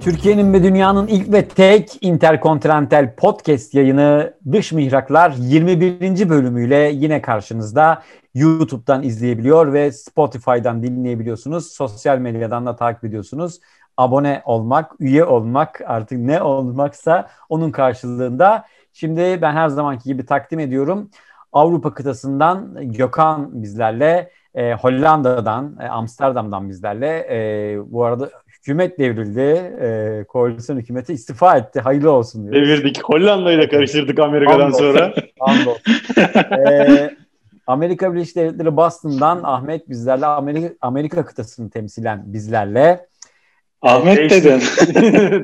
Türkiye'nin ve dünyanın ilk ve tek interkontinental podcast yayını Dış Mihraklar 21. bölümüyle yine karşınızda. YouTube'dan izleyebiliyor ve Spotify'dan dinleyebiliyorsunuz. Sosyal medyadan da takip ediyorsunuz. Abone olmak, üye olmak artık ne olmaksa onun karşılığında. Şimdi ben her zamanki gibi takdim ediyorum. Avrupa kıtasından Gökhan bizlerle, e, Hollanda'dan, e, Amsterdam'dan bizlerle. E, bu arada hükümet devrildi. E, koalisyon hükümeti istifa etti. Hayırlı olsun diyoruz. Devirdik. Hollanda'yı da karıştırdık Amerika'dan sonra. e, Amerika Birleşik Devletleri Boston'dan Ahmet bizlerle Amerika, Amerika kıtasını temsilen bizlerle. Ahmet dedin.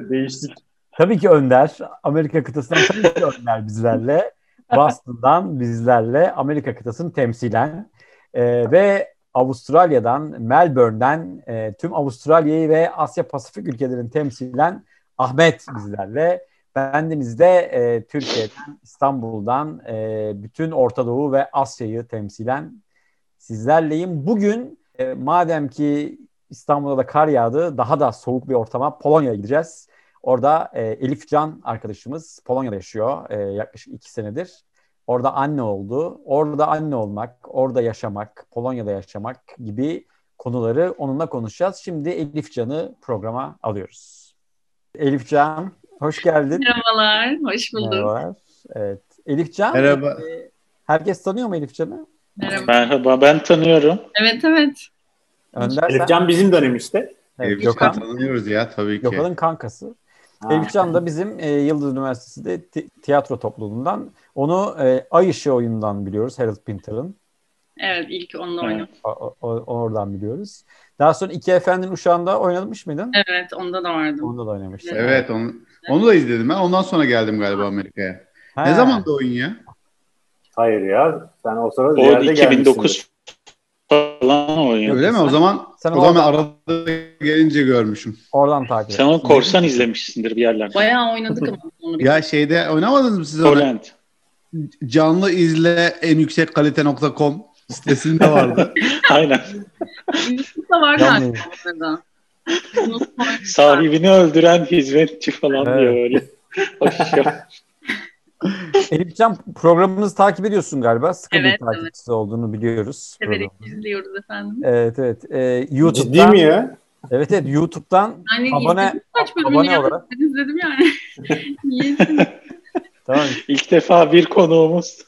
Değiştik. Tabii ki Önder. Amerika kıtasından tabii ki Önder bizlerle. Boston'dan bizlerle Amerika kıtasını temsilen. E, ve Avustralya'dan, Melbourne'den e, tüm Avustralya'yı ve Asya Pasifik ülkelerini temsilen Ahmet bizlerle. Bendeniz de e, Türkiye'den, İstanbul'dan e, bütün Orta Doğu ve Asya'yı temsilen sizlerleyim. Bugün e, madem ki İstanbul'da da kar yağdı, daha da soğuk bir ortama Polonya'ya gideceğiz. Orada e, Elif Can arkadaşımız Polonya'da yaşıyor e, yaklaşık iki senedir. Orada anne oldu. Orada anne olmak, orada yaşamak, Polonya'da yaşamak gibi konuları onunla konuşacağız. Şimdi Elif Can'ı programa alıyoruz. Elif Can, hoş geldin. Merhabalar, hoş bulduk. Merhabalar. Evet. Elif Can, Merhaba. E, herkes tanıyor mu Elif Can'ı? Merhaba. Merhaba, ben tanıyorum. Evet, evet. Önder sen? Elifcan bizim dönemimizde. Evet, Elif Gökhan. tanıyoruz ya tabii ki. Gökhan'ın kankası. Ha. Elif Can da bizim e, Yıldız Üniversitesi'de ti- tiyatro topluluğundan. Onu e, Ay Işığı oyundan biliyoruz. Harold Pinter'ın. Evet, ilk onunla Evet. oynadım. O- o- oradan biliyoruz. Daha sonra İki Efendi'nin Uşağı'nda oynamış mıydın? Evet, onda da vardım. Onda da oynamıştın. Evet onu, onu da izledim ben. Ondan sonra geldim galiba Amerika'ya. Ha. Ne zaman da oyun ya? Hayır ya. Sen o sırada O ziyarete 2009 falan oynuyor. Öyle mi? O zaman sen o zaman oradan- arada gelince görmüşüm. Oradan takip Sen onu korsan izlemişsindir bir yerlerde. Bayağı oynadık ama onu bir Ya şeyde oynamadınız mı siz onu? Poland. Canlı izle en yüksek kalite.com sitesinde vardı. Aynen. YouTube'da var galiba. Sahibini öldüren hizmetçi falan Evet. diyor öyle. Hoş. Elifcan programımızı takip ediyorsun galiba. Sıkı Evet, bir takipçisi olduğunu biliyoruz. Severek izliyoruz efendim. Evet evet. Ee, YouTube'dan, Ciddi mi ya? Evet evet YouTube'dan Yani Abone- kaç bölümünü abone ya. olarak. İzledim yani. Tamam. İlk defa bir konuğumuz.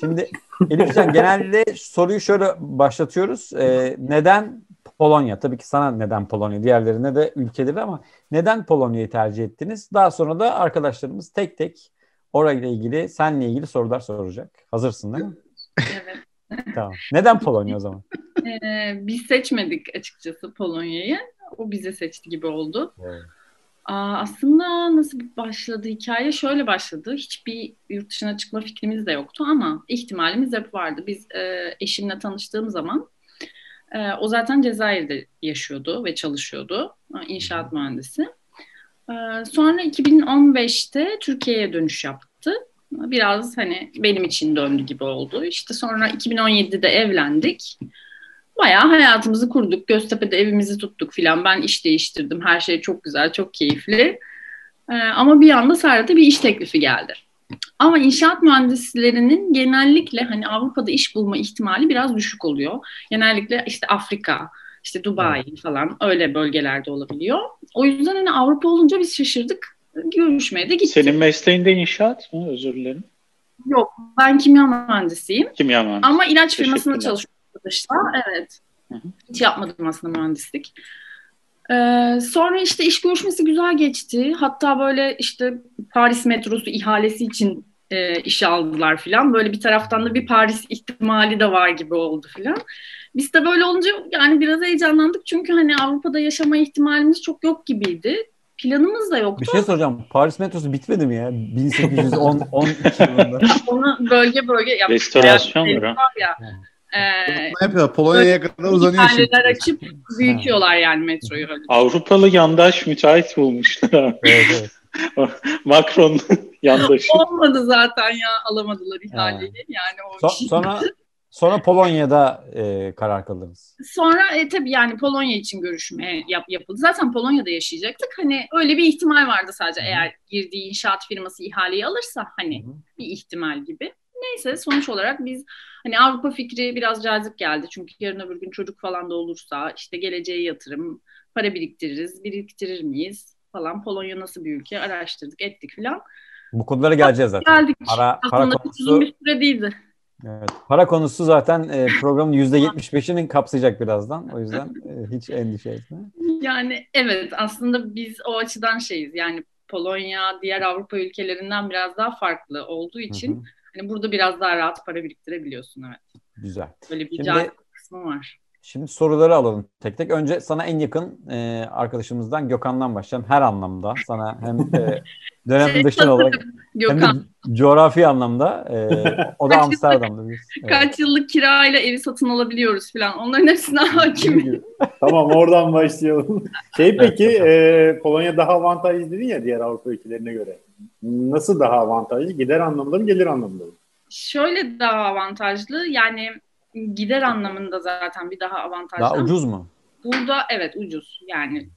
Şimdi Elifcan genelde soruyu şöyle başlatıyoruz. Ee, neden Polonya? Tabii ki sana neden Polonya? Diğerlerine de ülkeleri ama neden Polonya'yı tercih ettiniz? Daha sonra da arkadaşlarımız tek tek orayla ilgili, seninle ilgili sorular soracak. Hazırsın değil mi? evet. Tamam. Neden Polonya o zaman? Ee, biz seçmedik açıkçası Polonya'yı. O bize seçti gibi oldu. Aa, aslında nasıl başladı hikaye? Şöyle başladı. Hiçbir yurt dışına çıkma fikrimiz de yoktu ama ihtimalimiz hep vardı. Biz e, eşimle tanıştığım zaman e, o zaten Cezayir'de yaşıyordu ve çalışıyordu. E, İnşaat mühendisi. E, sonra 2015'te Türkiye'ye dönüş yaptı. Biraz hani benim için döndü gibi oldu. İşte sonra 2017'de evlendik. Bayağı hayatımızı kurduk. Göztepe'de evimizi tuttuk filan. Ben iş değiştirdim. Her şey çok güzel, çok keyifli. Ee, ama bir anda Serhat'a bir iş teklifi geldi. Ama inşaat mühendislerinin genellikle hani Avrupa'da iş bulma ihtimali biraz düşük oluyor. Genellikle işte Afrika, işte Dubai falan öyle bölgelerde olabiliyor. O yüzden hani Avrupa olunca biz şaşırdık. Görüşmeye de gittik. Senin mesleğinde inşaat mı? Özür dilerim. Yok, ben kimya mühendisiyim. Kimya mühendisi. Ama ilaç firmasında çalışıyorum arkadaşlar. Evet. Hı hı. Hiç yapmadım aslında mühendislik. Ee, sonra işte iş görüşmesi güzel geçti. Hatta böyle işte Paris metrosu ihalesi için e, işe aldılar filan. Böyle bir taraftan da bir Paris ihtimali de var gibi oldu filan. Biz de böyle olunca yani biraz heyecanlandık. Çünkü hani Avrupa'da yaşama ihtimalimiz çok yok gibiydi. Planımız da yoktu. Bir şey soracağım. Paris metrosu bitmedi mi ya? 1812 yılında. Onu bölge bölge yaptık. Restorasyon var ya. Ee, Ne yapıyorlar? Polonya'ya kadar uzanıyor şimdi. açıp büyütüyorlar yani metroyu. öyle. Avrupalı yandaş müteahhit bulmuşlar. Evet, evet. Macron yandaşı. Olmadı zaten ya alamadılar ihaleyi. Yani o So- sonra sonra Polonya'da e, karar kıldınız. Sonra e, tabii yani Polonya için görüşme yap, yapıldı. Zaten Polonya'da yaşayacaktık. Hani öyle bir ihtimal vardı sadece Hı hı. eğer girdiği inşaat firması ihaleyi alırsa hani Hı hı. bir ihtimal gibi. Neyse sonuç olarak biz hani Avrupa fikri biraz cazip geldi. Çünkü yarın öbür gün çocuk falan da olursa işte geleceğe yatırım, para biriktiririz, biriktirir miyiz falan. Polonya nasıl bir ülke araştırdık, ettik falan. Bu konulara geleceğiz zaten. Geldik. Para, para Aslında konusu bir süre değildi. Evet. Para konusu zaten e, programın %75'ini kapsayacak birazdan. O yüzden e, hiç endişe etme. Yani evet aslında biz o açıdan şeyiz. Yani Polonya diğer Avrupa ülkelerinden biraz daha farklı olduğu için Hı hı. Hani burada biraz daha rahat para biriktirebiliyorsun evet. Güzel. Böyle bir Şimdi- kısmı var. Şimdi soruları alalım tek tek. Önce sana en yakın e, arkadaşımızdan Gökhan'dan başlayalım. Her anlamda. Sana hem e, dönem Şey, dışı olarak hem de coğrafi anlamda. E, o da Amsterdam'da. Biz. Evet. kaç yıllık kirayla evi satın alabiliyoruz falan. Onların hepsine hakim. Tamam oradan başlayalım. Şey peki e, Polonya daha avantajlı dedin ya diğer Avrupa ülkelerine göre. Nasıl daha avantajlı? Gider anlamında mı gelir anlamında mı? Şöyle daha avantajlı yani gider anlamında zaten bir daha avantajlı. Daha ucuz mu? Burada evet ucuz yani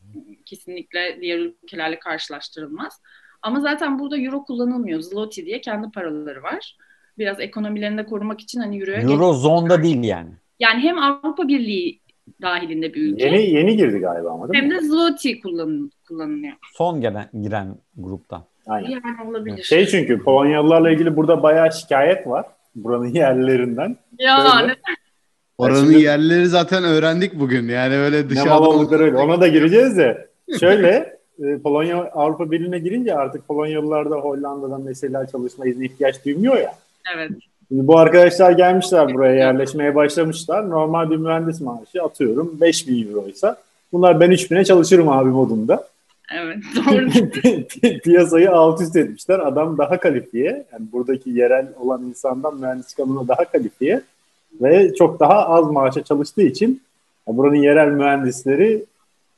kesinlikle diğer ülkelerle karşılaştırılmaz. Ama zaten burada euro kullanılmıyor. Zloty diye kendi paraları var. Biraz ekonomilerini de korumak için hani euroya geç- Eurozonda değil yani. Yani hem Avrupa Birliği dahilinde bir ülke Yeni yeni girdi galiba ama değil hem mi? de Zloty kullan, kullanılıyor. Son gelen giren gruptan. Aynen. Yani olabilir. Şey çünkü Polonyalılarla ilgili burada bayağı şikayet var. Buranın yerlilerinden. ya Şöyle. ne Oranın Şimdi- yerleri zaten öğrendik bugün. Yani öyle Ne dışarıdan oldukları öyle. Ona da gireceğiz de. Şöyle e, Polonya Avrupa Birliği'ne girince artık Polonyalılar da Hollanda'dan mesela çalışma izni ihtiyaç duymuyor ya. evet. Şimdi bu arkadaşlar gelmişler buraya yerleşmeye başlamışlar. Normal bir mühendis maaşı atıyorum 5000 euroysa. Bunlar ben 3000'e çalışırım abi modunda. Evet doğru. Pi- Piyasayı alt üst etmişler. Adam daha kalifiye. Yani buradaki yerel olan insandan mühendislik alanına daha kalifiye. Ve çok daha az maaşa çalıştığı için buranın yerel mühendisleri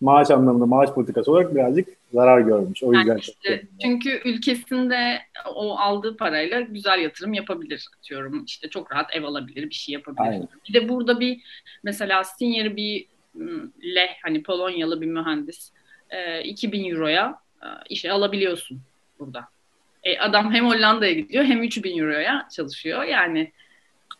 maaş anlamında maaş politikası olarak birazcık zarar görmüş. O yüzden Yani işte, çünkü ülkesinde o aldığı parayla güzel yatırım yapabilir atıyorum. İşte çok rahat ev alabilir, bir şey yapabilir. Aynen. Bir de burada bir mesela senior bir ım, leh hani Polonyalı bir mühendis e, 2000 euroya e, işe alabiliyorsun burada. E, adam hem Hollanda'ya gidiyor hem 3000 euroya çalışıyor. Yani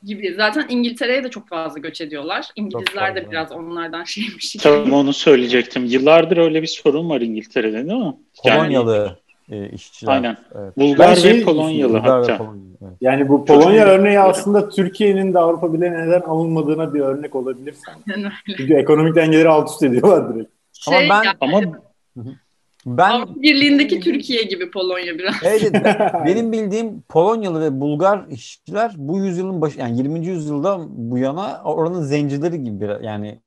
gibi. Zaten İngiltere'ye de çok fazla göç ediyorlar. İngilizler de biraz onlardan şeymiş. Tam onu söyleyecektim. Yıllardır öyle bir sorun var İngiltere'de değil mi? Yani Polonyalı e, işçiler. Aynen. Evet. Bulgar Ben şey ve Polonyalı Bulgar ve hatta. Polonyalı, evet. Yani bu Polonya Çocuk- örneği aslında Türkiye'nin de Avrupa Birliği'ne neden alınmadığına bir örnek olabilir sanki. Yani. Çünkü ekonomik dengeleri alt üst ediyorlar direkt. Ama Şey, ben- yani Ama Ben Avrupa Birliği'ndeki Türkiye gibi Polonya biraz. Evet, ben- benim bildiğim Polonyalı ve Bulgar işçiler bu yüzyılın başı yani 20. yüzyılda bu yana oranın zencileri gibi yani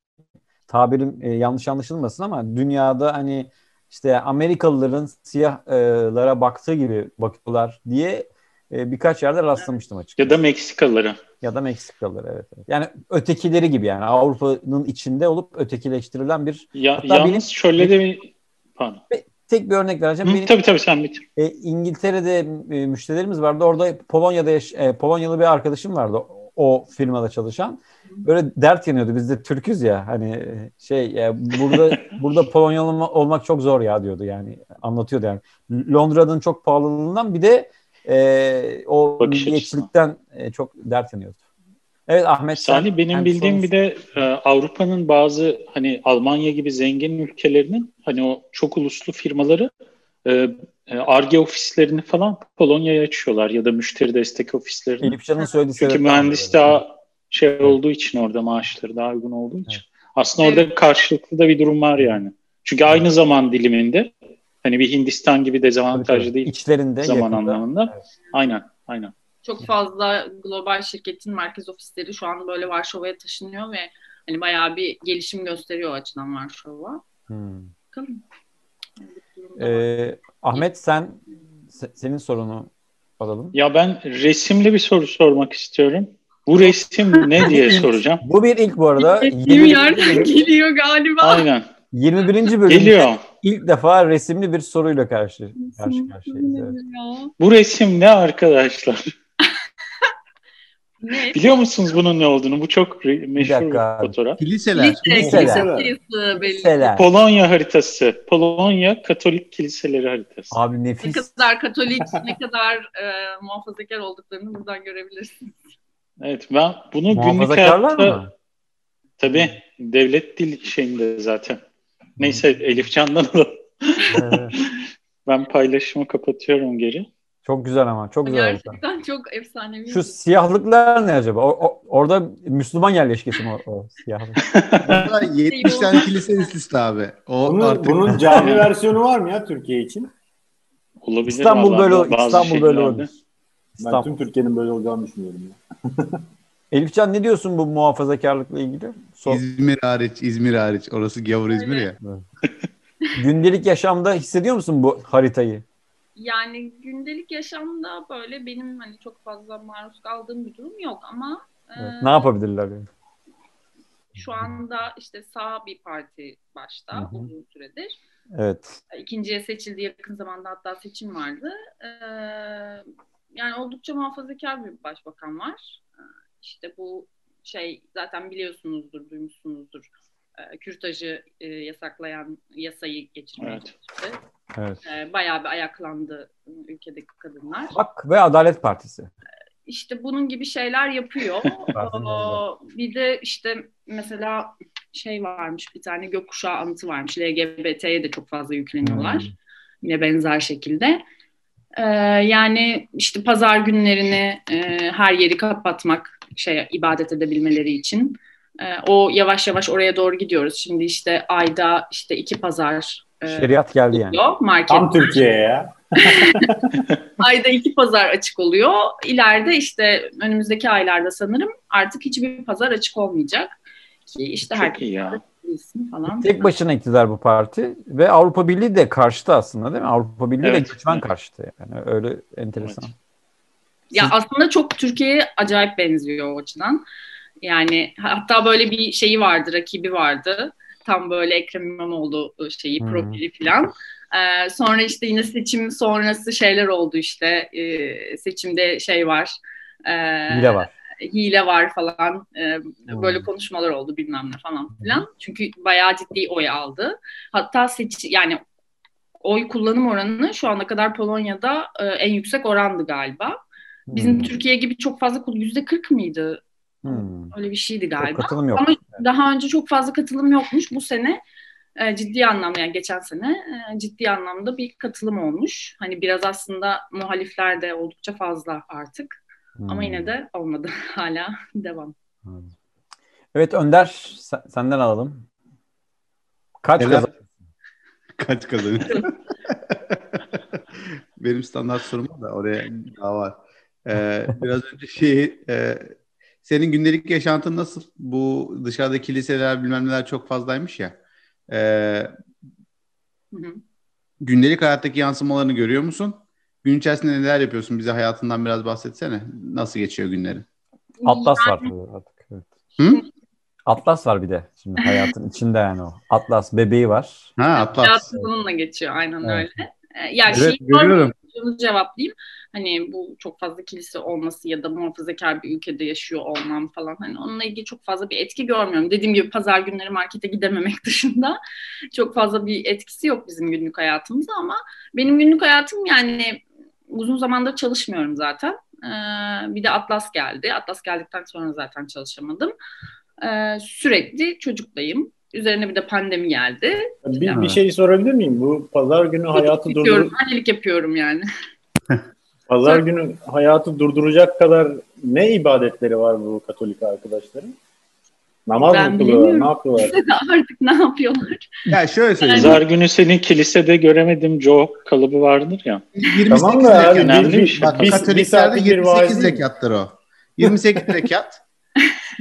tabirim e, yanlış anlaşılmasın ama dünyada hani işte Amerikalıların siyahlara baktığı gibi bakıyorlar diye e, birkaç yerde rastlamıştım açıkçası. ya da Meksikalıları. Ya da Meksikalılar evet, evet. Yani ötekileri gibi yani Avrupa'nın içinde olup ötekileştirilen bir Ya, Hatta yalnız benim- şöyle de bir... Pardon. tek bir örnek vereceğim. Hı, Benim tabii tabii sen bitir. E, İngiltere'de e, müşterilerimiz vardı. Orada Polonya'da yaş- e, Polonyalı bir arkadaşım vardı o, o firmada çalışan. Böyle dert yanıyordu. Biz de Türk'üz ya. Hani e, şey ya burada burada Polonyalı olma- olmak çok zor ya diyordu yani. Anlatıyordu yani. Londra'nın çok pahalılığından bir de e, o Bakış milliyetçilikten e, çok dert yanıyordu. Evet Ahmet Salih benim yani bildiğim sorun- bir de e, Avrupa'nın bazı hani Almanya gibi zengin ülkelerinin hani o çok uluslu firmaları e, e, Ar-Ge ofislerini falan Polonya'ya açıyorlar ya da müşteri destek ofislerini. Elif Can'ın söylediği Çünkü mühendis daha şey olduğu için orada maaşları daha uygun olduğu için. Evet. Aslında orada karşılıklı da bir durum var yani. Çünkü aynı zaman diliminde hani bir Hindistan gibi dezavantajlı tabii. değil İçlerinde zaman yakında. anlamında. Evet. Aynen, aynen. Çok fazla global şirketin merkez ofisleri şu an böyle Varşova'ya taşınıyor ve hani bayağı bir gelişim gösteriyor o açıdan Varşova. Hmm. Bakalım. Ee, Ahmet sen se- senin sorunu alalım. Ya ben resimli bir soru sormak istiyorum. Bu resim ne diye soracağım. Bu bir ilk bu arada. 21. yerden bölüm- geliyor galiba. Aynen. 21. bölümde Geliyor. İlk defa resimli bir soruyla karşı karşı karşıyayız. evet. Bu resim ne arkadaşlar? Ne? Biliyor musunuz bunun ne olduğunu? Bu çok re- meşhur bir dakika. fotoğraf. Kiliseler. Lise, Liseler. kilise sayısı belli. Liseler. Polonya haritası. Polonya Katolik Kiliseleri haritası. Abi Ne nefis. kadar katolik, ne kadar e, muhafazakar olduklarını buradan görebilirsiniz. Evet ben bunu günlük Muhafazakarlar hayatta mı? tabii devlet dil şeyinde zaten. Neyse Elif Can'dan alalım. Evet. Ben paylaşımı kapatıyorum geri. Çok güzel ama çok güzel. harita. Gerçekten çok efsanevi. Şu siyahlıklar ne acaba? O, o- orada Müslüman yerleşkesi mi o, o siyahlık? Orada 70 tane kilise üst üste abi. O Bunun, artık bunun cami versiyonu var mı ya Türkiye için? Olabilir İstanbul böyle İstanbul böyle olmuş. Ben İstanbul. tüm Türkiye'nin böyle olacağını düşünüyorum. Ya. Elifcan ne diyorsun bu muhafazakarlıkla ilgili? So- İzmir hariç, İzmir hariç. Orası gavur İzmir ya. gündelik yaşamda hissediyor musun bu haritayı? Yani gündelik yaşamda böyle benim hani çok fazla maruz kaldığım bir durum yok ama e, Evet. Ne yapabilirler yani? şu anda işte sağ bir parti başta Hı hı. uzun süredir. Evet. İkinciye seçildi yakın zamanda hatta seçim vardı. Ee, yani oldukça muhafazakar bir başbakan var. Ee, İşte bu şey zaten biliyorsunuzdur, duymuşsunuzdur. Ee, kürtajı e, yasaklayan yasayı geçirmeye Evet. çalıştı. Evet. Ee, bayağı bir ayaklandı ülkedeki kadınlar. Hak ve Adalet Partisi. İşte bunun gibi şeyler yapıyor. Bir de işte mesela şey varmış bir tane gökkuşağı anıtı varmış. LGBT'ye de çok fazla yükleniyorlar. Hmm. Yine benzer şekilde. Ee, yani işte pazar günlerini e, her yeri kapatmak şey ibadet edebilmeleri için. Ee, o yavaş yavaş oraya doğru gidiyoruz. Şimdi işte ayda işte iki pazar e, Şeriat geldi yani. market. Tam Türkiye ya. Ayda iki pazar açık oluyor. İleride işte önümüzdeki aylarda sanırım artık hiçbir pazar açık olmayacak. Ki işte Çok herkes iyi ya. falan. Tek başına iktidar bu parti ve Avrupa Birliği de karşıtı aslında değil mi? Avrupa Birliği Evet. de göçmen karşıtı yani öyle enteresan. Evet. Ya aslında çok Türkiye'ye acayip benziyor o açıdan. Yani hatta böyle bir şeyi vardı, rakibi vardı. Tam böyle Ekrem İmamoğlu şeyi, Hı. profili falan. Ee, sonra işte yine seçim sonrası şeyler oldu işte. Ee, seçimde şey var. Ee, Hile var. hile var falan e, Hmm. böyle konuşmalar oldu bilmem ne falan filan. Çünkü bayağı ciddi oy aldı. Hatta seç yani oy kullanım oranı şu ana kadar Polonya'da e, en yüksek orandı galiba. Bizim Hmm. Türkiye gibi çok fazla kul- yüzde 40 mıydı? Hmm. Öyle bir şeydi Çok galiba. katılım yok. Ama daha önce çok fazla katılım yokmuş. Bu sene e, ciddi anlamda yani geçen sene e, ciddi anlamda bir katılım olmuş. Hani biraz aslında muhalifler de oldukça fazla artık. Ama Hmm. yine de olmadı. Hala devam. Evet Önder sen- senden alalım. Kaç Neler- kazan? Kaç kazanıyor? Benim standart sorum da oraya daha var. Ee, biraz önce şey e, senin gündelik yaşantın nasıl? Bu dışarıda kiliseler bilmem neler çok fazlaymış ya. Hı hı. gündelik hayattaki yansımalarını görüyor musun? Gün içerisinde neler yapıyorsun? Bize hayatından biraz bahsetsene. Nasıl geçiyor günlerin? Atlas var tabii artık. Evet. Hı? Atlas var bir de şimdi hayatın içinde yani o. Atlas bebeği var. Ha Atlas. Hayatım bununla geçiyor aynen Evet. öyle. Ee, Ya Evet, şey görüyorum. sorduğunuzu cevaplayayım. Hani bu çok fazla kilise olması ya da muhafazakar bir ülkede yaşıyor olmam falan hani onunla ilgili çok fazla bir etki görmüyorum. Dediğim gibi pazar günleri markete gidememek dışında çok fazla bir etkisi yok bizim günlük hayatımızda ama benim günlük hayatım yani uzun zamandır çalışmıyorum zaten. Ee, bir de Atlas geldi. Atlas geldikten sonra zaten çalışamadım. Ee, sürekli çocuklayım. Üzerine bir de pandemi geldi. Bir, bir şey sorabilir miyim? Bu pazar günü hayatı Yapıyorum, durdur annelik yapıyorum yani. pazar günü hayatı durduracak kadar ne ibadetleri var bu Katolik arkadaşların? Namaz Ben mı kılıyorlar? Ne yapıyorlar? Artık ne yapıyorlar? Ya şöyle söyleyeyim. Pazar günü seni kilisede göremedim Joe kalıbı vardır ya. 28 Tamam da abi, önemli bir bir, şey. Bak Katoliklerde saatlik bir 28 vaaz değil mi? rekattır o. 28 rekat.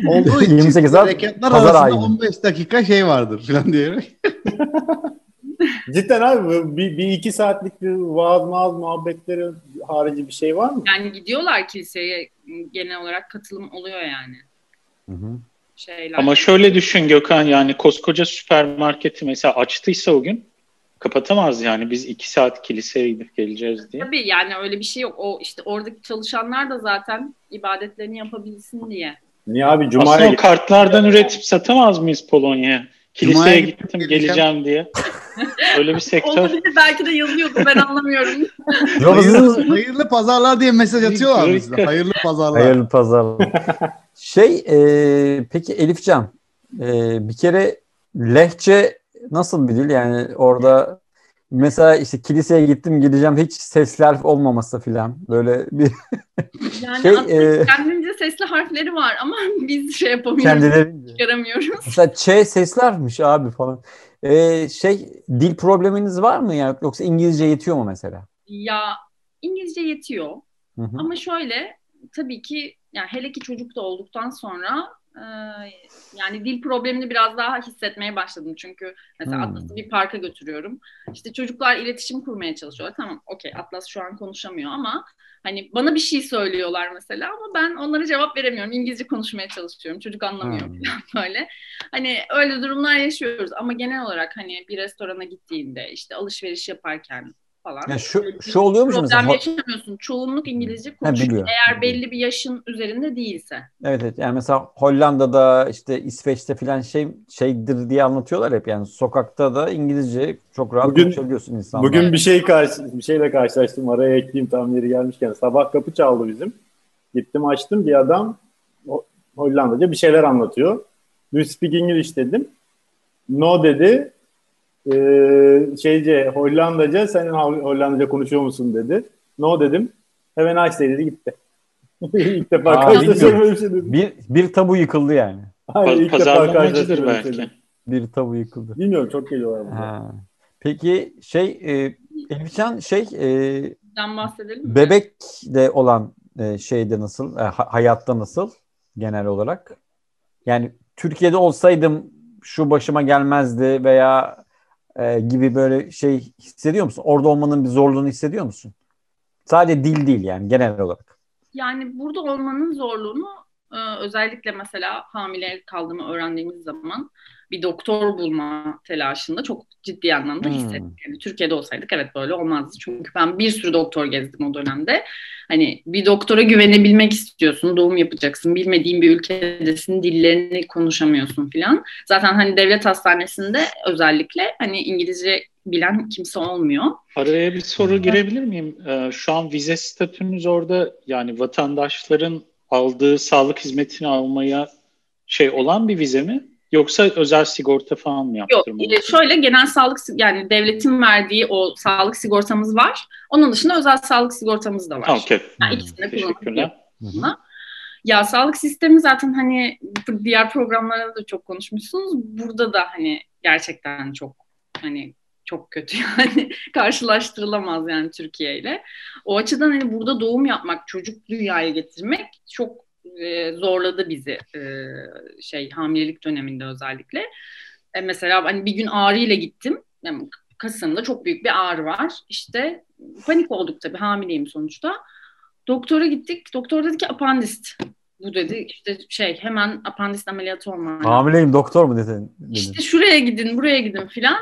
Olduğu için 28 saat rekatlar pazar arasında ayini. 15 dakika şey vardır falan diyerek. Cidden abi bir, bir iki saatlik bir vaaz maaz muhabbetleri harici bir şey var mı? Yani gidiyorlar kiliseye genel olarak katılım oluyor yani. Hı hı. Şeyler. Ama şöyle düşün Gökhan yani koskoca süpermarketi mesela açtıysa o gün kapatamaz yani biz iki saat kiliseye gidip geleceğiz diye. Tabii yani öyle bir şey yok. O işte oradaki çalışanlar da zaten ibadetlerini yapabilsin diye. Niye abi Aslında Cuma'ya o kartlardan üretip satamaz mıyız Polonya'ya? Kiliseye Cuma'ya gittim gittim, geleceğim diye. Öyle bir sektör. Olabilir belki de yazıyordu ben anlamıyorum. Yok, Hayırlı, hayırlı pazarlar diye mesaj atıyorlar bize. Hayırlı pazarlar. Hayırlı pazarlar. şey e, peki Elifcan e, bir kere lehçe nasıl bir dil yani orada mesela işte kiliseye gittim gideceğim hiç sesler olmaması filan böyle bir Yani Şey, aslında e, kendince sesli harfleri var ama biz şey yapamıyoruz, kendilerince. çıkaramıyoruz. Mesela Ç seslermiş abi falan. E, şey dil probleminiz var mı yani yoksa İngilizce yetiyor mu mesela? Ya İngilizce yetiyor Hı hı. ama şöyle tabii ki yani hele ki çocuk da olduktan sonra e, yani dil problemini biraz daha hissetmeye başladım. Çünkü mesela Hmm. Atlas'ı bir parka götürüyorum. İşte çocuklar iletişim kurmaya çalışıyorlar. Tamam okey Atlas şu an konuşamıyor ama hani bana bir şey söylüyorlar mesela ama ben onlara cevap veremiyorum. İngilizce konuşmaya çalışıyorum. Çocuk anlamıyor Hmm. falan böyle. Hani öyle durumlar yaşıyoruz ama genel olarak hani bir restorana gittiğinde işte alışveriş yaparken falan. Ya şu şu oluyor mu Problem mesela? Ho- yaşamıyorsun. Çoğunluk İngilizce konuşuyor. Eğer belli bir yaşın üzerinde değilse. Evet evet yani mesela Hollanda'da işte İsveç'te filan şey şeydir diye anlatıyorlar hep yani sokakta da İngilizce çok rahat Bugün- konuşabiliyorsun insanlarla. Bugün bir şey karşı bir şeyle karşılaştım. Araya ekleyeyim tam yeri gelmişken. Sabah kapı çaldı bizim. Gittim açtım bir adam Ho- Hollandaca bir şeyler anlatıyor. Do you speak English dedim. No dedi. Ee, şeyce Hollandaca sen Hol- Hollandaca konuşuyor musun dedi. No dedim. Hemen nice dedi gitti. İlk defa böyle bir şey dedim. bir bir tabu yıkıldı yani. Hayır, ilk defa şey belki. Bir tabu yıkıldı. Bilmiyorum çok geliyorlar burada. Ha. Peki şey e, Elifcan şey e, Ben bahsedelim mi? bebekle olan e, şeyde nasıl e, ha- hayatta nasıl genel olarak? Yani Türkiye'de olsaydım şu başıma gelmezdi veya e, gibi böyle şey hissediyor musun? Orada olmanın bir zorluğunu hissediyor musun? Sadece dil değil yani genel olarak. Yani burada olmanın zorluğunu e, özellikle mesela hamile kaldığımı öğrendiğimiz zaman bir doktor bulma telaşında çok ciddi anlamda Hmm. hissettim. Yani Türkiye'de olsaydık evet böyle olmazdı. Çünkü ben bir sürü doktor gezdim o dönemde. Hani bir doktora güvenebilmek istiyorsun, doğum yapacaksın, bilmediğin bir ülkedesin, dillerini konuşamıyorsun filan. Zaten hani devlet hastanesinde özellikle hani İngilizce bilen kimse olmuyor. Araya bir soru girebilir miyim? Ee, şu an vize statünüz orada yani vatandaşların aldığı sağlık hizmetini almaya şey olan bir vize mi? Yoksa özel sigorta falan mı Yok, yaptırmalı? e, şöyle genel sağlık yani devletin verdiği o sağlık sigortamız var. Onun dışında özel sağlık sigortamız da var. Okey. Yani ikisini kullanabiliyor Teşekkürler. aslında. Ya sağlık sistemi zaten hani diğer programlarda da çok konuşmuşsunuz. Burada da hani gerçekten çok hani çok kötü yani karşılaştırılamaz yani Türkiye ile. O açıdan hani burada doğum yapmak, çocuk dünyaya getirmek çok e, zorladı bizi e, şey hamilelik döneminde özellikle. E, mesela hani bir gün ağrıyla gittim. Yani kasımda çok büyük bir ağrı var. İşte panik olduk tabii hamileyim sonuçta. Doktora gittik. Doktor dedi ki apandist. Bu dedi işte şey hemen apandist ameliyatı olman. Hamileyim doktor mu dedin? dedin. İşte şuraya gidin, buraya gidin filan.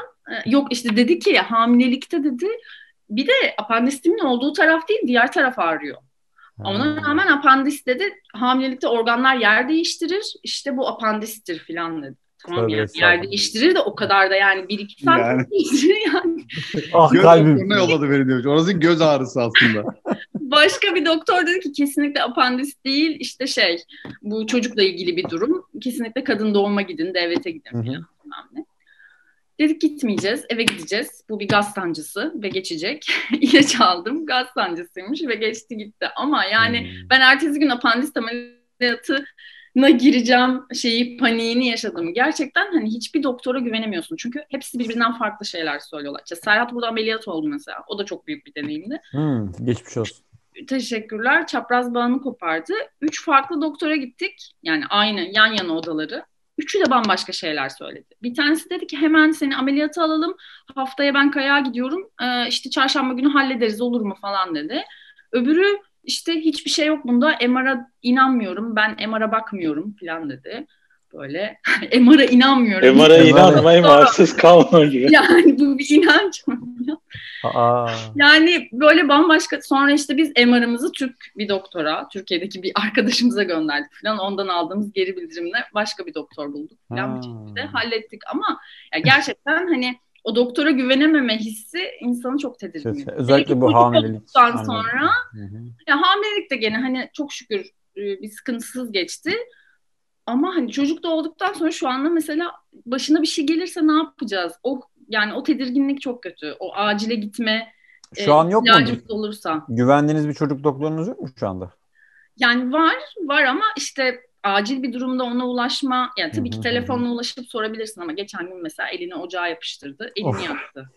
Yok işte dedi ki hamilelikte dedi bir de apandistimin olduğu taraf değil diğer taraf ağrıyor. Ona rağmen apandis dedi hamilelikte organlar yer değiştirir. İşte bu apandistir filan dedi. Tamam yani yer değiştirir de o kadar da yani bir iki saat Yani. değiştirir yani. Ah Göz kalbim. doktoruna yolladı beni diyor. Orası göz ağrısı aslında. Başka bir doktor dedi ki kesinlikle apandis değil işte şey bu çocukla ilgili bir durum. Kesinlikle kadın doğuma gidin, devlete gidin Hı hı. ne. Dedik gitmeyeceğiz, eve gideceğiz. Bu bir gaz sancısı ve geçecek. İlaç aldım, gaz sancısıymış ve geçti gitti. Ama yani Hmm. ben ertesi gün apandis ameliyatına gireceğim şeyi paniğini yaşadım. Gerçekten hani hiçbir doktora güvenemiyorsun. Çünkü hepsi birbirinden farklı şeyler söylüyorlar. İşte Serhat burada ameliyat oldu mesela. O da çok büyük bir deneyimdi. Hmm, geçmiş olsun. Teşekkürler. Çapraz bağını kopardı. Üç farklı doktora gittik. Yani aynı yan yana odaları. Üçü de bambaşka şeyler söyledi. Bir tanesi dedi ki hemen seni ameliyata alalım. Haftaya ben kayağa gidiyorum. Ee, işte çarşamba günü hallederiz olur mu falan dedi. Öbürü işte hiçbir şey yok bunda. MR'a inanmıyorum. Ben MR'a bakmıyorum falan dedi. Böyle MR'a inanmıyorum. MR'a inanmayın varsız kalma gibi. Yani bu bir inanç mı? Aa. Yani böyle bambaşka sonra işte biz MR'ımızı Türk bir doktora, Türkiye'deki bir arkadaşımıza gönderdik falan. Ondan aldığımız geri bildirimle başka bir doktor bulduk falan bir şekilde hallettik. Ama ya gerçekten hani o doktora güvenememe hissi insanı çok tedirgin ediyor. Özellikle bu hamilelik. sonra ya hamilelik de gene hani çok şükür bir sıkıntısız geçti. Ama hani çocuk doğduktan sonra şu anda mesela başına bir şey gelirse ne yapacağız? O yani o tedirginlik çok kötü. O acile gitme şu e, an yok mu? olursa. Güvendiğiniz bir çocuk doktorunuz yok mu şu anda? Yani var, var ama işte acil bir durumda ona ulaşma, yani tabii ki telefonla ulaşıp sorabilirsin ama geçen gün mesela elini ocağa yapıştırdı, elini of. yaktı.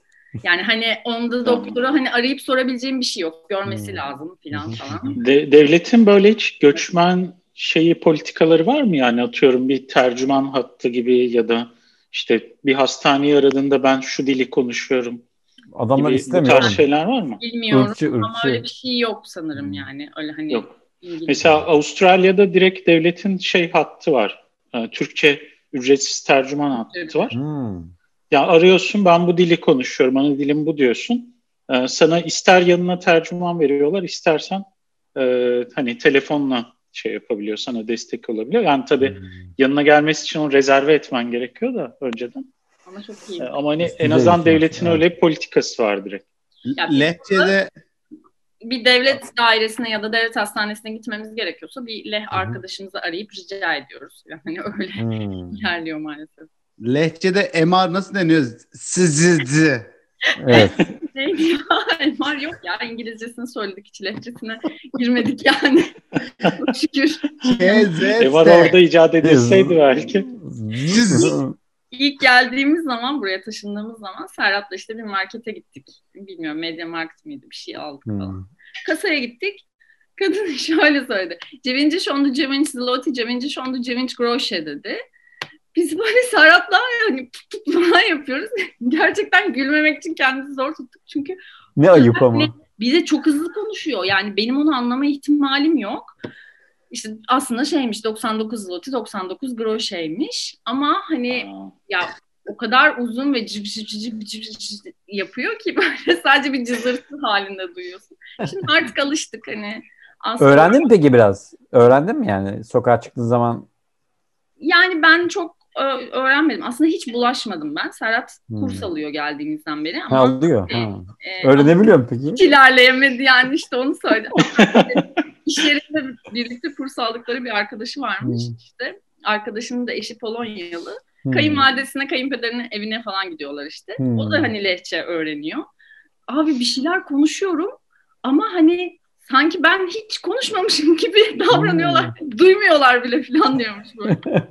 Yani hani onda doktora hani arayıp sorabileceğim bir şey yok. Görmesi hmm. lazım falan falan. De, devletin böyle hiç göçmen şeyi politikaları var mı yani atıyorum bir tercüman hattı gibi ya da işte bir hastaneyi aradığında ben şu dili konuşuyorum. Adamlar gibi istemiyor. Bu tarz şeyler var mı? Bilmiyorum ırkçı, ırkçı. ama öyle bir şey yok sanırım hmm. yani. Öyle hani yok. İngilizce. Mesela Avustralya'da direkt devletin şey hattı var. Ee, Türkçe ücretsiz tercüman hattı var. Hmm. Ya arıyorsun ben bu dili konuşuyorum. Ana dilim bu diyorsun. Ee, sana ister yanına tercüman veriyorlar istersen e, hani telefonla şey yapabiliyor, sana destek olabiliyor. Yani tabii hmm. yanına gelmesi için onu rezerve etmen gerekiyor da önceden. Ama çok iyi. Ee, ama hani en azından devletin öyle bir politikası var direkt. Lehçe'de bir devlet dairesine ya da devlet hastanesine gitmemiz gerekiyorsa bir leh arkadaşımızı arayıp rica ediyoruz. Yani öyle hmm. ilerliyor maalesef. Lehçede MR nasıl deniyor? Sizi. Evet. Neydi ya? MR yok ya. İngilizcesini söyledik hiç lehçesine girmedik yani. Şükür. MR orada icat edilseydi belki. İlk geldiğimiz zaman buraya taşındığımız zaman Serhat'la işte bir markete gittik. Bilmiyorum Media Market miydi bir şey aldık hmm. falan. Kasaya gittik. Kadın şöyle söyledi. Cevinci şondu cevinci zloti cevinci şondu cevinci groşe dedi. Biz böyle Serhat'la yani falan yapıyoruz. Gerçekten gülmemek için kendimizi zor tuttuk. Çünkü ne ayıp ama. Bize çok hızlı konuşuyor. Yani benim onu anlama ihtimalim yok. İşte aslında şeymiş 99 zloty 99 groşeymiş ama hani Aa. ya o kadar uzun ve cıp cıp cıp cıp cıp yapıyor ki böyle sadece bir cızırtı halinde duyuyorsun. Şimdi artık alıştık hani. Aslında Öğrendin mi peki biraz? Öğrendin mi yani sokağa çıktığın zaman? Yani ben çok öğrenmedim. Aslında hiç bulaşmadım ben. Serhat hmm. kurs alıyor geldiğimizden beri. Ama ha, alıyor. E, ha. E, ne biliyorum peki? Hiç ilerleyemedi yani işte onu söyle. İş yerinde birlikte kurs aldıkları bir arkadaşı varmış hmm. işte. Arkadaşının da eşi Polonyalı. Hmm. Kayınvalidesine, kayınpederinin evine falan gidiyorlar işte. Hmm. O da hani lehçe öğreniyor. Abi bir şeyler konuşuyorum ama hani sanki ben hiç konuşmamışım gibi davranıyorlar. Hmm. Duymuyorlar bile falan diyormuş böyle.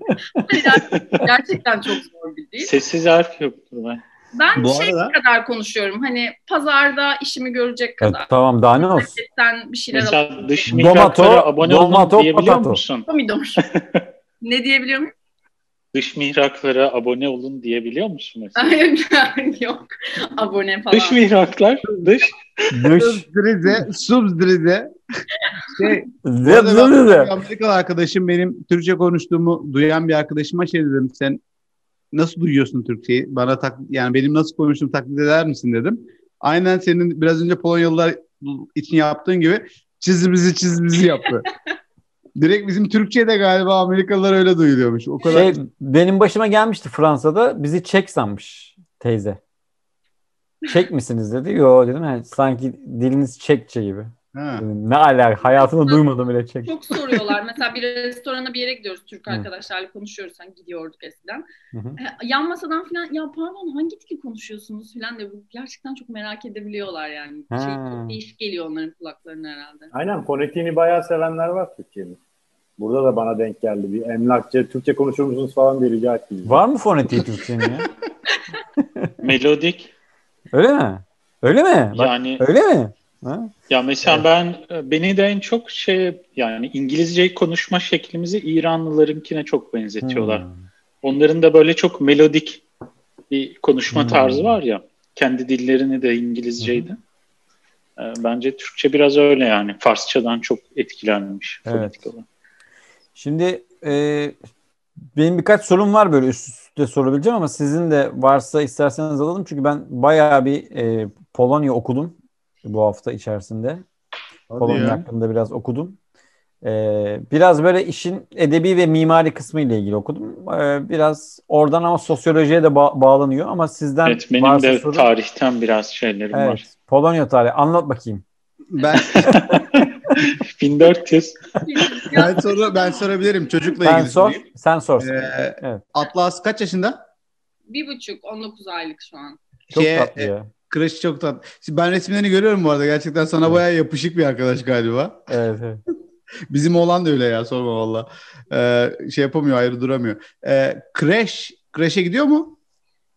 yani gerçekten çok zor bir dil. Sessiz harf yoktur ben. Ben Bu şey arada... kadar konuşuyorum. Hani pazarda işimi görecek kadar. Evet, tamam daha ne olsun. bir şeyler Mesela dış mihraklara abone olun diyebiliyor musun? Pomidoş. ne diyebiliyor muyum? Dış mihraklara abone olun diyebiliyor musun mesela? Yok. Abone falan. Dış mihraklar. Dış. Dış. Subdrize. Subdrize. Şey, Amerikalı arkadaşım benim Türkçe konuştuğumu duyan bir arkadaşıma şey dedim. Sen nasıl duyuyorsun Türkçeyi? Bana tak, yani benim nasıl konuştuğumu taklit eder misin dedim. Aynen senin biraz önce Polonyalılar için yaptığın gibi çiz bizi çiz bizi yaptı. Direkt bizim Türkçe'de galiba Amerikalılar öyle duyuluyormuş. O kadar. Şey, benim başıma gelmişti Fransa'da. Bizi Çek sanmış teyze. Çek misiniz dedi. Yo dedim. Yani, sanki diliniz Çekçe gibi. Ha. Ne alaka? Hayatımda duymadım bile çek. Çok soruyorlar. Mesela bir restorana bir yere gidiyoruz. Türk arkadaşlarla konuşuyoruz. Hani gidiyorduk eskiden. Hı hı. E, yan masadan falan ya pardon hangi dili konuşuyorsunuz falan diye. Gerçekten çok merak edebiliyorlar yani. Ha. Şey, çok değişik geliyor onların kulaklarına herhalde. Aynen fonetiğini bayağı sevenler var Türkiye'nin. Burada da bana denk geldi. Bir emlakçı Türkçe konuşur musunuz falan diye rica ettim. Var mı fonetiği Türkçenin ya? Melodik. Öyle mi? Öyle mi? Bak, yani öyle mi? Ha? Ya mesela evet. ben e, beni de en çok şey yani İngilizce konuşma şeklimizi İranlılarınkine çok benzetiyorlar. Hmm. Onların da böyle çok melodik bir konuşma hmm. tarzı var ya. Kendi dillerini de İngilizceydi. Hmm. Bence Türkçe biraz öyle yani. Farsçadan çok etkilenmiş Evet. Şimdi e, benim birkaç sorum var böyle üst üste sorabileceğim ama sizin de varsa isterseniz alalım. Çünkü ben bayağı bir e, Polonya okudum bu hafta içerisinde. Polonya ya. hakkında biraz okudum. E, biraz böyle işin edebi ve mimari kısmı ile ilgili okudum. E, biraz oradan ama sosyolojiye de ba- bağlanıyor ama sizden Evet benim varsa de soru- tarihten biraz şeylerim Evet, var. Polonya tarihi anlat bakayım. Ben 1400 ben soru ben sorabilirim çocukla Sen ilgili sor, sorayım. sen sor. Ee, Evet. Atlas kaç yaşında? Bir buçuk, 19 aylık şu an. Çok Şeye, tatlı e, ya. Kreş çok tatlı. Ben resimlerini görüyorum bu arada. Gerçekten sana bayağı yapışık bir arkadaş galiba. Evet, evet. Bizim oğlan da öyle ya sorma valla. Ee, şey yapamıyor ayrı duramıyor. Ee, kreş, kreşe gidiyor mu?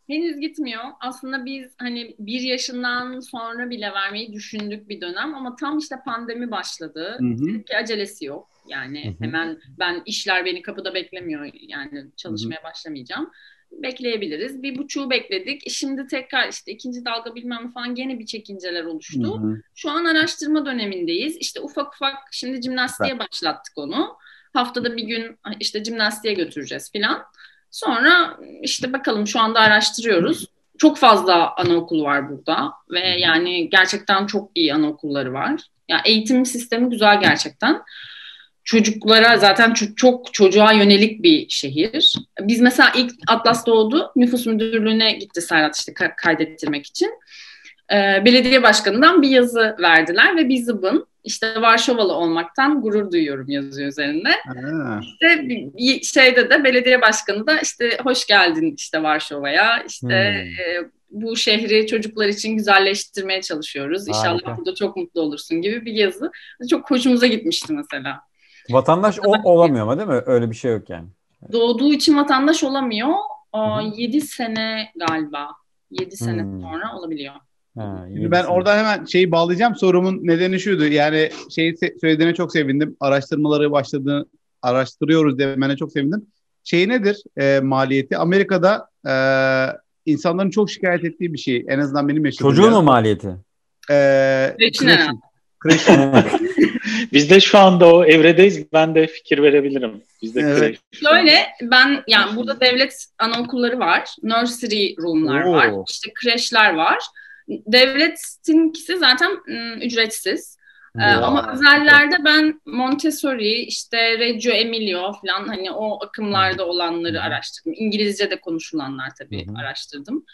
Henüz gitmiyor. Aslında biz hani bir yaşından sonra bile vermeyi düşündük bir dönem ama tam işte pandemi başladı. Hı hı. Dedik ki acelesi yok. Yani Hı hı. hemen ben işler beni kapıda beklemiyor. Yani çalışmaya başlamayacağım. Bekleyebiliriz. Bir buçuğu bekledik. Şimdi tekrar işte ikinci dalga bilmem falan gene bir çekinceler oluştu. Hı hı. Şu an araştırma dönemindeyiz. İşte ufak ufak şimdi jimnastiğe başlattık onu. Haftada bir gün işte jimnastiğe götüreceğiz filan. Sonra işte bakalım şu anda araştırıyoruz. Çok fazla anaokulu var burada ve yani gerçekten çok iyi anaokulları var. Ya eğitim sistemi güzel gerçekten. Çocuklara zaten çok, çok çocuğa yönelik bir şehir. Biz mesela ilk Atlas doğdu nüfus müdürlüğüne gitti Serhat işte ka- kaydettirmek için. Ee, belediye başkanından bir yazı verdiler ve bir zıbın işte Varşovalı olmaktan gurur duyuyorum yazıyor üzerinde. Ha. İşte bir- şeyde de belediye başkanı da işte hoş geldin işte Varşova'ya işte Hmm. e, bu şehri çocuklar için güzelleştirmeye çalışıyoruz. İnşallah Harika. burada çok mutlu olursun gibi bir yazı. Çok hoşumuza gitmişti mesela. Vatandaş o olamıyor ama değil mi? Öyle bir şey yok yani. Doğduğu için vatandaş olamıyor. Hı. 7 sene galiba. 7 sene Hmm. sonra olabiliyor. Ha, Şimdi ben yedi oradan hemen şeyi bağlayacağım. Sorumun nedeni şuydu. Yani şeyi söylediğine çok sevindim. Araştırmaları başladığını araştırıyoruz demene çok sevindim. Şey nedir e, maliyeti? Amerika'da e, insanların çok şikayet ettiği bir şey. En azından benim yaşadığım. Çocuğun mu maliyeti? E, Kreşin kreşin. Biz de şu anda o evredeyiz. Ben de fikir verebilirim. Biz de Evet. Şöyle ben yani burada devlet anaokulları var. Nursery room'lar Oo. var. işte kreşler var. Devletinkisi zaten ım, ücretsiz. Ee, ama özellerde ben Montessori, işte Reggio Emilio falan hani o akımlarda olanları araştırdım. İngilizce de konuşulanlar tabii Hı hı. araştırdım.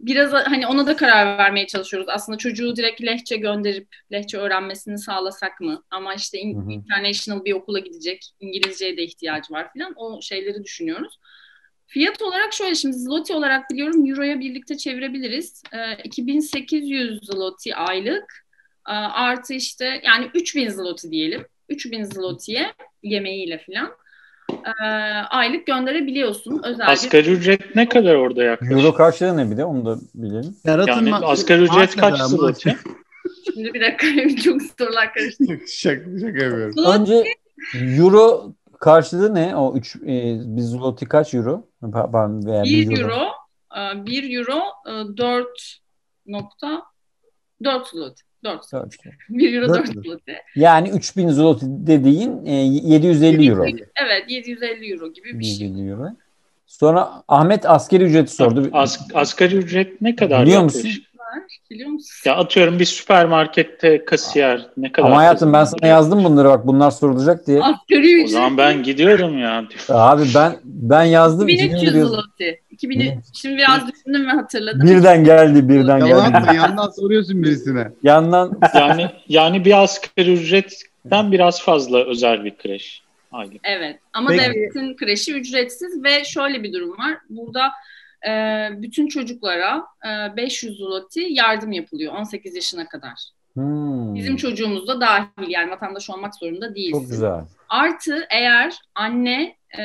Biraz hani ona da karar vermeye çalışıyoruz. Aslında çocuğu direkt lehçe gönderip lehçe öğrenmesini sağlasak mı? Ama işte in- Hı hı. international bir okula gidecek. İngilizceye de ihtiyacı var falan. O şeyleri düşünüyoruz. Fiyat olarak şöyle şimdi zloty olarak biliyorum euroya birlikte çevirebiliriz. Ee, 2800 zloty aylık Ee, artı işte yani 3000 zloty diyelim. 3000 zloty'ye yemeğiyle falan ee, aylık gönderebiliyorsun. Özel bir Asgari ücret ne kadar orada yaklaşık? Euro karşılığı ne bir de onu da bilelim. Serhat'ın Yani asgari ücret kaç zloty? Şimdi bir dakika çok sorular karıştı. şaka, şaka yapıyorum. Önce euro karşılığı ne? O 3 e, bir zloty kaç euro? Pa- Pardon veya 1 euro, e, 1 euro e, 4 nokta 4 zloty. 4 Dört. 1 euro Dört 4 mü? zloty. Yani 3000 zloty dediğin e, 750 euro. Evet 750 euro gibi bir şey. 750 euro. Sonra Ahmet askeri ücreti sordu. As, asgari ücret ne kadar Biliyor musun? Var, Biliyor musun? Ya atıyorum bir süpermarkette kasiyer ne kadar Ama hayatım ben sana yazdım bunları bak bunlar sorulacak diye. Asgari O ücret zaman ben gidiyorum ya. Abi ben ben yazdım. 2300 2000 zloty. 2000, şimdi biraz düşündüm ve hatırladım. Birden geldi birden Yalan geldi. yandan soruyorsun birisine. Yandan Yani yani bir asgari ücretten biraz fazla özel bir kreş. Aylık. Evet ama Peki. devletin kreşi ücretsiz ve şöyle bir durum var. Burada e, bütün çocuklara e, 500 zloty yardım yapılıyor 18 yaşına kadar. Hmm, Bizim çocuğumuz da dahil yani vatandaş olmak zorunda değilsin. çok güzel. Artı eğer anne e,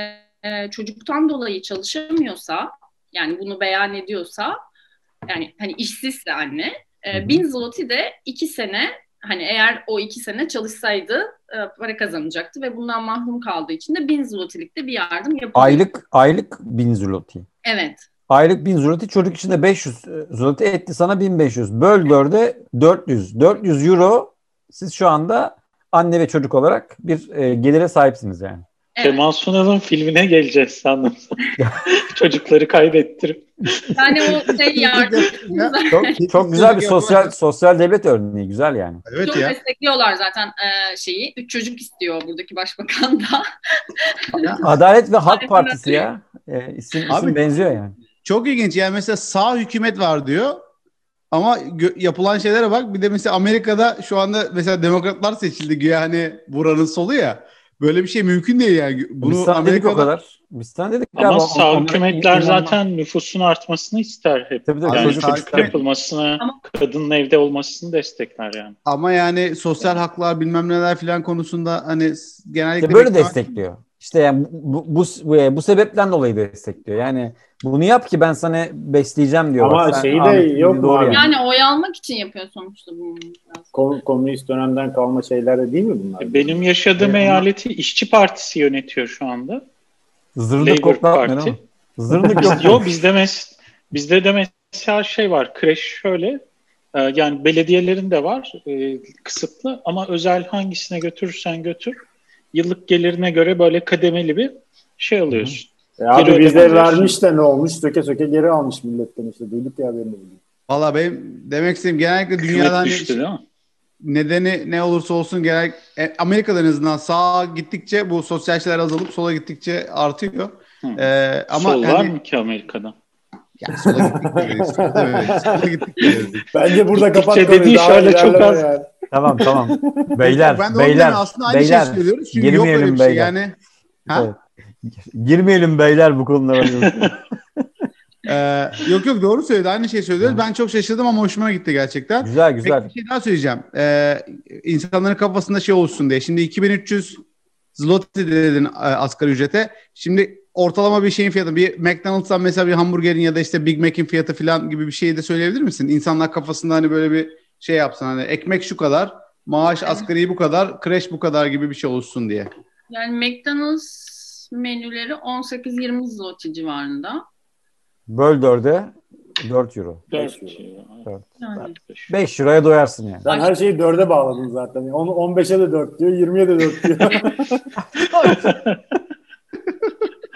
e, çocuktan dolayı çalışamıyorsa yani bunu beyan ediyorsa yani hani işsizse anne e. 1000 zloty de 2 sene hani eğer o 2 sene çalışsaydı e, para kazanacaktı ve bundan mahrum kaldığı için de 1000 zlotylik de bir yardım yapılıyor. Aylık aylık 1000 zloty. Evet. Aylık 1000 zloty çocuk için de 500 zloty etti sana 1500. Böl 4'e 400. 400 euro siz şu anda anne ve çocuk olarak bir e, gelire sahipsiniz yani. Evet. Kemal Sunal'ın filmine geleceğiz sandım. Çocukları kaybettirip. Yani o şey yardım Ya, Çok, çok güzel bir sosyal sosyal devlet örneği güzel yani. Evet çok ya. destekliyorlar zaten e, şeyi. Üç çocuk istiyor buradaki başbakan da. Adalet ve Halk Partisi ya. E, isim, isim Abi- benziyor yani. Çok ilginç. Yani mesela sağ hükümet var diyor. Ama gö- yapılan şeylere bak. Bir de mesela Amerika'da şu anda mesela demokratlar seçildi güya hani buranın solu ya. Böyle bir şey mümkün değil yani. Bunu Biz sana dedik o kadar. Biz sana dedik Ama galiba, sağ hükümetler inanma- zaten nüfusun artmasını ister hep. Tabii tabii, Yani çocuk çocuk hükümet- yapılmasına, Ama- kadının evde olmasını destekler yani. ama yani sosyal haklar bilmem neler filan konusunda hani genellikle İşte böyle destekliyor. İşte yani bu, bu, bu, bu sebepten dolayı destekliyor. Yani bunu yap ki ben sana besleyeceğim diyor. Ama sen şeyi de yok mu abi? Yani oy almak için yapıyor sonuçta bunu. Kom- komünist dönemden kalma şeyler de değil mi bunlar? Benim yaşadığım Evet, ama- eyaleti İşçi Partisi yönetiyor şu anda. Zırnık Labour Parti. Zırnık Biz, yok. yo, bizde, mes bizde de mesela şey var, kreş şöyle, e, yani belediyelerin de var e, kısıtlı ama özel hangisine götürürsen götür, yıllık gelirine göre böyle kademeli bir şey alıyorsun. E abi ödeme vermiş de ne olmuş? Söke söke geri almış milletten işte. Duyduk ya haberini. Valla benim demek istediğim genellikle dünyada Hükümet hani düştü değil mi? nedeni ne olursa olsun genel e, Amerika'da en azından sağa gittikçe bu sosyal şeyler azalıp sola gittikçe artıyor. Hı. Ee, ama Sol var hani, mı ki Amerika'da? yani sola gittikçe sola gittikçe. Bence burada kapat konuyu. dediği şöyle çok az. yani. Tamam tamam. Beyler, ben de beyler, aslında aynı beyler. şey söylüyoruz. Çünkü yok öyle bir şey. beyler. Yani Ha? Evet. Girmeyelim beyler bu konulara. Ee, yok yok doğru söyledi. Aynı şey söylüyoruz. Ben çok şaşırdım ama hoşuma gitti gerçekten. güzel Peki güzel. bir şey daha söyleyeceğim. Ee, insanların kafasında şey olsun diye. Şimdi 2300 zloty dedin e, asgari ücrete. Şimdi ortalama bir şeyin fiyatı bir McDonald's'tan mesela bir hamburgerin ya da işte Big Mac'in fiyatı falan gibi bir şey de söyleyebilir misin? İnsanlar kafasında hani böyle bir şey yapsın hani ekmek şu kadar, maaş asgari bu kadar, kreş bu kadar gibi bir şey olsun diye. Yani McDonald's menüleri 18-20 zloty civarında. Böl dörde 4 euro. Dört. Dört. Yani 5 euroya doyarsın yani. Sen her şeyi dörde bağladın zaten. Onu 15'e de 4 diyor, 20'ye de 4 diyor.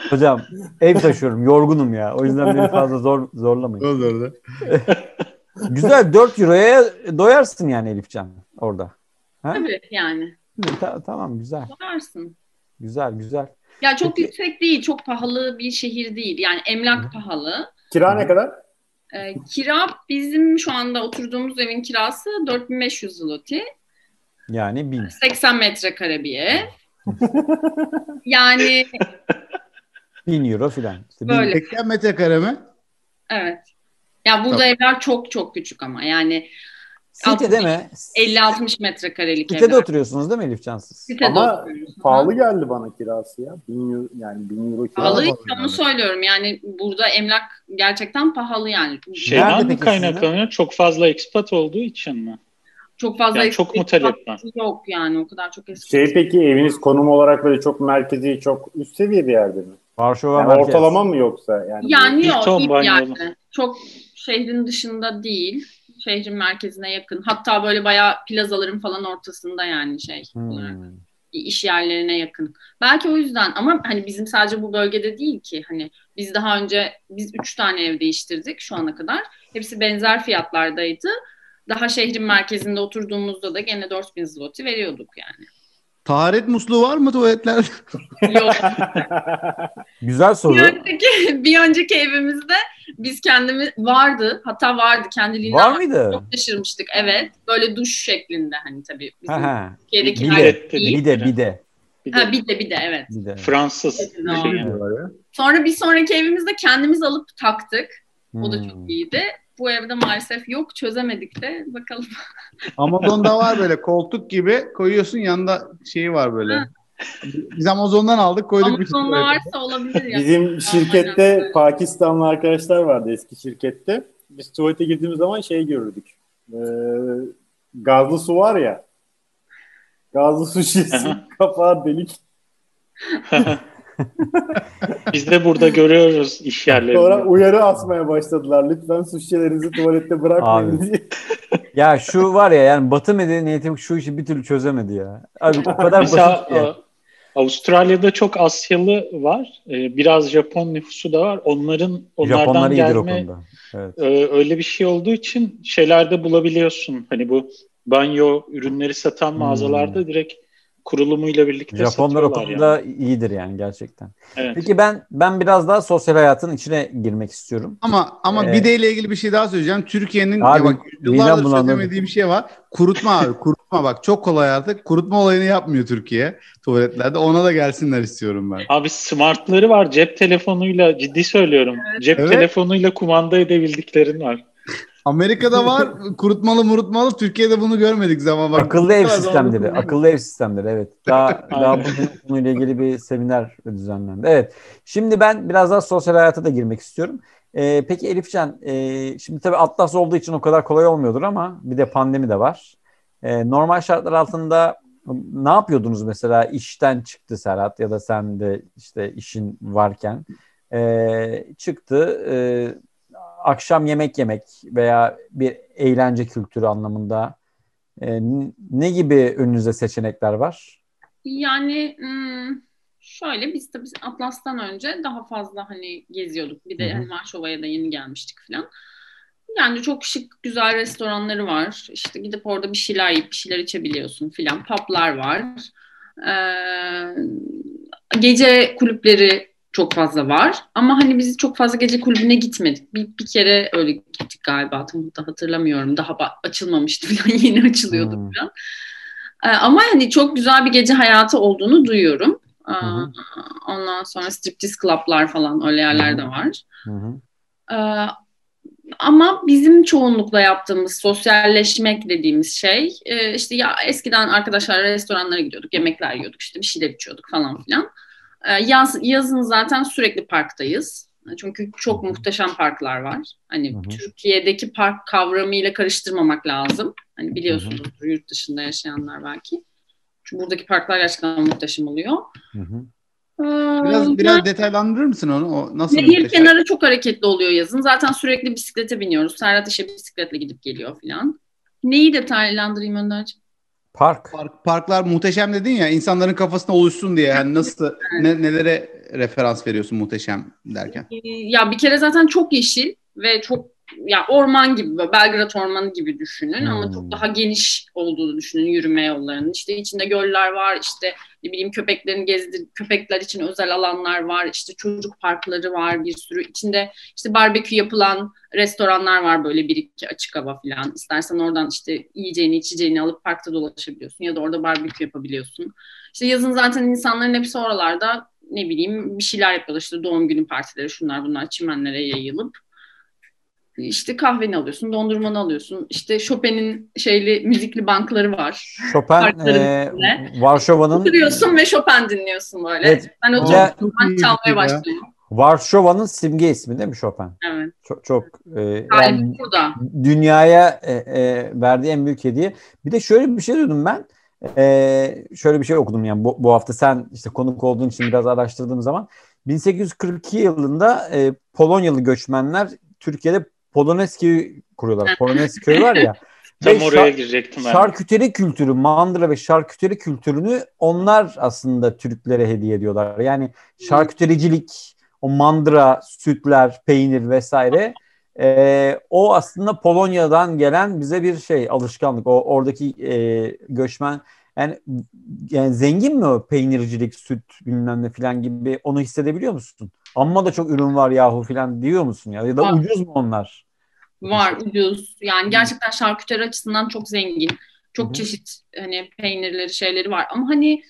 Hocam ev taşıyorum yorgunum ya. O yüzden beni fazla zor zorlamayın. Olur Güzel 4 euroya doyarsın yani Elifcan orada. Ha? tabii yani. Ta- tamam güzel. Varsın. Güzel güzel. Ya çok Peki- yüksek değil, çok pahalı bir şehir değil. Yani emlak pahalı. Kira ne kadar? Ee, kira bizim şu anda oturduğumuz evin kirası 4500 zloty. Yani 1000. 80 metrekare bir ev. yani 1000 euro filan. İşte Böyle. 80 metrekare mi? evet. Ya burada evler çok çok küçük ama yani Sitede mi? 50-60 metrekarelik Sitede evler. oturuyorsunuz değil mi Elifcan siz? Sitede Ama oturuyoruz. pahalı geldi bana kirası ya. 1000 euro, yani 1000 euro kira. Pahalı pahalı onu söylüyorum yani burada emlak gerçekten pahalı yani. Şeyden mi kaynaklanıyor? Çok fazla ekspat olduğu için mi? Çok fazla Yani çok mu eksik talep var? Yok yani o kadar çok eski. Şey peki eviniz konum olarak böyle çok merkezi, çok üst seviye bir yerde mi? Varşova Yani merkez. ortalama mı yoksa? Yani, Yani yok iyi bir yerde. Çok şehrin dışında değil. Şehrin merkezine yakın. Hatta böyle bayağı plazaların falan ortasında yani şey olarak. Hmm. iş yerlerine yakın. Belki o yüzden ama hani bizim sadece bu bölgede değil ki hani biz daha önce biz üç tane ev değiştirdik şu ana kadar. Hepsi benzer fiyatlardaydı. Daha şehrin merkezinde oturduğumuzda da gene 4000 zloty veriyorduk yani. Taharet musluğu var mı tuvaletlerde? Yok. Güzel soru. bir, önceki, bir önceki evimizde biz kendimiz vardı. Hatta vardı kendiliğinden. Var mıydı? Çok şaşırmıştık. Evet. Böyle duş şeklinde hani tabii bizim Ha ha. Türkiye'deki Bir de, bir de, bir de. Bir Ha de bir de bir de evet. Bir de. Fransız. Evet, bir şey yani. Sonra bir sonraki evimizde kendimiz alıp taktık. O da Hmm. çok iyiydi. Bu evde maalesef yok. Çözemedik de. Bakalım. Amazon'da var böyle koltuk gibi koyuyorsun yanında şeyi var böyle. Ha. Biz Amazon'dan aldık koyduk. bir Amazon'da şey. varsa olabilir ya. Bizim şirkette Pakistanlı arkadaşlar vardı eski şirkette. Biz tuvalete girdiğimiz zaman şey görürdük. Ee, gazlı su var ya. Gazlı su şişesi kapağı delik. Biz de burada görüyoruz iş yerlerinde. Sonra uyarı asmaya başladılar. Lütfen su şişelerinizi tuvalette bırakmayın Abi. diye. Ya şu var ya yani Batı medeniyeti şu işi bir türlü çözemedi ya. Abi o kadar Mesela basit ki. a- Avustralya'da çok Asyalı var. Ee, Biraz Japon nüfusu da var. Onların onlardan Japonlar gelme konuda. Evet. e, öyle bir şey olduğu için şeylerde bulabiliyorsun. Hani bu banyo ürünleri satan Hmm. mağazalarda direkt kurulumuyla birlikte Japonlar o konuda yani. iyidir yani gerçekten. Evet. Peki ben ben biraz daha sosyal hayatın içine girmek istiyorum. Ama ama Ee, bideyle ilgili bir şey daha söyleyeceğim. Türkiye'nin Abi, bak yıllardır çözemediği bir şey var. Kurutma abi. Kurutma bak çok kolay artık. Kurutma olayını yapmıyor Türkiye tuvaletlerde. Ona da gelsinler istiyorum ben. Abi smartları var. Cep telefonuyla ciddi söylüyorum. Cep Evet. telefonuyla kumanda edebildiklerin var. Amerika'da var kurutmalı murutmalı. Türkiye'de bunu görmedik zaman bak. akıllı ev sistemleri, akıllı ev sistemleri evet. Daha daha bugün konuyla ilgili bir seminer düzenlendi. Evet. Şimdi ben biraz daha sosyal hayata da girmek istiyorum. Ee, peki Elifcan, e, şimdi tabii Atlas olduğu için o kadar kolay olmuyordur ama bir de pandemi de var. Ee, normal şartlar altında ne yapıyordunuz mesela işten çıktı Serhat ya da sen de işte işin varken Ee, çıktı e, akşam yemek yemek veya bir eğlence kültürü anlamında e, ne gibi önünüze seçenekler var? Yani hmm, şöyle biz tabii Atlas'tan önce daha fazla hani geziyorduk. Bir de hani Varşova'ya da yeni gelmiştik falan. Yani çok şık güzel restoranları var. İşte gidip orada bir şeyler yiyip bir şeyler içebiliyorsun filan. Publar var. Ee, gece kulüpleri çok fazla var. Ama hani biz çok fazla gece kulübüne gitmedik. Bir, bir kere öyle gittik galiba. Tam da hatırlamıyorum. Daha açılmamıştı falan. Yeni açılıyordu Hmm. falan. Ee, ama hani çok güzel bir gece hayatı olduğunu duyuyorum. Ee, hı. Ondan sonra striptease club'lar falan öyle yerler de var. Hı. Ee, ama bizim çoğunlukla yaptığımız sosyalleşmek dediğimiz şey e, işte ya eskiden arkadaşlar restoranlara gidiyorduk, yemekler yiyorduk, işte bir şeyler içiyorduk falan filan. Ee, yaz, yazın zaten sürekli parktayız. Çünkü çok muhteşem parklar var. Hani Hı hı. Türkiye'deki park kavramıyla karıştırmamak lazım. Hani biliyorsunuzdur yurt dışında yaşayanlar belki. Çünkü buradaki parklar gerçekten muhteşem oluyor. Hı hı. Ee, Biraz biraz detaylandırır mısın onu? O nasıl Nehir kenarı çok hareketli oluyor yazın. Zaten sürekli bisiklete biniyoruz. Serhat işe bisikletle gidip geliyor filan. Neyi detaylandırayım Önderciğim? Park. Park, parklar muhteşem dedin ya insanların kafasına oluşsun diye yani nasıl ne, nelere referans veriyorsun muhteşem derken? Ee, Ya bir kere zaten çok yeşil ve çok ya orman gibi Belgrad Ormanı gibi düşünün ama Hmm. çok daha geniş olduğunu düşünün yürüme yollarının. İşte içinde göller var, işte ne bileyim köpeklerin gezdir köpekler için özel alanlar var, işte çocuk parkları var bir sürü. içinde işte barbekü yapılan restoranlar var böyle bir iki açık hava falan. İstersen oradan işte yiyeceğini içeceğini alıp parkta dolaşabiliyorsun ya da orada barbekü yapabiliyorsun. İşte yazın zaten insanların hepsi oralarda ne bileyim bir şeyler yapıyorlar işte doğum günü partileri şunlar bunlar çimenlere yayılıp işte kahveni alıyorsun, dondurmanı alıyorsun. İşte Chopin'in şeyli müzikli bankları var. Chopin e. Varşova'nın Oturuyorsun ve Chopin dinliyorsun böyle. Evet. Ben Ya- oturup Çok ben çalmaya şey ya. başlıyorum. Varşova'nın simge ismi değil mi Chopin? Evet. Çok çok e, yani burada. dünyaya e, e, verdiği en büyük hediye. Bir de şöyle bir şey duydum ben. E, şöyle bir şey okudum yani bu, bu hafta sen işte konuk olduğun için biraz araştırdığım zaman 1842 yılında e, Polonyalı göçmenler Türkiye'de Polonezki kuruyorlar. Polonezki köyü var ya. Tam Ve oraya şar- girecektim ben. Şarküteri kültürü, mandıra ve şarküteri kültürünü onlar aslında Türklere hediye ediyorlar. Yani şarkütericilik, o mandıra, sütler, peynir vesaire e, o aslında Polonya'dan gelen bize bir şey alışkanlık. O oradaki e, göçmen yani, yani zengin mi o peynircilik, süt bilmem ne falan gibi onu hissedebiliyor musun? Amma da çok ürün var yahu falan diyor musun ya? Ya da Var. ucuz mu onlar? Var ucuz. Yani gerçekten şarküteri açısından çok zengin. Çok Hı hı. çeşit hani peynirleri şeyleri var. Ama hani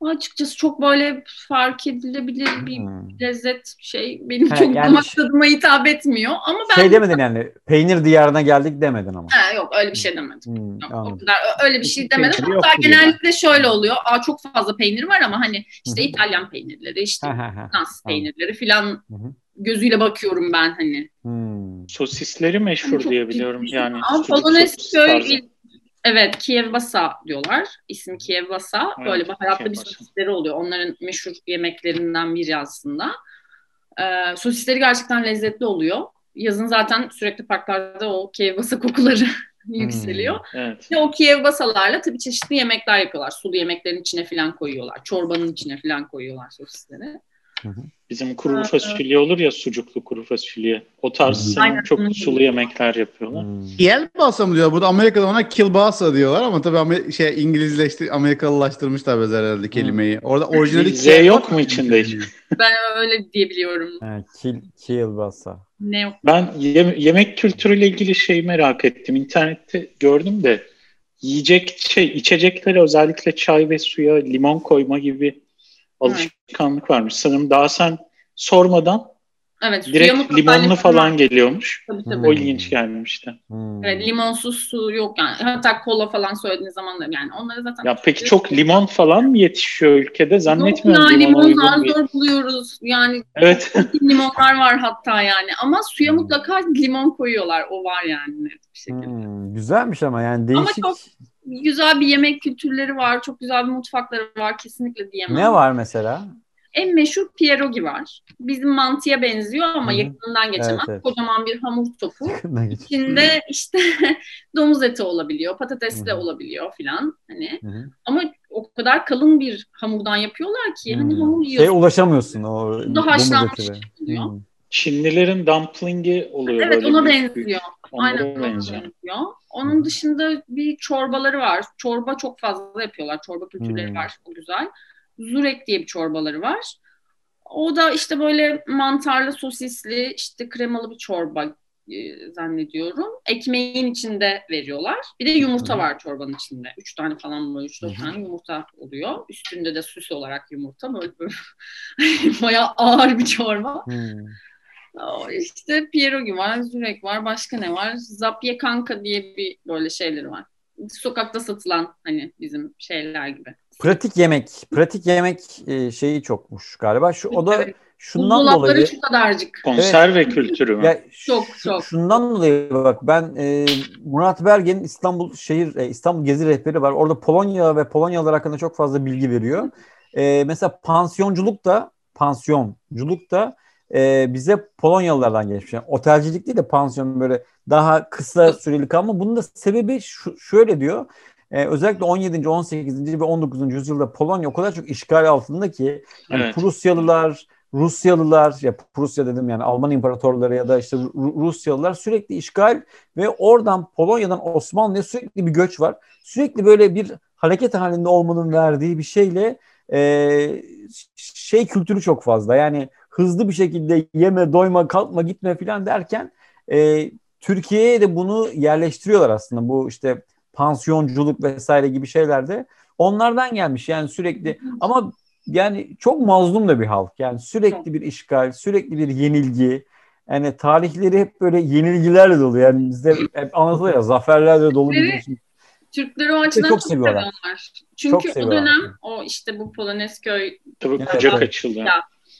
açıkçası çok böyle fark edilebilir bir Hmm. lezzet şey benim Ha, çok yani damak tadıma hitap etmiyor. Ama ben Şey demedin yani peynir diyarına geldik demedin ama. Ha, yok öyle bir şey demedim. Hmm, Yok, o kadar öyle bir şey Peyniri demedim. yok Hatta genellikle şöyle oluyor. Aa çok fazla peynir var ama hani işte. İtalyan peynirleri, işte. Fransız peynirleri filan gözüyle bakıyorum ben hani. Hmm. Sosisleri meşhur Çok diye biliyorum ciddi. yani. Polonez sosis köy Evet, Kievbasa diyorlar. İsmi Kievbasa. Evet, Böyle baharatlı bir sosisleri oluyor. Onların meşhur yemeklerinden biri aslında. Ee, sosisleri gerçekten lezzetli oluyor. Yazın zaten sürekli parklarda o Kievbasa kokuları yükseliyor. Evet. Ve o Kievbasalarla tabii çeşitli yemekler yapıyorlar. Sulu yemeklerin içine falan koyuyorlar. Çorbanın içine falan koyuyorlar sosisleri. Bizim kuru fasulye olur ya sucuklu kuru fasulye. O tarz Aynen. çok sulu yemekler yapıyorlar. Kielbasa mı diyor? Burada Amerika'da ona kielbasa diyorlar ama tabii Amer- şey İngilizleşti, Amerikalılaştırmışlar biraz herhalde kelimeyi. Orada orijinali Z yok mu içinde hiç? Ben öyle diyebiliyorum. Ha, kil, kielbasa. Ne yok. Ben yem- yemek kültürüyle ilgili şeyi merak ettim. İnternette gördüm de yiyecek şey içeceklere özellikle çay ve suya limon koyma gibi alışkanlık varmış. Sanırım daha sen sormadan Evet, direkt limonlu limon falan var. geliyormuş. Tabii tabii. Hmm. O ilginç gelmişti. Hmm. Evet, limonsuz su yok yani. Hatta kola falan söylediğiniz zaman da yani onları zaten Ya peki çok limon falan mı yetişiyor ülkede? Zannetmiyorum Yok ya limon uygun zar zor buluyoruz. Yani Evet. limonlar var hatta yani. Ama suya Hmm. mutlaka limon koyuyorlar. O var yani net bir şekilde. Hmm, güzelmiş ama yani Ama değişik. çok Güzel bir yemek kültürleri var. Çok güzel bir mutfakları var. Kesinlikle diyemem. Ne var mesela? En meşhur pierogi var. Bizim mantıya benziyor ama Hı hı. yakından geçemez. Evet, evet. Kocaman bir hamur topu. İçinde işte domuz eti olabiliyor, patates de olabiliyor filan hani. Ama o kadar kalın bir hamurdan yapıyorlar ki hani Hmm. hamur Şeye yiyorsun. ulaşamıyorsun o domuz eti. Hmm. Çinlilerin dumpling'i oluyor Evet böyle. ona büyük büyük. Onlara Aynen benziyor. Onun dışında bir çorbaları var. Çorba çok fazla yapıyorlar. Çorba kültürleri Hmm. var. O güzel. Zurek diye bir çorbaları var. O da işte böyle mantarlı, sosisli, işte kremalı bir çorba e, zannediyorum. Ekmeğin içinde veriyorlar. Bir de yumurta Hı. var çorbanın içinde. Üç tane falan böyle üç dört tane yumurta oluyor. Üstünde de süs olarak yumurta. Böyle, böyle bayağı ağır bir çorba. Hmm. O İşte pierogi var, zürek var, başka ne var? Zapye kanka diye bir böyle şeyleri var. Sokakta satılan hani bizim şeyler gibi. Pratik yemek, pratik yemek e, şeyi çokmuş galiba. Şu o da Evet. şundan Buzdolapları dolayı şu kadarcık. Konserve kültürü mü? ya Çok, çok. şundan dolayı bak ben e, Murat Bergen'in İstanbul şehir e, İstanbul gezi rehberi var. Orada Polonya ve Polonyalılar hakkında çok fazla bilgi veriyor. E, mesela pansiyonculuk da pansiyonculuk da e, bize Polonyalılardan geçmiş. Yani otelcilik değil de pansiyon böyle daha kısa süreli kalma. Bunun da sebebi şu, şöyle diyor. E, özellikle 17. 18. ve 19. yüzyılda Polonya o kadar çok işgal altında ki yani Evet. Prusyalılar, Rusyalılar, ya Prusya dedim yani Alman imparatorları ya da işte Ru- Rusyalılar sürekli işgal ve oradan Polonya'dan Osmanlı'ya sürekli bir göç var. Sürekli böyle bir hareket halinde olmanın verdiği bir şeyle e, şey kültürü çok fazla. Yani hızlı bir şekilde yeme, doyma, kalkma, gitme falan derken e, Türkiye'ye de bunu yerleştiriyorlar aslında. Bu işte pansiyonculuk vesaire gibi şeylerde onlardan gelmiş. Yani sürekli ama yani çok mazlum da bir halk. Yani sürekli bir işgal, sürekli bir yenilgi. Yani tarihleri hep böyle yenilgilerle dolu. Yani bizde hep anlatılıyor ya zaferlerle dolu Evet. biliyorsun. Türkler o açıdan çok çok, seviyorlar. seviyorlar. Çünkü Çok o seviyorlar. dönem o işte bu Polonezköy Tabii kucak evet.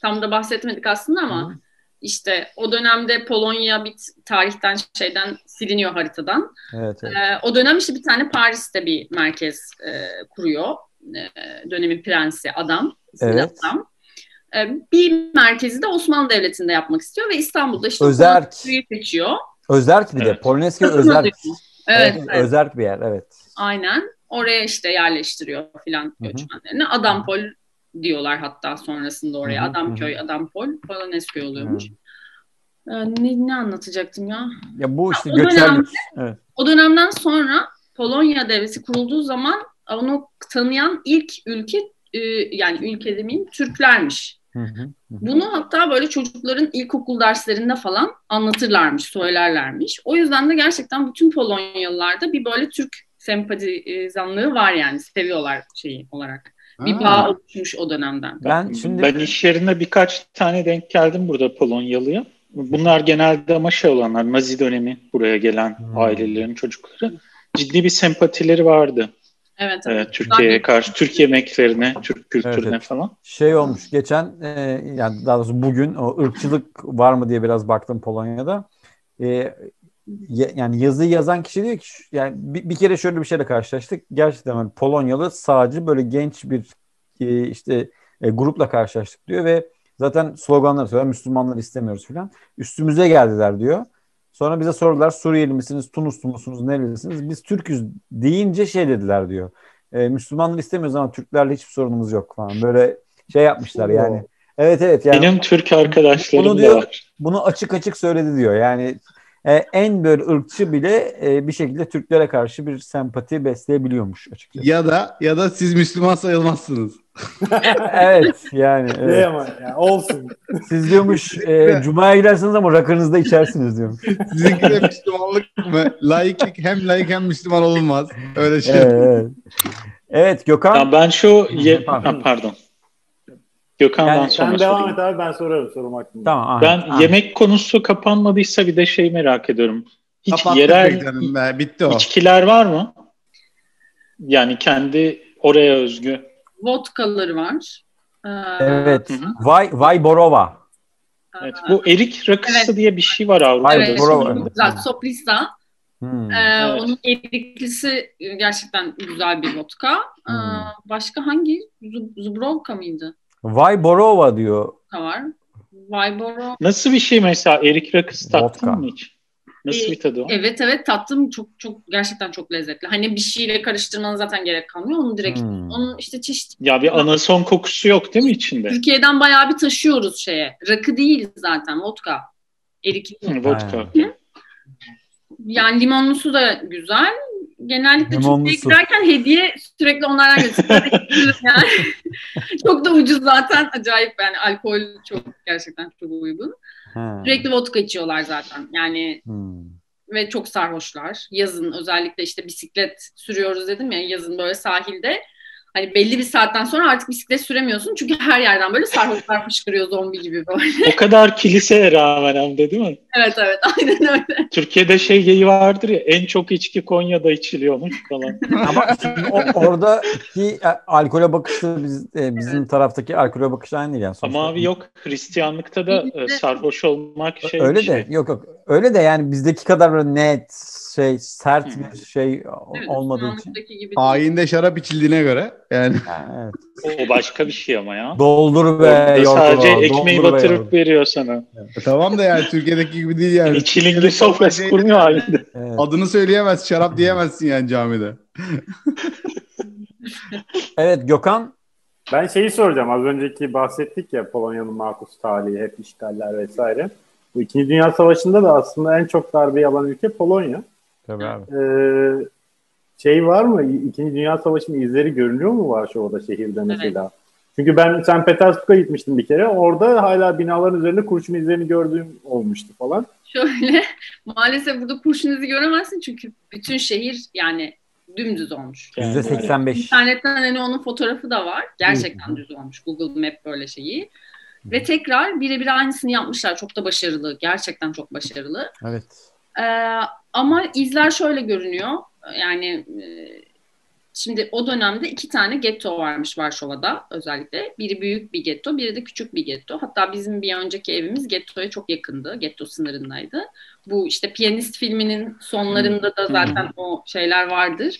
Tam da bahsetmedik aslında ama Hı. işte o dönemde Polonya bir tarihten şeyden siliniyor haritadan. Evet, evet. Ee, o dönem işte bir tane Paris'te bir merkez e, kuruyor. E, dönemin prensi adam. Evet. adam. E, bir merkezi de Osmanlı Devleti'nde yapmak istiyor ve İstanbul'da işte Özerk. Seçiyor. Özerk bir de. Evet. Polonezköy Sakın Özerk. Evet, Evet, evet, Özerk bir yer. Evet. aynen. Oraya işte yerleştiriyor filan göçmenlerini. Adampol diyorlar hatta sonrasında oraya. Hı hı, Adamköy, Adampol, Polonezköy oluyormuş. E, ne, ne anlatacaktım ya? Ya bu işte o göçerlik. Evet. O dönemden sonra Polonya devleti kurulduğu zaman onu tanıyan ilk ülke e, yani ülke demeyeyim Türklermiş. Hı hı, hı. Bunu hatta böyle çocukların ilkokul derslerinde falan anlatırlarmış, söylerlermiş. O yüzden de gerçekten bütün Polonyalılarda bir böyle Türk sempatizanlığı var yani seviyorlar şeyi olarak. Bir Ha. bağ oluşmuş o dönemden. Ben şimdi Ben iş yerinde birkaç tane denk geldim burada Polonyalıya. Bunlar genelde ama şey olanlar Nazi dönemi buraya gelen Hmm. ailelerin çocukları. Ciddi bir sempatileri vardı Evet, e, evet. Türkiye'ye karşı, Türk yemeklerine, Türk kültürüne Evet, evet. falan. şey olmuş geçen e, yani daha doğrusu bugün o ırkçılık var mı diye biraz baktım Polonya'da. E, yani yazıyı yazan kişi diyor ki yani bir, bir kere şöyle bir şeyle karşılaştık. Gerçekten hani Polonyalı sağcı böyle genç bir e, işte e, grupla karşılaştık diyor ve zaten sloganlar söylüyor. Müslümanlar istemiyoruz falan. Üstümüze geldiler diyor. Sonra bize sordular Suriyeli misiniz, Tunuslu musunuz, nerelisiniz? Biz Türk'üz deyince şey dediler diyor. E, Müslümanlar istemiyoruz ama Türklerle hiçbir sorunumuz yok falan. Böyle şey yapmışlar yani. Evet evet yani Benim Türk arkadaşlarım Bunu da diyor- var. bunu açık açık söyledi diyor. Yani e, en böyle ırkçı bile e, bir şekilde Türklere karşı bir sempati besleyebiliyormuş açıkçası. Ya da ya da siz Müslüman sayılmazsınız. evet yani Ne evet. ama ya, olsun. siz diyormuş e, Cuma'ya gidersiniz ama rakınızda içersiniz diyormuş. Sizinki de Müslümanlık mı? Laiklik hem laik hem Müslüman olunmaz. Öyle şey. Evet, evet. Evet Gökhan. Ya ben şu ye-. Ha, pardon. Gökhan'dan Yani sonra Sen devam sorayım. et abi ben sorarım sorum hakkında. Tamam. aha, Ben aha. yemek konusu kapanmadıysa bir de şey merak ediyorum. Hiç Kapattık yerel be. Bitti o. içkiler var mı? Yani kendi oraya özgü. Vodkaları var. Ee, Evet. Hı hı. Vay Vay Borova. Evet. Bu erik rakısı Evet. diye bir şey var Avrupa'da. Evet, çok güzel. Soplisa. Hmm. Ee, Evet. Onun eriklisi gerçekten güzel bir vodka. Ee, Hmm. başka hangi? Zub- Zubrovka mıydı? Vay Borova diyor. Var. Vayboro. Nasıl bir şey mesela erik rakısı tattın Vodka. mı hiç? Nasıl Ee, bir tadı o? Evet evet tattım çok çok gerçekten çok lezzetli. Hani bir şeyle karıştırmanın zaten gerek kalmıyor. Onu direkt Hmm. onun işte çeşit Ya bir anason kokusu yok değil mi içinde? Türkiye'den bayağı bir taşıyoruz şeye. Rakı değil zaten vodka. Erikli. Vodka. Yani limonlusu da güzel. Genellikle Limonlusu. Türkiye'ye giderken hediye sürekli onlardan getiriyoruz. yani. çok da ucuz zaten. Acayip yani alkol çok gerçekten çok uygun. Ha. Sürekli vodka içiyorlar zaten. Yani Hmm. ve çok sarhoşlar. Yazın özellikle işte bisiklet sürüyoruz dedim ya yazın böyle sahilde. Hani belli bir saatten sonra artık bisiklet süremiyorsun. Çünkü her yerden böyle sarhoşlar fışkırıyor zombi gibi böyle. O kadar kiliseye rağmen hem de değil mi? evet evet aynen öyle. Türkiye'de şey geyi vardır ya en çok içki Konya'da içiliyormuş falan. Ama o, oradaki e, alkole bakışı biz, e, bizim taraftaki alkole bakışı aynı değil yani. sonuçta. Ama abi yok Hristiyanlıkta da e, sarhoş olmak şey öyle şey. de yok yok öyle de yani bizdeki kadar böyle net şey sert Hı. bir şey Evet, olmadığı için. Gibi. Ayinde şarap içildiğine göre yani Yani evet. O başka bir şey ama ya. Doldur be Orada yorgunu, sadece ekmeği doldur be batırıp yorgunu. veriyor sana. tamam da yani Türkiye'deki gibi değil yani. Çilingir sofrası şey- kurmuyor halinde. Evet. Adını söyleyemez, şarap diyemezsin yani camide. evet Gökhan Ben şeyi soracağım. Az önceki bahsettik ya Polonya'nın makus tarihi, hep işgaller vesaire. Bu İkinci Dünya Savaşı'nda da aslında en çok darbe alan ülke Polonya. Tabii abi. Ee, şey var mı? İkinci Dünya Savaşı'nın izleri görünüyor mu Varşova'da şehirde mesela? Çünkü ben St. Petersburg'a gitmiştim bir kere. Orada hala binaların üzerinde kurşun izlerini gördüğüm olmuştu falan. Şöyle maalesef burada kurşun izi göremezsin çünkü bütün şehir yani dümdüz olmuş. Yani Yüzde 85. İnternetten hani onun fotoğrafı da var. Gerçekten düz olmuş. Google Map böyle şeyi. Ve tekrar birebir aynısını yapmışlar. Çok da başarılı. Gerçekten çok başarılı. Evet. Ee, ama izler şöyle görünüyor. Yani e, şimdi o dönemde iki tane getto varmış Varşova'da özellikle. Biri büyük bir getto, biri de küçük bir getto. Hatta bizim bir önceki evimiz gettoya çok yakındı. Getto sınırındaydı. Bu işte Piyanist filminin sonlarında da zaten o şeyler vardır.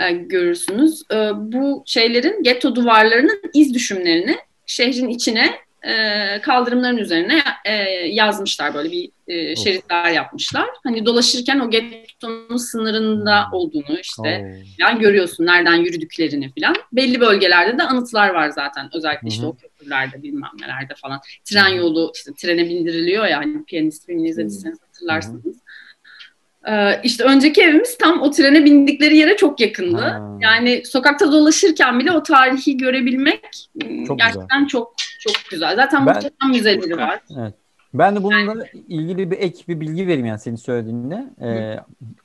Ee, görürsünüz. Ee, bu şeylerin getto duvarlarının iz düşümlerini şehrin içine e, kaldırımların üzerine e, yazmışlar böyle bir e, Of. şeritler yapmışlar. Hani dolaşırken o gettonun sınırında olduğunu işte Oo. yani görüyorsun nereden yürüdüklerini falan. Belli bölgelerde de anıtlar var zaten. Özellikle işte Hı hı. o köprülerde bilmem nelerde falan. Tren yolu işte trene bindiriliyor ya hani piyanist filmini izlediyseniz hatırlarsınız. Ee, işte önceki evimiz tam o trene bindikleri yere çok yakındı. Ha. Yani sokakta dolaşırken bile o tarihi görebilmek m, Çok gerçekten çok çok güzel. Zaten Ben- muhteşem müzeleri var. Ben de bununla ilgili bir ek bir bilgi vereyim yani senin söylediğinle. Ee,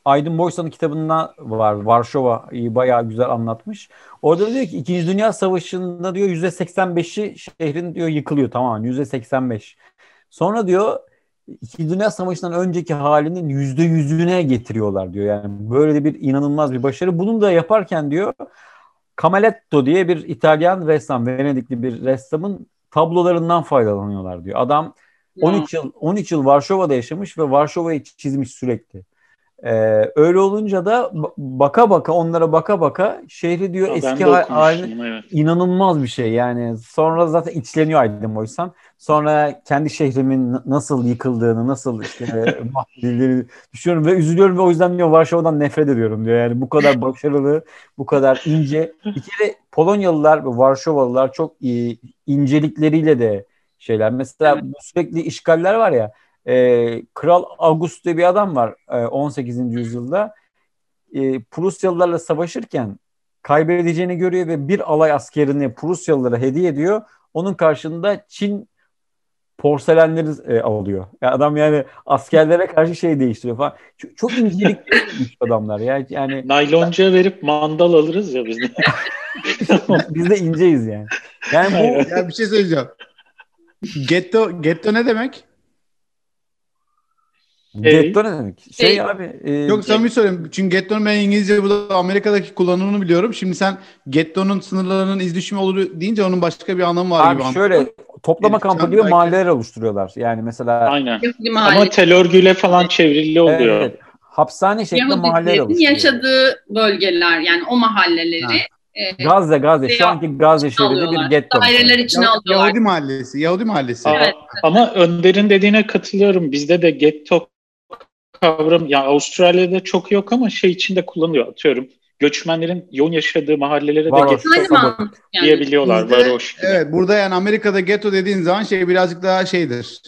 Aydın Boysan'ın kitabında var. Varşova'yı bayağı güzel anlatmış. Orada diyor ki 2. Dünya Savaşı'nda diyor %85'i şehrin diyor yıkılıyor tamamen %85. Sonra diyor 2. Dünya Savaşı'ndan önceki halinin %100'üne getiriyorlar diyor. Yani böyle bir inanılmaz bir başarı. Bunu da yaparken diyor Camaletto diye bir İtalyan ressam, Venedikli bir ressamın tablolarından faydalanıyorlar diyor. Adam 13 yıl 13 yıl Varşova'da yaşamış ve Varşova'yı çizmiş sürekli. Ee, öyle olunca da baka baka onlara baka baka şehri diyor Ya eski haline evet. inanılmaz bir şey yani. Sonra zaten içleniyor Aydın Boysan. Sonra kendi şehrimin nasıl yıkıldığını, nasıl işte mahvedildiğini düşünüyorum ve üzülüyorum ve o yüzden diyor Varşova'dan nefret ediyorum diyor. Yani bu kadar başarılı, bu kadar ince. Bir kere Polonyalılar ve Varşovalılar çok iyi, incelikleriyle de şeyler. Mesela bu sürekli işgaller var ya. E, Kral August diye bir adam var e, 18. yüzyılda. E, Prusyalılarla savaşırken kaybedeceğini görüyor ve bir alay askerini Prusyalılara hediye ediyor. Onun karşında Çin porselenleri e, alıyor. Ya adam yani askerlere karşı şey değiştiriyor falan. Çok, çok incelikli adamlar ya. Yani Nayloncuya verip mandal alırız ya biz de. biz de inceyiz yani. Yani bu Ya bir şey söyleyeceğim. Getto, getto ne demek? Getto ne demek? Şey Şey- abi e, Yok samimi söyleyeyim. Çünkü getto'nun ben İngilizce burada Amerika'daki kullanımını biliyorum. Şimdi sen getto'nun sınırlarının iz düşümü olur deyince onun başka bir anlamı var gibi. abi şöyle toplama Herif kampı gibi belki- mahalleler oluşturuyorlar. Yani mesela Aynen. Yahudi Ama tel örgüyle falan çevrili oluyor. evet, hapishane şeklinde mahalleler oluşturuyor. yaşadığı bölgeler yani o mahalleleri Ha. e, Gazze, Gazze. Şu anki Gazze şeridi bir getto. Daireler içine Ya- alıyorlar. Yahudi mahallesi. Yahudi mahallesi. Aa, Evet. Ama Önder'in dediğine katılıyorum. Bizde de getto kavram ya Avustralya'da çok yok ama şey içinde kullanılıyor. Atıyorum göçmenlerin yoğun yaşadığı mahallelere de Varoş. getto Aynı mantık yani. diyebiliyorlar. Bizde- Varoş gibi. Evet burada yani Amerika'da getto dediğin zaman şey birazcık daha şeydir.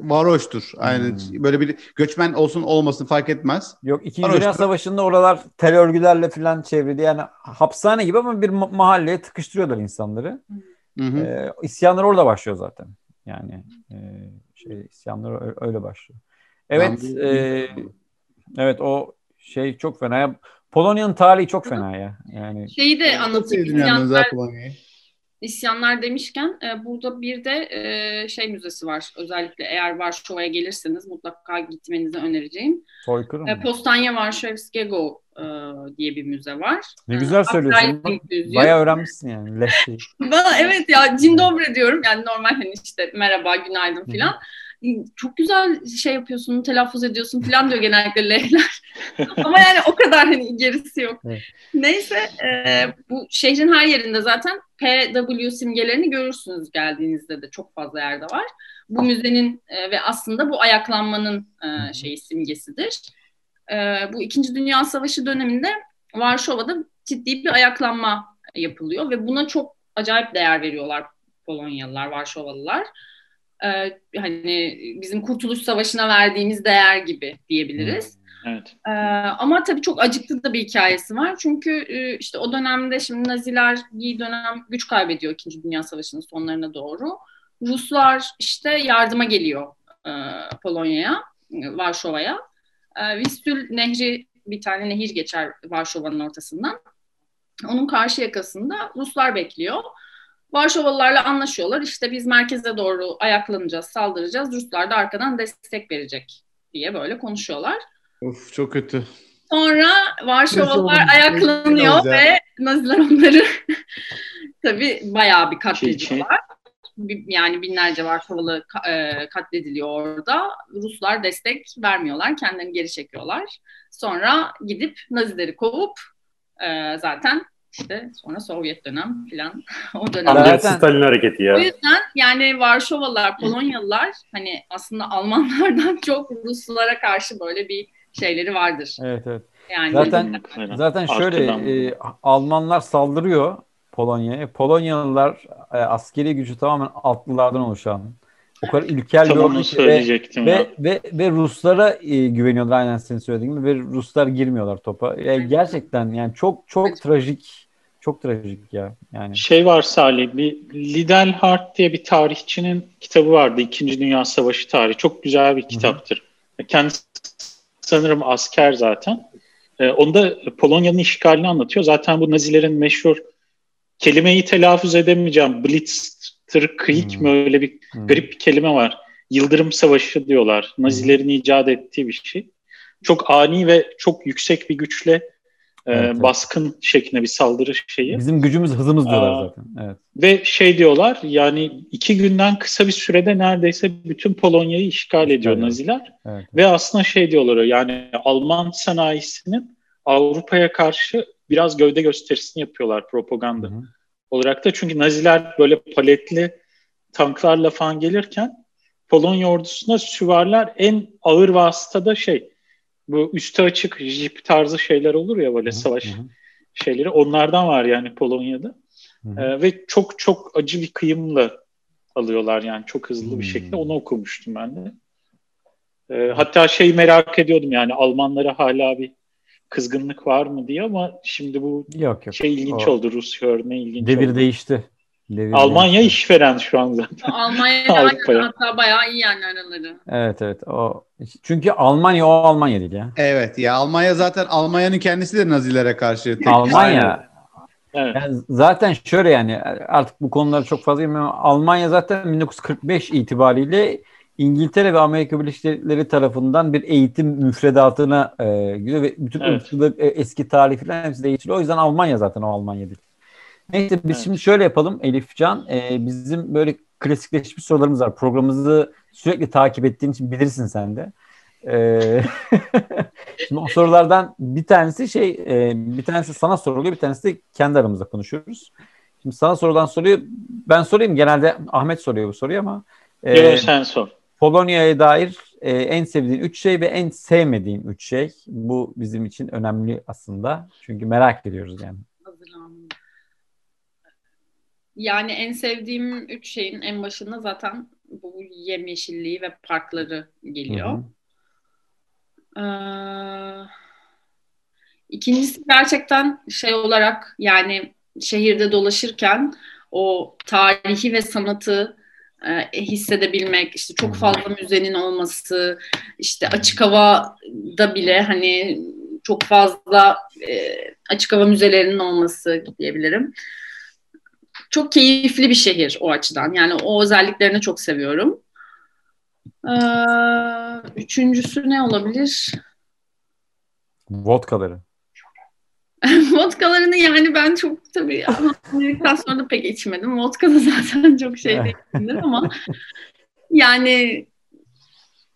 Varoştur. Aynı Hmm. böyle bir göçmen olsun olmasın fark etmez. Yok İkinci Varoş. Dünya Savaşı'nda oralar tel örgülerle falan çevrili. Yani hapishane gibi ama bir ma- mahalleye tıkıştırıyorlar insanları. Hı hı. Ee, isyanlar orada başlıyor zaten. Yani e, şey isyanlar öyle başlıyor. Evet, Ben e, evet o şey çok fena. Ya, Polonya'nın tarihi çok fena ya. Yani Şeyi de anlatayım. İsyanlar, isyanlar demişken e, burada bir de e, şey müzesi var. Özellikle eğer Varşova'ya gelirseniz mutlaka gitmenizi önereceğim. soykırım. E, Postanya Varşovskiego e, diye bir müze var. Ne güzel söylüyorsun. Bayağı öğrenmişsin yani. Bana evet ya cin dobre diyorum. Yani normal hani işte merhaba, günaydın filan. Çok güzel şey yapıyorsun, telaffuz ediyorsun filan diyor genellikle lehler. Ama yani o kadar hani gerisi yok. Evet. Neyse e, bu şehrin her yerinde zaten PW simgelerini görürsünüz geldiğinizde de çok fazla yerde var. Bu müzenin e, ve aslında bu ayaklanmanın e, şeyi simgesidir. E, bu İkinci Dünya Savaşı döneminde Varşova'da ciddi bir ayaklanma yapılıyor ve buna çok acayip değer veriyorlar Polonyalılar, Varşovalılar. Ee, hani bizim Kurtuluş Savaşı'na verdiğimiz değer gibi diyebiliriz. Evet. Ee, ama tabii çok acıklı da bir hikayesi var. Çünkü e, işte o dönemde şimdi Naziler bir dönem güç kaybediyor İkinci Dünya Savaşı'nın sonlarına doğru. Ruslar işte yardıma geliyor e, Polonya'ya, e, Varşova'ya. E, Vistül Nehri bir tane nehir geçer Varşova'nın ortasından. Onun karşı yakasında Ruslar bekliyor. Varşovalılarla anlaşıyorlar. İşte biz merkeze doğru ayaklanacağız, saldıracağız. Ruslar da arkadan destek verecek diye böyle konuşuyorlar. Of çok kötü. Sonra Varşovalılar ayaklanıyor ve Naziler onları tabii bayağı bir çiğ. katlediyorlar. Yani binlerce Varşovalı e, katlediliyor orada. Ruslar destek vermiyorlar. Kendilerini geri çekiyorlar. Sonra gidip Nazileri kovup e, zaten işte sonra Sovyet dönem filan o dönem. Zaten- Stalin hareketi ya. O yüzden yani Varşovalılar, Polonyalılar hani aslında Almanlardan çok Ruslara karşı böyle bir şeyleri vardır. Evet evet. Yani Zaten Aynen. zaten şöyle e, Almanlar saldırıyor Polonya'ya. Polonyalılar e, askeri gücü tamamen altlılardan oluşan. O kadar ilkel bir Tam onu ve, söyleyecektim ya. ve, ve, ve Ruslara e, güveniyorlar aynen senin söylediğin gibi ve Ruslar girmiyorlar topa. E, gerçekten yani çok çok trajik çok trajik ya. Yani Şey var Salih, bir Liddell Hart diye bir tarihçinin kitabı vardı. İkinci Dünya Savaşı tarihi. Çok güzel bir kitaptır. Kendisi sanırım asker zaten. Ee, onda Polonya'nın işgalini anlatıyor. Zaten bu Nazilerin meşhur kelimeyi telaffuz edemeyeceğim. Blitzkrieg Hmm. mi öyle bir hmm. garip bir kelime var. Yıldırım Savaşı diyorlar. Nazilerin icat ettiği bir şey. Çok ani ve çok yüksek bir güçle evet, evet. baskın şeklinde bir saldırı şeyi. Bizim gücümüz hızımız diyorlar Aa, zaten. Evet. Ve şey diyorlar yani iki günden kısa bir sürede neredeyse bütün Polonya'yı işgal ediyor evet. Naziler. Evet. Ve aslında şey diyorlar yani Alman sanayisinin Avrupa'ya karşı biraz gövde gösterisini yapıyorlar propaganda Hı-hı. olarak da. Çünkü Naziler böyle paletli tanklarla falan gelirken Polonya ordusuna süvariler en ağır vasıtada şey bu üstü açık jip tarzı şeyler olur ya böyle savaş hı hı. şeyleri onlardan var yani Polonya'da. Hı Ee, ve çok çok acı bir kıyımla alıyorlar yani çok hızlı hı. bir şekilde onu okumuştum ben de. Ee, hatta şey merak ediyordum yani Almanlara hala bir kızgınlık var mı diye ama şimdi bu yok, yok. şey ilginç o, oldu Rusya örneği ilginç devir oldu. değişti. Devir Almanya değişti. işveren şu an zaten. Almanya'da hatta bayağı iyi yani araları. Evet evet. O çünkü Almanya o Almanya değil ya. Evet ya Almanya zaten Almanya'nın kendisi de Nazilere karşı. Almanya Evet. Yani zaten şöyle yani artık bu konuları çok fazla bilmiyorum. Almanya zaten 1945 itibariyle İngiltere ve Amerika Birleşik Devletleri tarafından bir eğitim müfredatına e, gidiyor ve bütün evet. ırkçılık, e, eski tarih falan hepsi değiştiriyor. O yüzden Almanya zaten o Almanya değil. Neyse biz evet. şimdi şöyle yapalım Elif Can. E, bizim böyle klasikleşmiş sorularımız var. Programımızı sürekli takip ettiğin için bilirsin sen de. E, şimdi o sorulardan bir tanesi şey, e, bir tanesi sana soruluyor, bir tanesi de kendi aramızda konuşuyoruz. Şimdi sana sorulan soruyu ben sorayım. Genelde Ahmet soruyor bu soruyu ama. E, Yok sen sor. Polonya'ya dair e, en sevdiğin üç şey ve en sevmediğin üç şey. Bu bizim için önemli aslında. Çünkü merak ediyoruz yani. Yani en sevdiğim üç şeyin en başında zaten bu yemyeşilliği ve parkları geliyor. Ee, ikincisi gerçekten şey olarak yani şehirde dolaşırken o tarihi ve sanatı e, hissedebilmek, işte çok fazla müzenin olması, işte açık havada bile hani çok fazla e, açık hava müzelerinin olması diyebilirim. Çok keyifli bir şehir o açıdan. Yani o özelliklerini çok seviyorum. Ee, üçüncüsü ne olabilir? Vodkaları. Vodkalarını yani ben çok tabii Amerika'dan sonra da pek içmedim. Vodka da zaten çok şey değildir ama yani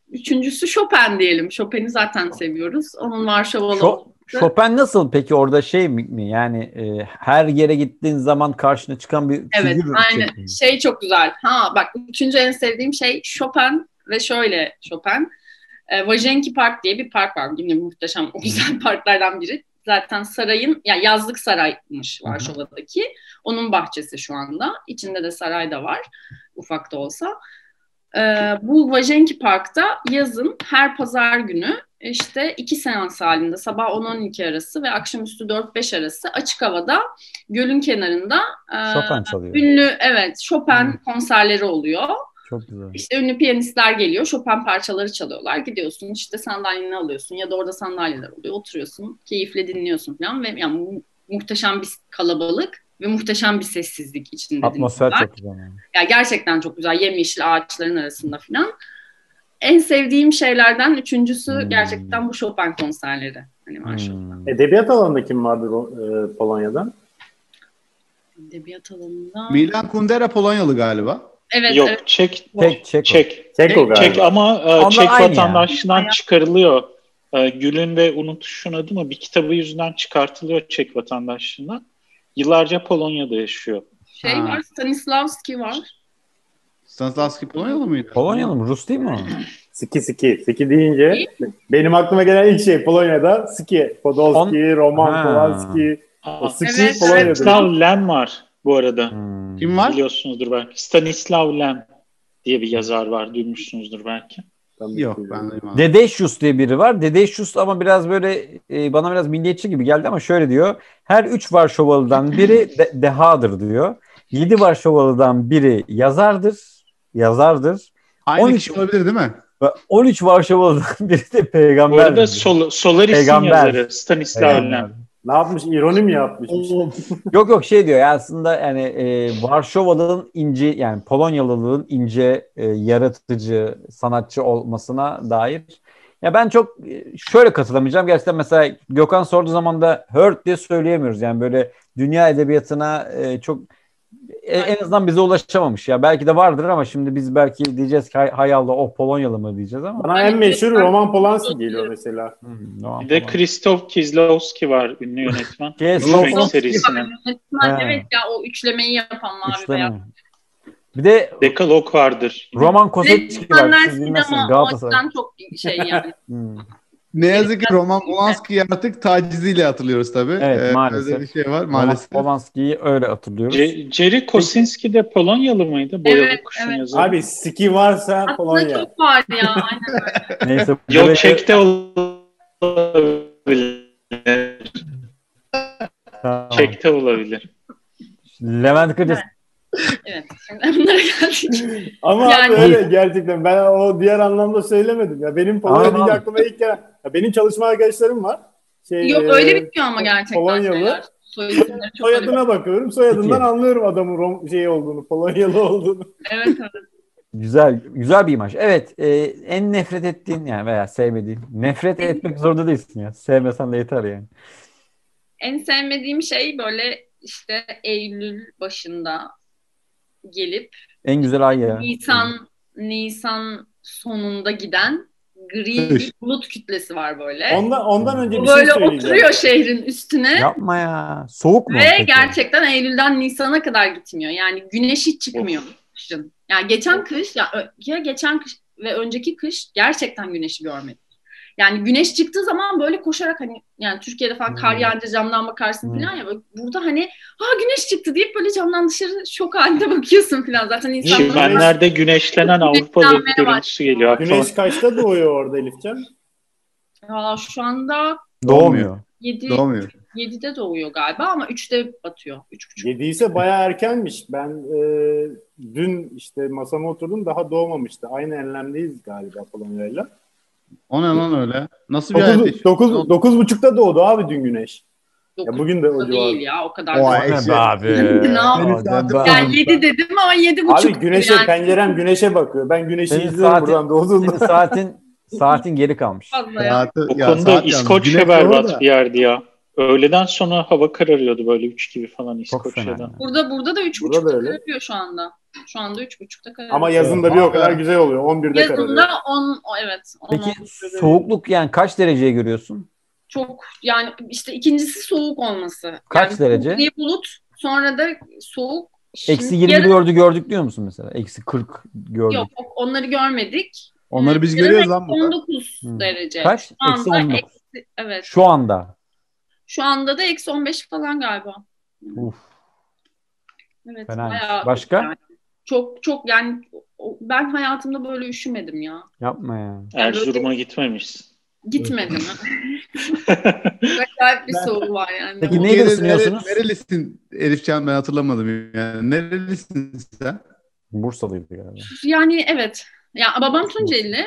üçüncüsü Chopin diyelim. Chopin'i zaten seviyoruz. Onun Varşovalı Şo- Chopin nasıl peki orada şey mi yani e, her yere gittiğin zaman karşına çıkan bir Evet aynı şeklinde. şey çok güzel. Ha bak üçüncü en sevdiğim şey Chopin ve şöyle Chopin. E, Vajenki Park diye bir park var. Yine muhteşem o güzel parklardan biri zaten sarayın ya yani yazlık saraymış Varşova'daki. Onun bahçesi şu anda. İçinde de saray da var. Ufak da olsa. Ee, bu Vajenki Park'ta yazın her pazar günü işte iki seans halinde sabah 10-12 arası ve akşamüstü 4-5 arası açık havada gölün kenarında e, Chopin çalıyor. ünlü evet Chopin hmm. konserleri oluyor. Çok güzel. İşte ünlü piyanistler geliyor, Chopin parçaları çalıyorlar. Gidiyorsun işte sandalyeni alıyorsun ya da orada sandalyeler oluyor. Oturuyorsun, keyifle dinliyorsun falan ve yani mu- muhteşem bir kalabalık ve muhteşem bir sessizlik içinde. Atmosfer çok güzel. Yani. Ya gerçekten çok güzel. Yemyeşil ağaçların arasında falan. En sevdiğim şeylerden üçüncüsü hmm. gerçekten bu Chopin konserleri. Hani maşallah. Hmm. Edebiyat alanında kim vardır o, e, Polonya'dan? Edebiyat alanında... Milan Kundera Polonyalı galiba. Evet, Yok evet. Çek, Çek, Çek, Çek, Çek, o Çek ama, e, Çek vatandaşlığından yani. çıkarılıyor. E, Gül'ün ve unutuşun adı mı bir kitabı yüzünden çıkartılıyor Çek vatandaşlığından. Yıllarca Polonya'da yaşıyor. Şey ha. var, Stanislavski var. Stanislavski Polonyalı mıydı? Polonyalı mı? Rus değil mi o? Ski ski. Ski deyince benim aklıma gelen ilk şey Polonya'da ski. Podolski, On... Roman Polanski. O ski evet, Polonya'da. Stanislav Lem var bu arada. Hmm. Kim var? Biliyorsunuzdur belki. Stanislav Lem diye bir yazar var. Duymuşsunuzdur belki. Yok ben duymadım. Dedeşus diye biri var. Dedeşus ama biraz böyle e, bana biraz milliyetçi gibi geldi ama şöyle diyor. Her üç Varşovalı'dan biri de, dehadır diyor. Yedi Varşovalı'dan biri yazardır. Yazardır. Aynı 13, kişi olabilir değil mi? 13 Varşovalı'dan biri de peygamber. Bu arada Sol Solaris'in peygamber. yazarı Stanislav Lem. Ne yapmış? İroni mi yapmış? yok yok şey diyor ya aslında yani e, Varşovalı'nın ince yani Polonyalılığın ince e, yaratıcı sanatçı olmasına dair Ya ben çok e, şöyle katılamayacağım. Gerçekten mesela Gökhan sorduğu zaman da hurt diye söyleyemiyoruz. Yani böyle dünya edebiyatına e, çok e, en azından bize ulaşamamış ya. Belki de vardır ama şimdi biz belki diyeceğiz ki hay, hay Allah o Polonyalı mı diyeceğiz ama. Bana en meşhur Roman Polanski geliyor mesela. Hmm, Bir de. Krzysztof Kieslowski var ünlü yönetmen. Kieslowski. Serisinin. Yönetmen, evet ya o üçlemeyi yapan mavi İşte beyaz. mi? Bir de Dekalog vardır. Roman Kosetski var. Siz bilmezsiniz Galatasaray. çok şey yani. Ne yazık ki Roman Polanski'yi artık taciziyle hatırlıyoruz tabii. Evet, Ee, maalesef. Öyle bir şey var Roman maalesef. Polanski'yi öyle hatırlıyoruz. Ce- Jerry Kosinski de Polonyalı mıydı? Boyalı Evet, kuşun evet. yazarı. Abi ski varsa Aslında Polonya. çok var ya aynen öyle. Neyse. Yok çekte olabilir. Tamam. Çekte olabilir. Levent Kırcız. Evet. Şimdi bunlara geldik. Ama Yani- abi öyle gerçekten ben o diğer anlamda söylemedim ya. Benim Polonya deyince aklıma ilk gelen. Ya benim çalışma arkadaşlarım var. Şey, Yok e, öyle bitmiyor ama gerçekten Polonyalı. Soyadına bakıyorum. Soyadından Peki. anlıyorum adamın Rom şey olduğunu, Polonyalı olduğunu. Evet evet. Güzel, güzel bir imaj. Evet, e, en nefret ettiğin yani veya sevmediğin. Nefret etmek zorunda değilsin ya. Sevmesen de yeter yani. En sevmediğim şey böyle işte Eylül başında gelip En güzel ay ya. Nisan Nisan sonunda giden gri bir bulut kütlesi var böyle. Ondan, ondan önce bir şey böyle söyleyeceğim. oturuyor şehrin üstüne Yapma ya. Soğuk mu? ve peki? gerçekten Eylül'den Nisan'a kadar gitmiyor. Yani güneş hiç çıkmıyor kışın. Yani geçen kış ya, ya geçen kış ve önceki kış gerçekten güneşi görmedik. Yani güneş çıktığı zaman böyle koşarak hani yani Türkiye'de falan kar Hmm. yağınca camdan bakarsın Hmm. falan ya böyle burada hani ha güneş çıktı deyip böyle camdan dışarı şok halinde bakıyorsun falan. Zaten insanlar Çimenlerde güneşlenen Avrupalı Güneşlenmeye görüntüsü geliyor aklıma. Güneş kaçta doğuyor orada Elifcan? Valla şu anda Doğmuyor. 7 Doğmuyor. 7'de doğuyor galiba ama 3'te batıyor. 3.30. 7 ise bayağı erkenmiş. Ben e, dün işte masama oturdum daha doğmamıştı. Aynı enlemdeyiz galiba Polonya'yla. O ne lan öyle? Nasıl bir hayat 9, yaşıyorsun? 9, 9 buçukta doğdu abi dün güneş. Dokuz Ya bugün de o civar. değil ya o kadar. O da- ay. Ne Eksi. be abi. Ne yapayım? Yani abi? 7 dedim ama 7.30. Abi güneşe yani. pencerem güneşe bakıyor. Ben güneşi Senin izliyorum saatin- buradan doğduğunda. Senin saatin saatin geri kalmış. Saati- O ya konuda. İskoçya berbat bir yerdi ya. Öğleden sonra hava kararıyordu böyle 3 gibi falan. İskoçya'da. Burada burada da Burada da 3.30'da öyle. kararıyor şu anda. Şu anda 3.30'da kararıyor. Ama yazında bir o kadar güzel oluyor. 11'de kararıyor. Yazında 10 o evet. 10, Peki 10 kararıyor. soğukluk yani kaç dereceye görüyorsun? çok yani işte ikincisi soğuk olması. Kaç yani derece? Bir bulut sonra da soğuk. Şimdi Eksi yarın- 24'ü gördük diyor musun mesela? Eksi 40 gördük. Yok onları görmedik. Onları biz Yarın görüyoruz lan burada. 19 Hı. derece. Kaç? Şu anda Eksi 19. eksi- evet. Şu anda. Şu anda da eksi 15 falan galiba. Uf. Evet. Bayağı Başka? yani. Çok çok yani ben hayatımda böyle üşümedim ya. Yapma ya. Erzurum'a gitmemişsin. Gitmedim. Acayip bir soğuk var yani. Peki neyle ısınıyorsunuz? nere- Nerelisin Elifcan ben hatırlamadım yani. Nerelisin sen? Bursa'lıydı galiba. Yani evet. Ya babam Tunceli.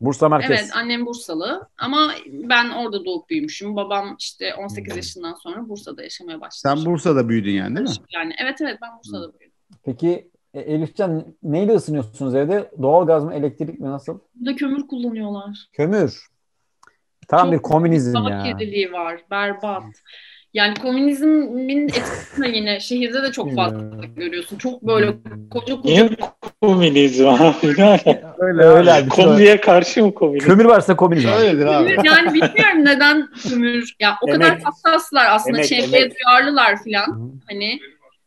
Bursa merkez. Evet annem Bursalı. Ama ben orada doğup büyümüşüm. Babam işte 18 Hmm. yaşından sonra Bursa'da yaşamaya başlamış. Sen Bursa'da büyüdün yani değil mi? Yani evet evet ben Bursa'da büyüdüm. Peki e, Elifcan neyle ısınıyorsunuz evde? Doğalgaz mı, elektrik mi nasıl? Burada kömür kullanıyorlar. Kömür. Tam Çok bir komünizm ya. kirliliği var. Berbat. Yani komünizmin etkisini yine şehirde de çok fazla görüyorsun. Çok böyle koca koca Niye komünizm abi? Öyle öyle. abi. Kombiye karşı mı komünizm? Kömür varsa komünizm. Öyledir abi. Yani bilmiyorum neden kömür. Ya o kadar Emek. hassaslar aslında Emek, çevreye emek. duyarlılar filan. Hı. Hani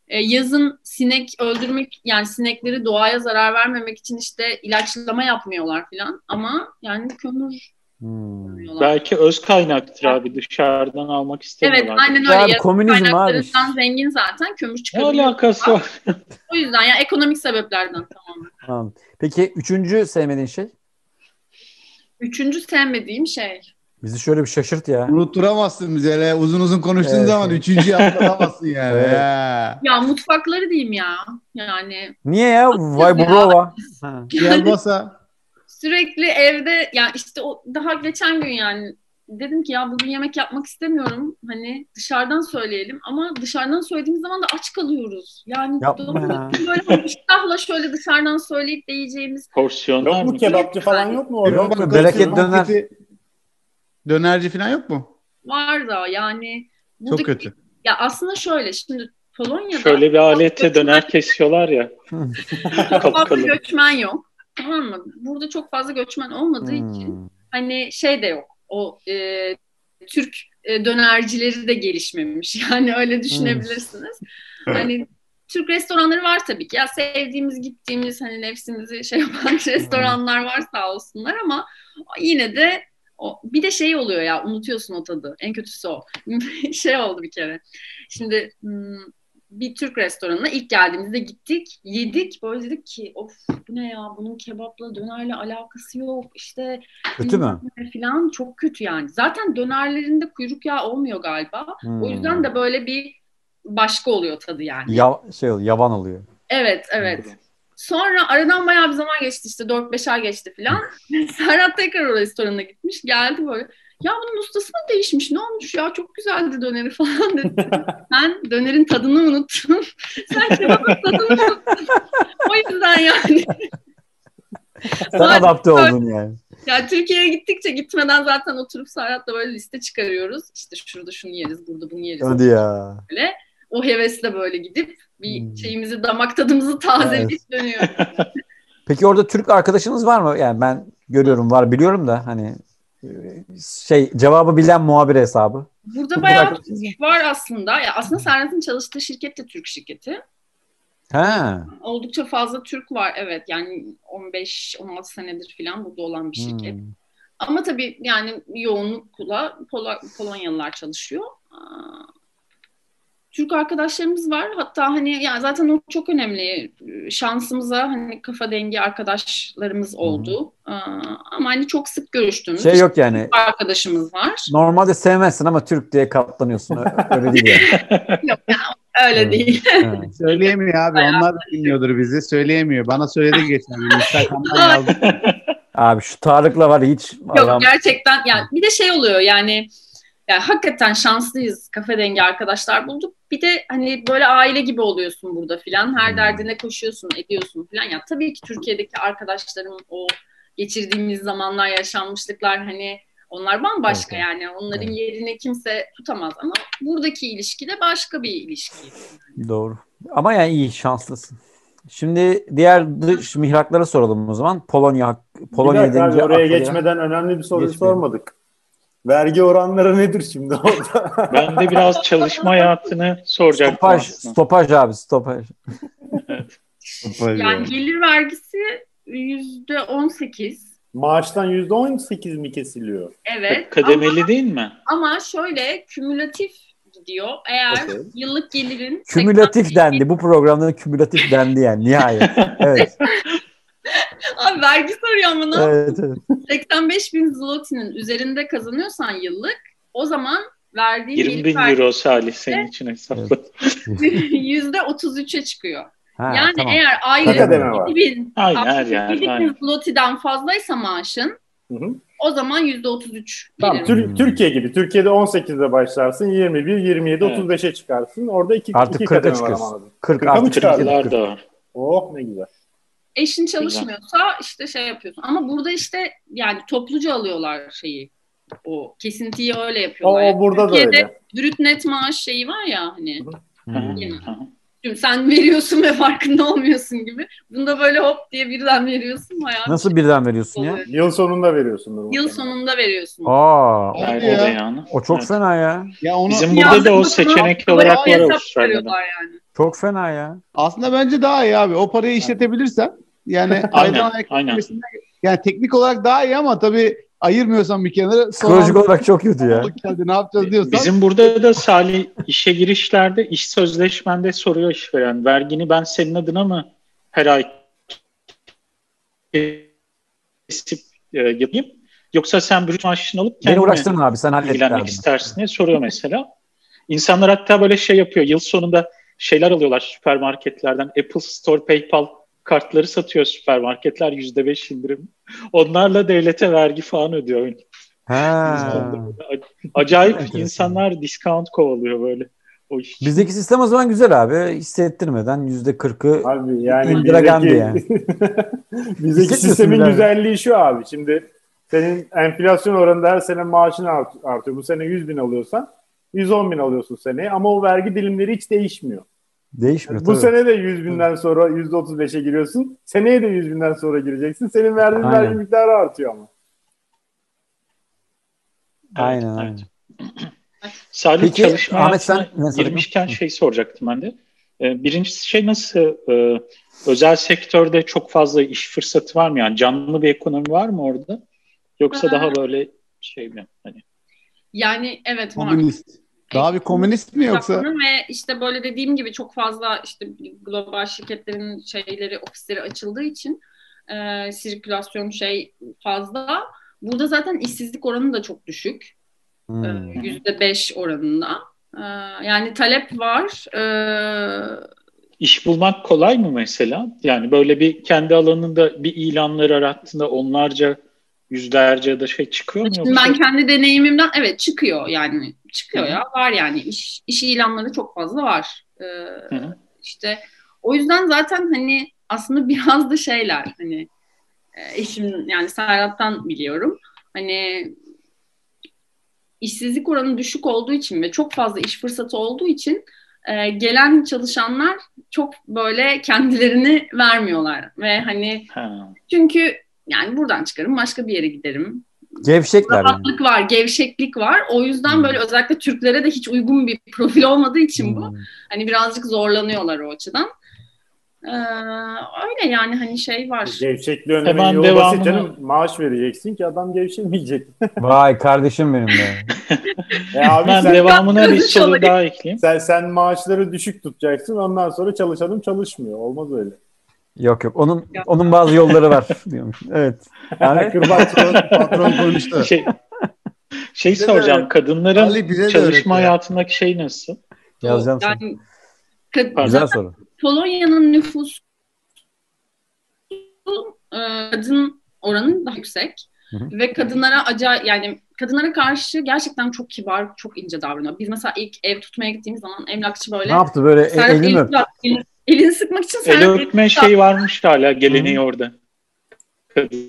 e, yazın sinek öldürmek yani sinekleri doğaya zarar vermemek için işte ilaçlama yapmıyorlar filan. Ama yani kömür Hmm. Belki öz kaynaktır abi dışarıdan almak Evet istemiyorlar. aynen Ya öyle. abi, komünizm abi. zengin zaten kömür Ne çıkabiliyor. alakası var? O yüzden ya ekonomik sebeplerden tamamen. Anladım. Peki üçüncü sevmediğin şey? Üçüncü sevmediğim şey. Bizi şöyle bir şaşırt ya. Unutturamazsın bize öyle uzun uzun konuştuğun Evet. zaman üçüncüyü atlatamazsın yani. Evet. Ya. Ya mutfakları diyeyim ya. Yani Niye ya? Vay brova. Ha. Yalbasa sürekli evde ya işte o daha geçen gün yani dedim ki ya bugün yemek yapmak istemiyorum. Hani dışarıdan söyleyelim ama dışarıdan söylediğimiz zaman da aç kalıyoruz. Yani ya. böyle hani iştahla şöyle dışarıdan söyleyip de yiyeceğimiz Porsiyonlar Yok mu kebapçı falan yok mu orada? Yok mu? Yok, Bereket marketi- döner. Dönerci falan yok mu? Var da yani Çok buradaki- kötü. Ya aslında şöyle şimdi Polonya'da Şöyle bir alete döner kesiyorlar ya. çok fazla göçmen yok. Tamam mı? Burada çok fazla göçmen olmadığı için Hmm. hani şey de yok. O e, Türk e, dönercileri de gelişmemiş. Yani öyle düşünebilirsiniz. hani Türk restoranları var tabii ki. Ya sevdiğimiz, gittiğimiz hani nefsimizi şey yapan restoranlar var sağ olsunlar ama yine de o, bir de şey oluyor ya unutuyorsun o tadı. En kötüsü o. şey oldu bir kere. Şimdi bir Türk restoranına ilk geldiğimizde gittik, yedik. Böyle dedik ki of bu ne ya bunun kebapla dönerle alakası yok. İşte Kötü mü? falan çok kötü yani. Zaten dönerlerinde kuyruk yağı olmuyor galiba. O Hmm. yüzden de böyle bir başka oluyor tadı yani. Ya, şey oluyor, yavan oluyor. Evet, evet. Sonra aradan bayağı bir zaman geçti işte 4-5 ay geçti falan. Serhat tekrar o restorana gitmiş. Geldi böyle. Ya bunun ustası mı değişmiş? Ne olmuş ya? Çok güzeldi döneri falan dedi. ben dönerin tadını unuttum. Sen kebabın tadını unuttun. o yüzden yani. Sen adapte oldun yani. Ya Türkiye'ye gittikçe gitmeden zaten oturup Serhat'la böyle liste çıkarıyoruz. İşte şurada şunu yeriz, burada bunu yeriz. Hadi ya. Böyle. O hevesle böyle gidip bir Hmm. şeyimizi, damak tadımızı tazeleyip dönüyoruz. Peki orada Türk arkadaşınız var mı? Yani ben görüyorum var biliyorum da hani e, şey cevabı bilen muhabir hesabı. Burada Türk bayağı arkadaşınız var aslında. Ya aslında Serhat'ın çalıştığı şirket de Türk şirketi. Ha. Oldukça fazla Türk var evet. Yani 15-16 senedir falan burada olan bir şirket. Hmm. Ama tabii yani yoğunlukla Pol- Polonyalılar çalışıyor. Türk arkadaşlarımız var. Hatta hani yani zaten o çok önemli. Şansımıza hani kafa dengi arkadaşlarımız oldu. Aa, ama hani çok sık görüştüğümüz Şey yok yani. Türk arkadaşımız var. Normalde sevmezsin ama Türk diye katlanıyorsun. Öyle değil yani. Yok yani öyle Evet. değil. Ha. Söyleyemiyor abi. Onlar da bilmiyordur bizi. Söyleyemiyor. Bana söyledi geçen gün. Instagram'dan yazdı. Abi şu Tarık'la var hiç Yok adam gerçekten yani bir de şey oluyor yani yani hakikaten şanslıyız kafe dengi arkadaşlar bulduk. Bir de hani böyle aile gibi oluyorsun burada filan. Her Hmm. derdine koşuyorsun, ediyorsun filan. Ya tabii ki Türkiye'deki arkadaşlarım o geçirdiğimiz zamanlar, yaşanmışlıklar hani onlar bambaşka Evet, yani. Onların Evet. yerini kimse tutamaz ama buradaki ilişki de başka bir ilişki. doğru. Ama yani iyi şanslısın. Şimdi diğer dış mihraklara soralım o zaman. Polonya Polonya bir dakika oraya gelen- geçmeden önemli bir soruyu Geçmeyelim. sormadık. Vergi oranları nedir şimdi orada? Ben de biraz çalışma hayatını soracaktım Stopaj, aslında. stopaj abi stopaj. Yani gelir vergisi yüzde on sekiz. Maaştan %18 mi kesiliyor? Evet. Kademeli değil mi? Ama şöyle kümülatif gidiyor. Eğer Okey. yıllık gelirin Kümülatif 85 dendi. Bu programda kümülatif dendi yani nihayet. Evet. Abi vergi soruyor ama ne evet, evet. 85 bin zlotinin üzerinde kazanıyorsan yıllık o zaman verdiğin 20 bin euro Salih senin için hesapla. yüzde 33'e çıkıyor. Ha, yani tamam. eğer aylık kademe var? 7 bin, Aynen, her 67 yer, bin aynen. zlotiden fazlaysa maaşın Hı hı. o zaman yüzde 33 Tamam. Tür- Hmm. Türkiye gibi. Türkiye'de 18'de başlarsın, 21, 27, Evet. 35'e çıkarsın. Orada iki, Artık iki 40'a kademe var çıkıyorsun. anladım. 40 Kırka mı artık 40. da var. Oh ne güzel. Eşin çalışmıyorsa işte şey yapıyorsun. Ama burada işte yani topluca alıyorlar şeyi. O kesintiyi öyle O, yapıyorlar. o burada da Türkiye'de öyle. brüt net maaş şeyi var ya hani. Hmm. Şimdi sen veriyorsun ve farkında olmuyorsun gibi. Bunda böyle hop diye birden veriyorsun. Bayağı Nasıl birden veriyorsun ya? oluyor. Yıl sonunda veriyorsun. Yıl sonunda veriyorsun. Aa, Hadi Vergi ya. yani. o çok Evet. fena ya. Ya onu Bizim burada da o seçenek olarak var Avustralya'da. yani. Çok fena ya. aslında bence daha iyi abi. O parayı işletebilirsen yani Aynen, aynen. yani teknik olarak daha iyi ama tabii ayırmıyorsan bir kenara Psikolojik olarak çok kötü ya. geldi ne yapacağız diyorsan Bizim burada da Salih işe girişlerde iş sözleşmende soruyor işveren. Vergini ben senin adına mı her ay kesip e, yapayım? Yoksa sen brüt maaşını alıp Beni kendin mi uğraştırma abi sen hallet istersin diye soruyor mesela. İnsanlar hatta böyle şey yapıyor. Yıl sonunda şeyler alıyorlar süpermarketlerden. Apple Store, PayPal kartları satıyor süpermarketler %5 indirim. Onlarla devlete vergi falan ödüyor. Ha. Acayip insanlar discount kovalıyor böyle. O iş. Bizdeki sistem o zaman güzel abi. Hissettirmeden yüzde kırkı Abi yani Gandhi bizdeki, yani. bizdeki sistemin abi. güzelliği şu abi. Şimdi senin enflasyon oranında her sene maaşın art- artıyor. Bu sene 100 bin alıyorsan 110 bin alıyorsun seneye ama o vergi dilimleri hiç değişmiyor. Değişmiyor Bu tabii. sene de 100 binden sonra %35'e giriyorsun. Seneye de 100 binden sonra gireceksin. Senin verdiğin Aynen. vergi miktarı artıyor ama. Aynen aynen. Salih Peki, çalışma Ahmet sen girmişken şey soracaktım ben de. Ee, birincisi şey nasıl e, özel sektörde çok fazla iş fırsatı var mı? Yani canlı bir ekonomi var mı orada? Yoksa daha böyle şey mi? Hani Yani evet var. Komünist. Daha bir komünist mi yoksa? Ve işte böyle dediğim gibi çok fazla işte global şirketlerin şeyleri, ofisleri açıldığı için e, sirkülasyon şey fazla. Burada zaten işsizlik oranı da çok düşük. Hmm. Yüzde beş oranında. E, yani talep var. E, iş bulmak kolay mı mesela? Yani böyle bir kendi alanında bir ilanları arattığında onlarca yüzlerce ya da şey çıkıyor mu? Yoksa? ben kendi deneyimimden evet çıkıyor yani çıkıyor ya var yani iş, iş ilanları çok fazla var. Ee, işte o yüzden zaten hani aslında biraz da şeyler hani eşim yani Serhat'tan biliyorum hani işsizlik oranı düşük olduğu için ve çok fazla iş fırsatı olduğu için e, gelen çalışanlar çok böyle kendilerini vermiyorlar ve hani Ha. çünkü yani buradan çıkarım başka bir yere giderim Gevşekler yani. rahatlık var, gevşeklik var. O yüzden Hmm. böyle özellikle Türklere de hiç uygun bir profil olmadığı için bu. Hmm. Hani birazcık zorlanıyorlar o açıdan. Ee, öyle yani hani şey var. Gevşekliği önlemenin Hemen yolu devamını- basit canım. Maaş vereceksin ki adam gevşemeyecek. Vay kardeşim benim de. E abi Ben sen, devamına bir soru daha ekleyeyim. sen, sen maaşları düşük tutacaksın ondan sonra çalışanım çalışmıyor. Olmaz öyle. Yok yok. Onun onun bazı yolları var diyormuş. Evet. Yani Kırbaç Patron konuştu. Şey, şey Bize de soracağım. öğret. Kadınların Ali bize de çalışma ya. hayatındaki şey nasıl? yazacağım yani, kad- Güzel soru. Polonya'nın nüfusu e, kadın oranı daha yüksek. Hı hı. Ve kadınlara acayip yani kadınlara karşı gerçekten çok kibar, çok ince davranıyor. Biz mesela ilk ev tutmaya gittiğimiz zaman emlakçı böyle Ne yaptı böyle elini, öptü? Elini, elini sıkmak için El Serhat öpme şey varmış hala geleneği orada. Kadınların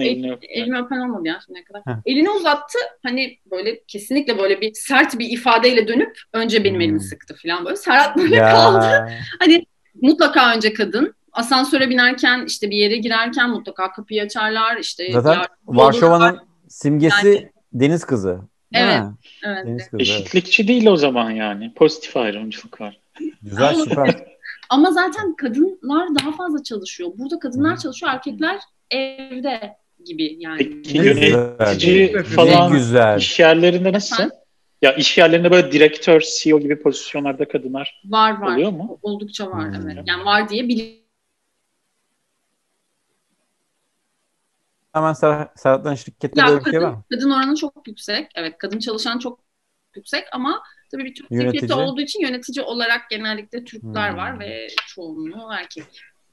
elini öpme. elimi öpen olmadı ya şimdiye kadar. Heh. Elini uzattı hani böyle kesinlikle böyle bir sert bir ifadeyle dönüp önce benim Hmm. elimi sıktı falan böyle. Serhat böyle kaldı. Ya. Hani mutlaka önce kadın. Asansöre binerken işte bir yere girerken mutlaka kapıyı açarlar. işte Zaten Varşova'nın simgesi deniz kızı. Evet. Evet. Deniz kızı. Evet. Eşitlikçi değil o zaman yani. Pozitif ayrımcılık var. Güzel süper. Ama zaten kadınlar daha fazla çalışıyor. Burada kadınlar çalışıyor, erkekler evde gibi yani. Peki Ne yönetici güzel. falan Ne güzel. iş yerlerinde nasıl? Efendim? Ya iş yerlerinde böyle direktör, CEO gibi pozisyonlarda kadınlar Var var. oluyor mu? Oldukça var Hmm. evet. Yani var diye biliyorum. Hemen Ser Serhat'tan şirkette Ya böyle bir şey var kadın, mı? kadın oranı çok yüksek. Evet kadın çalışan çok yüksek ama tabii bir Türk Yönetici? şirketi olduğu için yönetici olarak genellikle Türkler Hmm. var ve çoğunluğu erkek.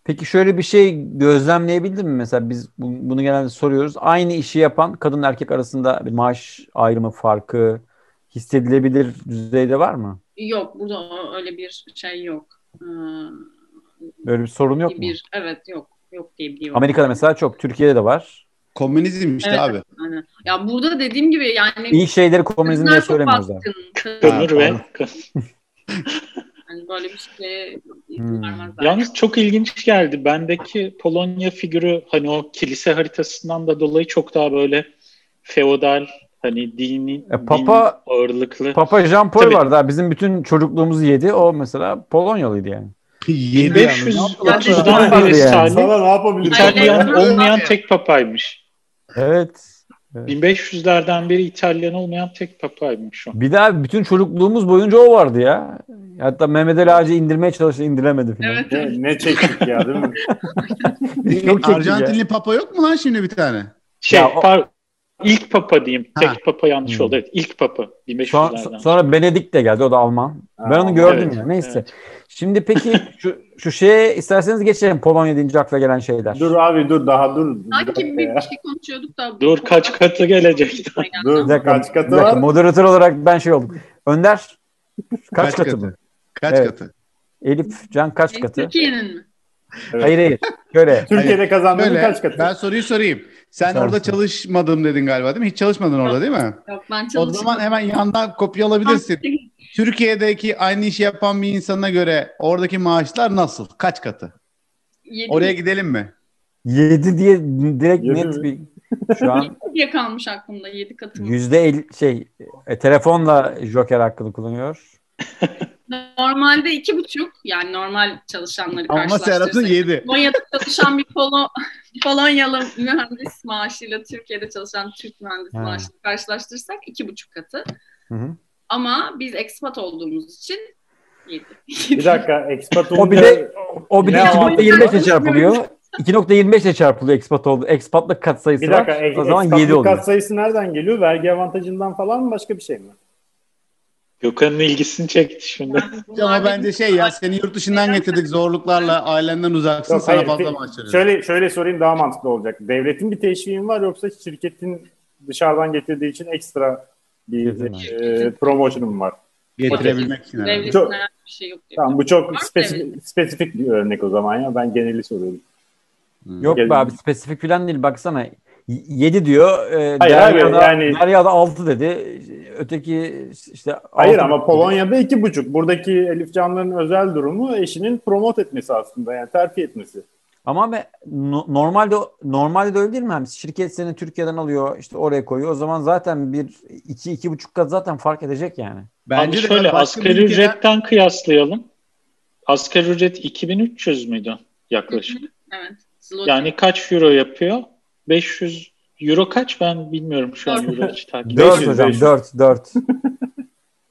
Peki şöyle bir şey gözlemleyebildin mi? Mesela biz bu- bunu genelde soruyoruz. Aynı işi yapan kadın erkek arasında bir maaş ayrımı farkı hissedilebilir düzeyde var mı? Yok burada öyle bir şey yok. Ee, Böyle bir sorun yok mu? bir evet yok yok diye biliyorum. Amerika'da mesela çok, Türkiye'de de var. Komünizm işte Evet. abi. Aynen. Ya burada dediğim gibi yani İyi şeyleri komünizm diye kadınlar çok söylemiyorlar. baskın. Kömür ve. Yani böyle bir şeye Hmm. Yalnız çok ilginç geldi. Bendeki Polonya figürü hani o kilise haritasından da dolayı çok daha böyle feodal hani dini E, Papa- din ağırlıklı. Papa Jean Paul Tabii. vardı. Bizim bütün çocukluğumuzu yedi. O mesela Polonyalıydı yani. Yedi 1530'dan Yani. beri Salih Sana ne yapabilirim? İtalyan olmayan tek papaymış. Evet. 1500'lerden beri İtalyan olmayan tek papaymış o. Bir daha bütün çocukluğumuz boyunca o vardı ya. Hatta Mehmet Ali Ağacı indirmeye çalıştı, indiremedi falan. Evet. Ne, ne çektik ya değil mi? Çok çekti ya. Arjantinli papa yok mu lan şimdi bir tane? Şey, Ya o- par- ilk papa diyeyim. Ha. Tek papa yanlış Hmm. oldu. Evet, ilk papa. Son- 1500'lerden. sonra Benedikt de geldi. O da Alman. ben onu gördüm evet, ya. Neyse. evet. Şimdi peki şu, şu şeye isterseniz geçelim. Polonya deyince akla gelen şeyler. Dur abi dur daha dur. Sanki bir bir şey konuşuyorduk da. Dur, kaç katı gelecek? Dur dakika, kaç katı var? Moderatör olarak ben şey oldum. Önder kaç, katı, bu? Kaç Evet. katı? Elif Can kaç katı? Türkiye'nin mi? Evet. Hayır hayır. Şöyle. Türkiye'de kazandığının Böyle, kaç katı? ben soruyu sorayım. Sen orada sor. çalışmadım dedin galiba değil mi? Hiç çalışmadın orada değil mi? Yok ben O çalışmadım. zaman hemen yandan kopya alabilirsin. Türkiye'deki aynı işi yapan bir insana göre oradaki maaşlar nasıl? Kaç katı? Yedi Oraya gidelim mi? 7 diye direkt Yedi net mi? bir şu an diye kalmış aklımda. Yedi katı mı? yüzde el şey e, telefonla Joker hakkını kullanıyor. Normalde iki buçuk. Yani normal çalışanları Ama. Serhat'ın 7. Polonya'da çalışan bir Polo, Polonyalı mühendis maaşıyla Türkiye'de çalışan Türk mühendis Ha. maaşıyla karşılaştırırsak iki buçuk katı. Hı hı. Ama biz expat olduğumuz için yedi. Bir dakika expat O bir de o bir de Ne 2.25 ile çarpılıyor. 2.25 ile çarpılıyor expat oldu. Expatlık kat sayısı Bir dakika var. ek- O zaman expatlık 7 oluyor. kat sayısı nereden geliyor? Vergi avantajından falan mı başka bir şey mi? Gökhan'ın ilgisini çekti şimdi. Ama bence şey ya seni yurt dışından getirdik zorluklarla ailenden uzaksın Yok, sana hayır, fazla maaş. Şöyle şöyle sorayım daha mantıklı olacak. Devletin bir teşviği mi var yoksa şirketin dışarıdan getirdiği için ekstra bir e, promotion'u mu var? Getirebilmek için herhalde. Devletin Çok- bir şey yok. diyor. Tamam bu çok spesifik, spesifik bir örnek o zaman ya. Ben geneli soruyorum. Yok Gel- be abi spesifik falan değil baksana. 7 diyor. E, Hayır abi, Derya'da, yani- Derya'da 6 dedi. Öteki işte Hayır ama dedi. Polonya'da iki buçuk. Buradaki Elif Canlar'ın özel durumu eşinin promote etmesi aslında yani terfi etmesi. Ama be, no- normalde normalde de öyle değil mi? abi? Şirket seni Türkiye'den alıyor, işte oraya koyuyor. O zaman zaten bir iki iki buçuk kat zaten fark edecek yani. Bence de şöyle başka asgari ülkeden- ücretten kıyaslayalım. Asgari ücret 2300 müydü yaklaşık? Evet. Zloty. Yani kaç euro yapıyor? 500 euro kaç ben bilmiyorum şu an euro hiç takip 4 500, hocam 500. 4 4.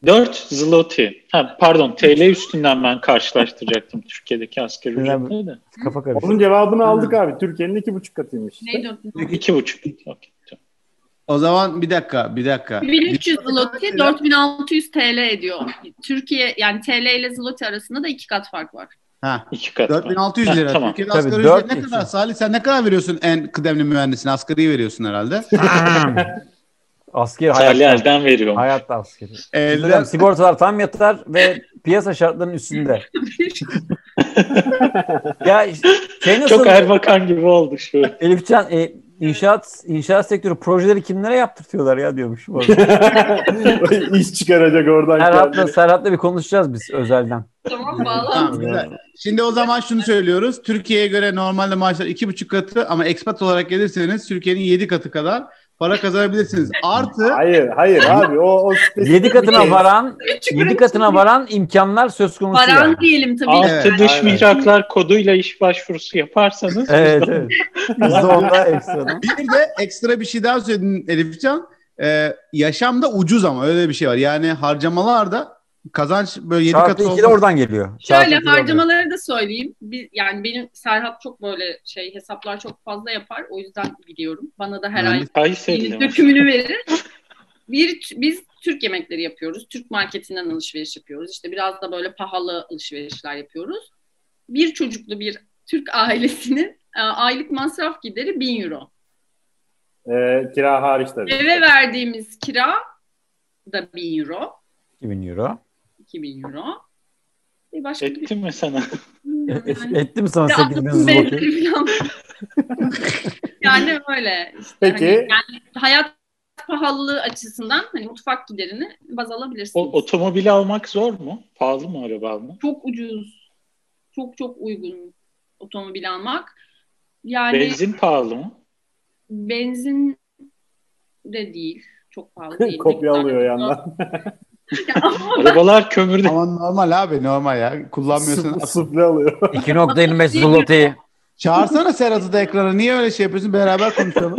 4 zloty. Ha, pardon TL üstünden ben karşılaştıracaktım Türkiye'deki asgari ücretle de. Kafa karıştı. Onun cevabını aldık abi. Türkiye'nin iki buçuk katıymış. Neydi o? 2,5. Okey. O zaman bir dakika, bir dakika. 1300 zloty 4600 TL ediyor. Türkiye yani TL ile zloty arasında da iki kat fark var. Ha. 2 kat. 4600 lira. Ha, tamam. Türkiye'de Tabii, asgari ücret ne kadar? Salih sen ne kadar veriyorsun en kıdemli mühendisine? Asgari veriyorsun herhalde. Asker Salih hayatta, elden veriyorum. hayatta askeri. Elde Hocam, sigortalar tam yatar ve piyasa şartlarının üstünde. ya işte, şey nasıl? Çok Erbakan gibi oldu şu. Elifcan e, inşaat inşaat sektörü projeleri kimlere yaptırtıyorlar ya diyormuş. bu. İş çıkaracak oradan. Serhat'la. Serhat'la bir konuşacağız biz özelden. Tamam Tamam, bağlan. güzel. Şimdi o zaman şunu söylüyoruz. Türkiye'ye göre normalde maaşlar iki buçuk katı ama expat olarak gelirseniz Türkiye'nin yedi katı kadar para kazanabilirsiniz. Artı Hayır hayır abi o, o spesifik 7 bir katına şey. varan 7 katına varan imkanlar söz konusu Varan yani. diyelim tabii. Altı Evet, dış aynen. mihraklar koduyla iş başvurusu yaparsanız Evet evet. %10'da ekstradan. bir de ekstra bir şey daha söyledin Elifcan. Ee, yaşamda ucuz ama öyle bir şey var. Yani harcamalarda kazanç böyle yedi katı 2 de olmaz. oradan geliyor. Şöyle harcamaları da söyleyeyim. Biz, yani benim Serhat çok böyle şey hesaplar çok fazla yapar. O yüzden biliyorum. Bana da her ay Kayseri'de Yeni mi? dökümünü verir. Bir, biz Türk yemekleri yapıyoruz. Türk marketinden alışveriş yapıyoruz. İşte biraz da böyle pahalı alışverişler yapıyoruz. Bir çocuklu bir Türk ailesinin e, aylık masraf gideri 1000 euro. Ee, kira hariç tabii. Eve verdiğimiz kira da 1000 euro. 2000 euro. 2000 euro. Bir başka bir Etti mi sana? E- Etti mi sana Ya 8000 anlatım zloty? benzeri falan. yani öyle. İşte Peki. hani yani hayat pahalılığı açısından hani mutfak giderini baz alabilirsiniz. O, otomobili almak zor mu? Pahalı mı araba almak? çok ucuz, çok çok uygun otomobil almak. Yani benzin, Benzin pahalı mı? de değil, çok pahalı değil. Kopya alıyor yandan. Arabalar kömürde. Ama normal abi normal ya. Kullanmıyorsun. Sıfır- Sıfırlı alıyor. 2.25 zloty. Çağırsana Serhat'ı da ekrana. Niye öyle şey yapıyorsun? Beraber konuşalım.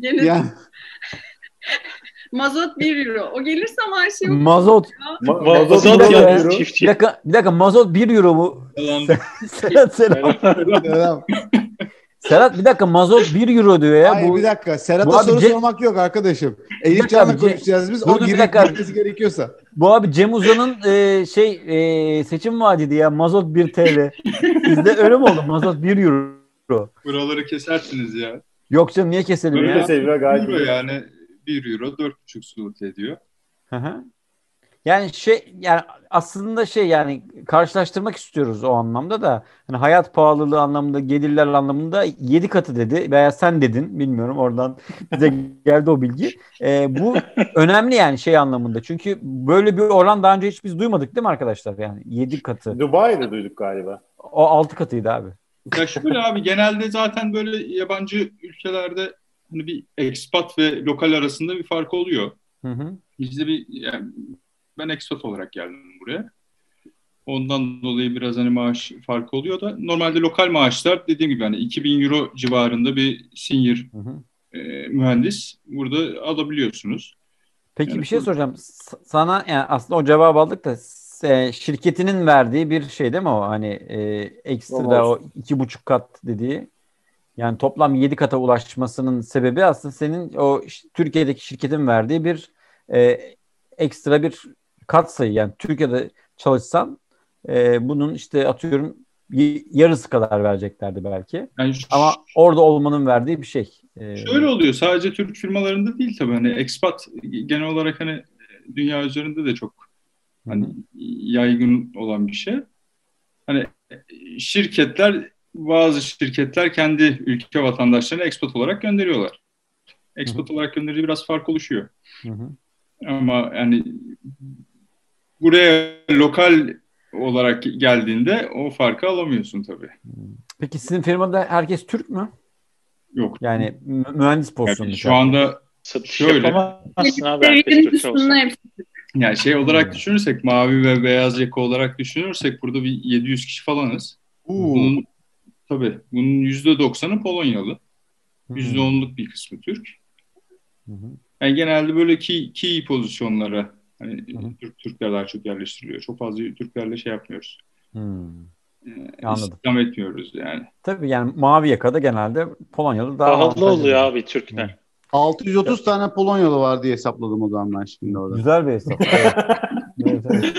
gene ya. mazot 1 euro. O gelirse ama her şey. Mazot. Ma- Mazot mazot bir dakika. euro. çiftçi. Bir dakika, bir dakika mazot 1 euro mu? Serhat, Serhat, Selam. Serhat bir dakika mazot 1 euro diyor ya. Hayır bu, bir dakika. Serhat'a soru Ce- sormak yok arkadaşım. Elif Can'la konuşacağız biz. Dur, O bir dakika. gerekiyorsa. bu abi Cem Uzan'ın e, şey e, seçim vaadiydi ya mazot 1 TL. Bizde öyle mi oldu? Mazot 1 euro. Buraları kesersiniz ya. Yok canım niye keselim Böyle ya? seviyor gayet Euro yani 1 euro 4,5 slot ediyor. Hı hı. Yani şey yani aslında şey yani karşılaştırmak istiyoruz o anlamda da hani hayat pahalılığı anlamında gelirler anlamında 7 katı dedi veya sen dedin bilmiyorum oradan bize geldi o bilgi. Ee, bu önemli yani şey anlamında çünkü böyle bir oran daha önce hiç biz duymadık değil mi arkadaşlar yani 7 katı. Dubai'de duyduk galiba. O 6 katıydı abi. Ya şöyle abi genelde zaten böyle yabancı ülkelerde hani bir expat ve lokal arasında bir fark oluyor. Hı hı. Bizde bir yani ben expat olarak geldim buraya. Ondan dolayı biraz hani maaş farkı oluyor da normalde lokal maaşlar dediğim gibi hani 2000 euro civarında bir senior Hı hı. e, mühendis burada alabiliyorsunuz. Peki Yani bir şey soracağım. Sana yani aslında o cevabı aldık da s- şirketinin verdiği bir şey değil mi o? Hani e, ekstra o iki buçuk kat dediği. Yani toplam yedi kata ulaşmasının sebebi aslında senin o Türkiye'deki şirketin verdiği bir e, ekstra bir kat sayı. Yani Türkiye'de çalışsan e, bunun işte atıyorum yarısı kadar vereceklerdi belki. Yani ş- Ama orada olmanın verdiği bir şey. E, Şöyle oluyor sadece Türk firmalarında değil tabii hani expat genel olarak hani dünya üzerinde de çok hani yaygın olan bir şey. Hani şirketler bazı şirketler kendi ülke vatandaşlarını expat olarak gönderiyorlar. Expat olarak gönderince biraz fark oluşuyor. Hı hı. Ama yani buraya lokal olarak geldiğinde o farkı alamıyorsun tabii. Peki sizin firmada herkes Türk mü? Yok. Yani mü- mühendis pozisyonu. Yani şu anda Satış Şöyle. yapamazsın abi. herkes Seviyenin Türkçe olsa. üstünde hepsi. Yani şey olarak Hmm. düşünürsek mavi ve beyaz yaka olarak düşünürsek burada bir 700 kişi falanız. Bunun tabii bunun %90'ı Polonyalı. Hmm. %10'luk bir kısmı Türk. Hı hı. Yani genelde böyle key, key pozisyonlara hani Hı hı. Türk Türkler daha çok yerleştiriliyor. Çok fazla Türklerle şey yapmıyoruz. Hmm. Ee, Anladım. İstihdam etmiyoruz yani. Tabii yani mavi yakada genelde Polonyalı daha Pahalı oluyor abi Türkler. 630 tane Polonyalı var diye hesapladım o zaman ben şimdi orada. Güzel bir hesap. Evet. Evet,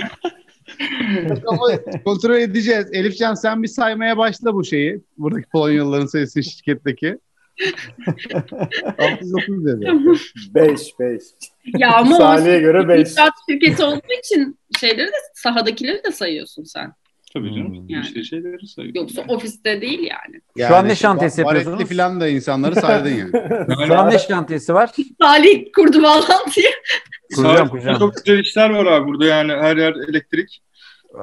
evet. Ama kontrol edeceğiz. Elifcan sen bir saymaya başla bu şeyi. Buradaki Polonyalıların sayısı şirketteki. 630 dedi. 5 5. Ya ama o Saniye göre 5. İnşaat şirketi olduğu için şeyleri de sahadakileri de sayıyorsun sen. Tabii canım. Hmm. Yani. İşte şeyleri sayıyor. Yoksa ofiste değil yani. Şu an ne şantiyesi yapıyorsunuz? falan da insanları saydın yani. Şu an ne şantiyesi var? Salih kurdu bağlantıyı. Kuracağım, kuracağım. Çok güzel işler var abi burada yani her yer elektrik.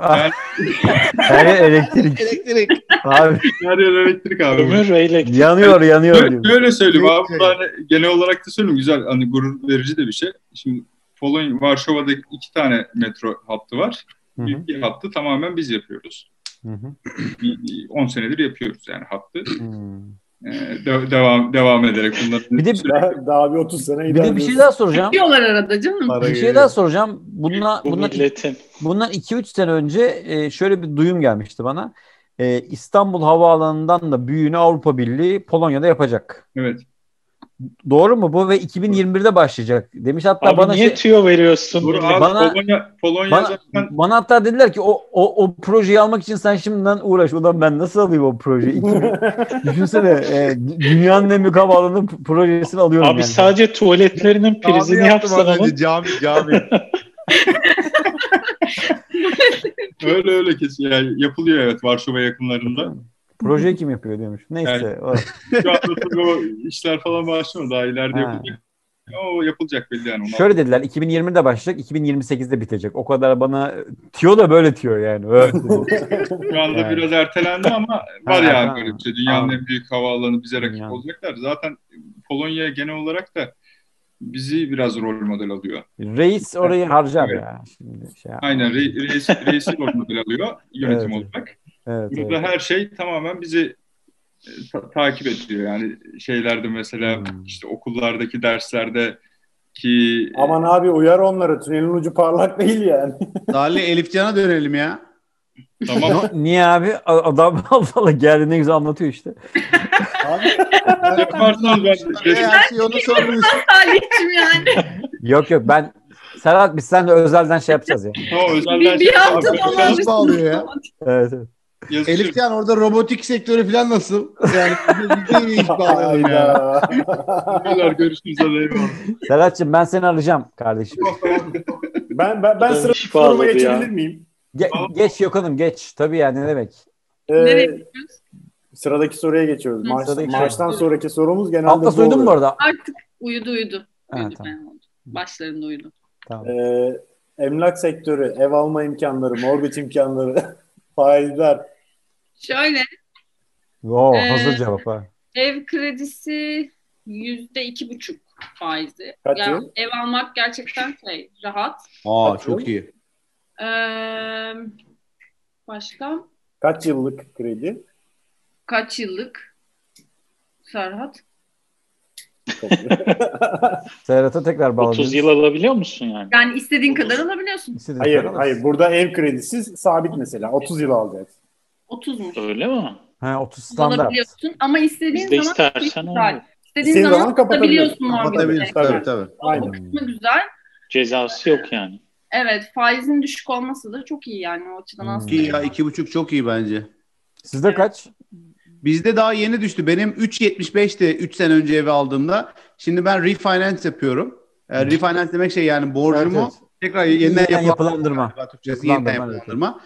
Her yer elektrik. Elektrik. Abi Her yer elektrik abi. Ömür ve elektrik. yanıyor yanıyor. Böyle, diyor. böyle söyleyeyim abi. Bu hani genel olarak da söyleyeyim. Güzel hani gurur verici de bir şey. Şimdi Polonya, Varşova'da iki tane metro hattı var. Hı hı, Bir hattı tamamen biz yapıyoruz. hı hı. Bir- bir 10 senedir yapıyoruz yani hattı. Hmm. Ee, de- devam devam ederek bunların Bir de- Daha, daha bir 30 sene Bir de bir şey daha soracağım. Diyorlar arada canım. Bir şey daha soracağım. Bununla, Bu bundan, milletin. bundan 2-3 sene önce e, şöyle bir duyum gelmişti bana. E, İstanbul Havaalanı'ndan da büyüğünü Avrupa Birliği Polonya'da yapacak. Evet. Doğru mu bu? Ve 2021'de başlayacak demiş. Hatta Abi bana niye şey, tüyo veriyorsun? Millet? abi Bana- Polonya, Polonya bana, zaten bana hatta dediler ki o, o, o projeyi almak için sen şimdiden uğraş. Ulan ben nasıl alayım o projeyi? Düşünsene e, dü- dünyanın en büyük havaalanı projesini alıyorum Abi yani. sadece tuvaletlerinin prizini yapsan ama Cami, cami. öyle öyle kesin yani yapılıyor evet Varşova yakınlarında. Projeyi kim yapıyor demiş. Neyse. Yani- Şu anda tabii o işler falan başlamadı. Daha ileride Ha. yapılacak. O yapılacak belli yani. Onlar- Şöyle dediler 2020'de başlayacak 2028'de bitecek. O kadar bana tiyo da böyle tiyo yani. Şu anda Yani. biraz ertelendi ama var Ha, yani böyle bir şey. Dünyanın Tamam. en büyük havaalanı bize rakip Dünyanın. olacaklar. Zaten Polonya genel olarak da bizi biraz rol model alıyor. Reis orayı harcar Evet. ya. Şimdi şey Aynen re- reis, reisi rol model alıyor yönetim Evet. olarak. Evet, Burada evet. her şey tamamen bizi e, ta- takip ediyor. Yani şeylerde mesela Hmm. işte okullardaki derslerde ki Aman abi uyar onları. Tünelin ucu parlak değil yani. Salih Elifcan'a dönelim ya. tamam No- Niye abi? Adam Allah geldi ne güzel anlatıyor işte. Abi, yaparsanız ben Her şeyi ona sormuş. Salih'cim yani. Yok yok ben Serhat biz seninle özelden şey yapacağız ya. Tamam özelden bir, bir şey- hafta dolar Nasıl bağlıyor ya? Evet, evet. Yazışır. Elifcan orada robotik sektörü falan nasıl? Yani bir de iş bağlayalım ya. Beyler, görüşürüz hadi. Serhat'cığım ben seni arayacağım kardeşim. Ben ben, ben iş soruma ya. geçebilir miyim? Ge- geç Yokan'ım geç. Tabii yani ne demek. Ee, Nereye gidiyoruz? sıradaki soruya geçiyoruz. Hı. Maç, Sıradaki maçtan soru. sonraki sorumuz genelde Atlas bu uyudun mu arada? Artık uyudu uyudu. Ha, Uyudu tamam. ben oldu. Başlarında uyudu. Tamam. Ee, emlak sektörü, ev alma imkanları, mortgage imkanları, faizler. Şöyle Oo, Ee, hazır cevap ha. ev kredisi yüzde iki buçuk faizi. Kaç Yani yıl? ev almak gerçekten şey rahat. Aa Kaç çok yıl? iyi. Ee, başka Kaç yıllık kredi? kaç yıllık Serhat? Serhat'a tekrar bağladınız. 30 yıl alabiliyor musun yani? Yani istediğin kadar alabiliyorsun. İstediğin hayır, kadar hayır. Burada ev kredisi sabit mesela. 30 yıl alacaksın. 30'muş. Öyle mi? Ha, 30 standart. Alabiliyorsun ama istediğin Biz de zaman istersen olur. İstediğin İstediğin zaman, zaman kapatabiliyorsun. kapatabiliyorsun mortgage'ı. Kapatabiliriz tabii tabii. O Aynen. kısmı güzel. Cezası yok yani. Evet faizin düşük olması da çok iyi yani o açıdan Hmm. aslında. İyi ya iki buçuk çok iyi bence. Sizde kaç? Bizde daha yeni düştü. Benim 3.75'ti 3 sene önce evi aldığımda. Şimdi ben refinance yapıyorum. E, refinance demek şey yani borcumu Evet, evet. Tekrar yeniden, Yeniden yapılandırma. yapılandırma. Türkçesi yeniden Yapılandırma, evet. yapılandırma.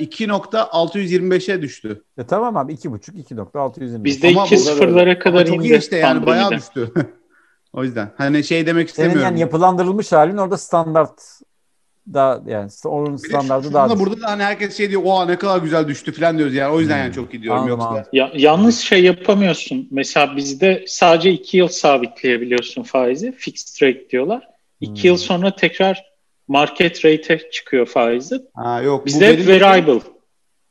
E, 2.625'e düştü. E, tamam abi 2.5 2.620. Bizde Ama iki burada sıfırlara kadar çok indi iyi işte yani bayağı düştü. o yüzden hani şey demek Senin istemiyorum. yani yapılandırılmış halin orada standart da yani onun Bir de standartı daha düşük. burada da hani herkes şey diyor oha ne kadar güzel düştü falan diyoruz yani o yüzden Hmm. yani çok iyi diyorum Anladım, yoksa. Ya, yalnız şey yapamıyorsun. Mesela bizde sadece iki yıl sabitleyebiliyorsun faizi. Fixed rate diyorlar. İki Hmm. yıl sonra tekrar market rate'e çıkıyor faizi. Ha yok bu Bizde hep benim- variable.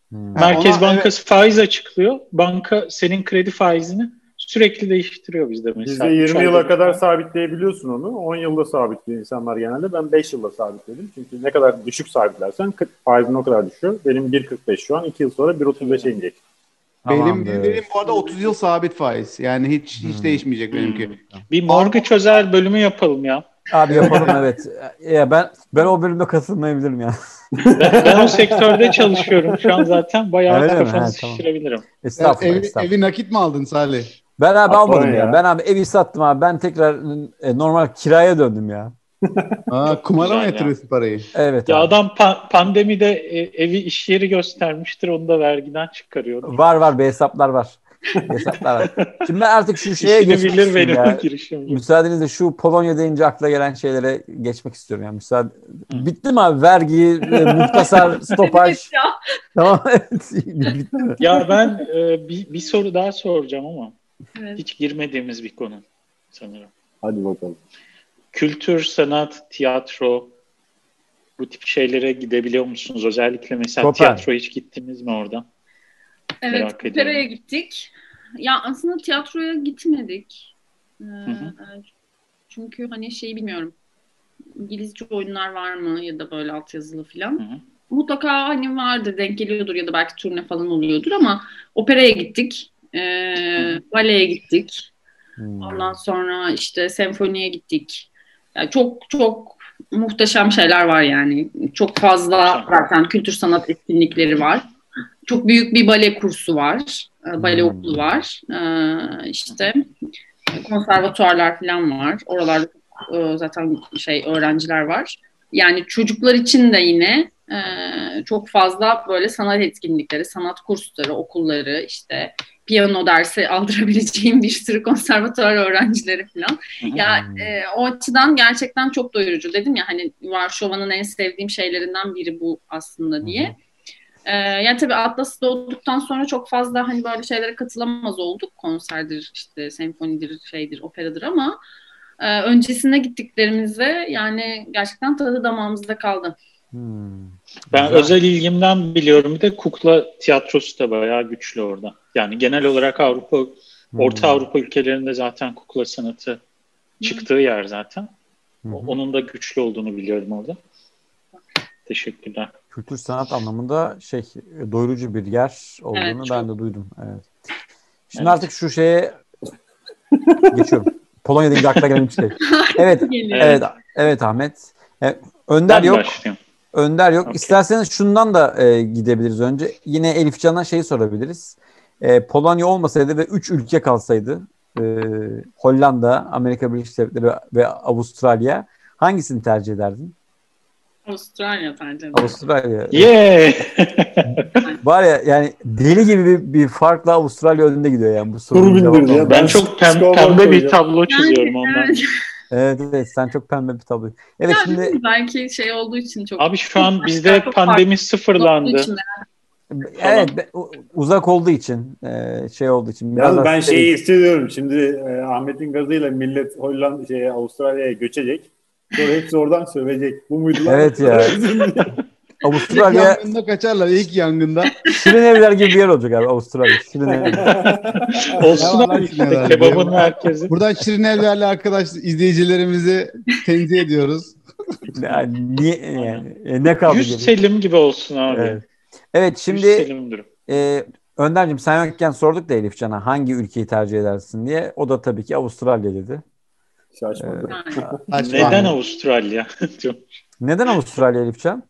Hmm. Ha, Merkez ona- Bankası faiz açıklıyor. Banka senin kredi faizini sürekli değiştiriyor bizde mesela. Bizde Üç 20 ayda yıla kadar falan. sabitleyebiliyorsun onu. 10 yılda sabitliyor insanlar genelde. Ben 5 yılda sabitledim. Çünkü ne kadar düşük sabitlersen faizin o kadar düşüyor. Benim 1.45 şu an. 2 yıl sonra 1.35'e inecek. Benim Tamamdır. benim bu arada 30 yıl sabit faiz. Yani hiç hiç Hmm. değişmeyecek benimki. Bir mortgage özel bölümü yapalım ya. Abi yapalım evet. Ya ben ben o bölümde katılmayabilirim ya. Ben, ben o sektörde çalışıyorum şu an zaten. Bayağı Öyle kafanızı Ha, tamam. şişirebilirim. Estağfurullah, evi, estağfurullah. evi nakit mi aldın Salih? Ben abi almadım ya. ya. Ben abi evi sattım abi. Ben tekrar e, normal kiraya döndüm ya. Aa, kumara mı ya. yatırıyorsun parayı? Evet Ya abi. adam pa- pandemide e, evi iş yeri göstermiştir. Onu da vergiden çıkarıyordu. Var var bir hesaplar var. Hesaplar var. Şimdi ben artık şu şeye geçmek benim ya. girişimci. Müsaadenizle şu Polonya deyince akla gelen şeylere geçmek istiyorum. Yani müsaade... Bitti mi abi? Vergi, e, muhtasar, stopaj. Tamam. Bitti mi? Ya ben e, bir, bir soru daha soracağım ama Evet. hiç girmediğimiz bir konu sanırım. Hadi bakalım. Kültür, sanat, tiyatro bu tip şeylere gidebiliyor musunuz? Özellikle mesela Chopin. tiyatro hiç gittiniz mi orada? Evet, operaya gittik. Ya aslında tiyatroya gitmedik. Ee, hı. Çünkü hani şeyi bilmiyorum. İngilizce oyunlar var mı ya da böyle altyazılı Hı falan. hı. Mutlaka hani vardır, denk geliyordur ya da belki turne falan oluyordur ama operaya gittik. Ee, baleye gittik. Hmm. Ondan sonra işte senfoniye gittik. Yani çok çok muhteşem şeyler var yani. Çok fazla zaten kültür sanat etkinlikleri var. Çok büyük bir bale kursu var. Ee, Bale Hmm. okulu var. Ee, işte konservatuarlar falan var. Oralarda e, zaten şey öğrenciler var. Yani çocuklar için de yine e, çok fazla böyle sanat etkinlikleri, sanat kursları, okulları, işte piyano dersi aldırabileceğim bir sürü konservatuar öğrencileri falan. Hı. Ya Hmm. e, o açıdan gerçekten çok doyurucu. Dedim ya hani Varşova'nın en sevdiğim şeylerinden biri bu aslında diye. E, yani tabii Atlas'ta olduktan sonra çok fazla hani böyle şeylere katılamaz olduk. Konserdir, işte senfonidir, şeydir, operadır ama e, öncesinde gittiklerimizde yani gerçekten tadı damağımızda kaldı. Hmm. Ben Güzel. özel ilgimden biliyorum bir de kukla tiyatrosu da bayağı güçlü orada. Yani genel olarak Avrupa, Hmm. Orta Avrupa ülkelerinde zaten kukla sanatı çıktığı yer zaten. Hı hı. Onun da güçlü olduğunu biliyorum orada. Teşekkürler. Kültür sanat anlamında şey doyurucu bir yer olduğunu Evet, ben de duydum. Evet. Şimdi Evet. artık şu şeye geçiyorum. Polonya deyince akla gelen bir şey. Evet, evet, evet Ahmet. E, Önder Ben yok. başlayayım. Önder yok. Okey. İsterseniz şundan da e, gidebiliriz önce. Yine Elif Can'a şeyi sorabiliriz. E, Polonya olmasaydı ve 3 ülke kalsaydı e, Hollanda, Amerika Birleşik Devletleri ve Avustralya hangisini tercih ederdin? Avustralya bence de. Avustralya. Yeah! Var ya yani deli gibi bir, bir farkla Avustralya önünde gidiyor yani bu sorunun ya. ben Ben çok pem- pembe bir tablo çiziyorum ondan. Evet. Evet sen çok pembe bir tablo. Evet Ya şimdi belki şey olduğu için çok. Abi şu an bizde pandemi sıfırlandı. evet uzak olduğu için e, şey olduğu için biraz Yalnız ben şey- şeyi hissediyorum. Şimdi e, Ahmet'in gazıyla millet Hollanda şeye Avustralya'ya göçecek. Sonra hepsi oradan sövecek. Bu muydu lan? Evet ya. İlk Avustralya yangında kaçarlar ilk yangında. şirin evler gibi bir yer olacak abi Avustralya. Şirin evler. Olsun abi işte kebabın merkezi. Buradan Şirin Evler'le arkadaş izleyicilerimizi tenzih ediyoruz. Yani niye yani e, ne kaldı Yüz? Selim gibi olsun abi. Evet. Evet şimdi e, Önder'cim sen yokken sorduk da Elif Can'a hangi ülkeyi tercih edersin diye. O da tabii ki Avustralya dedi. Şaşmadı. Yani. Aç Neden. Avustralya? Neden Avustralya Elif Can?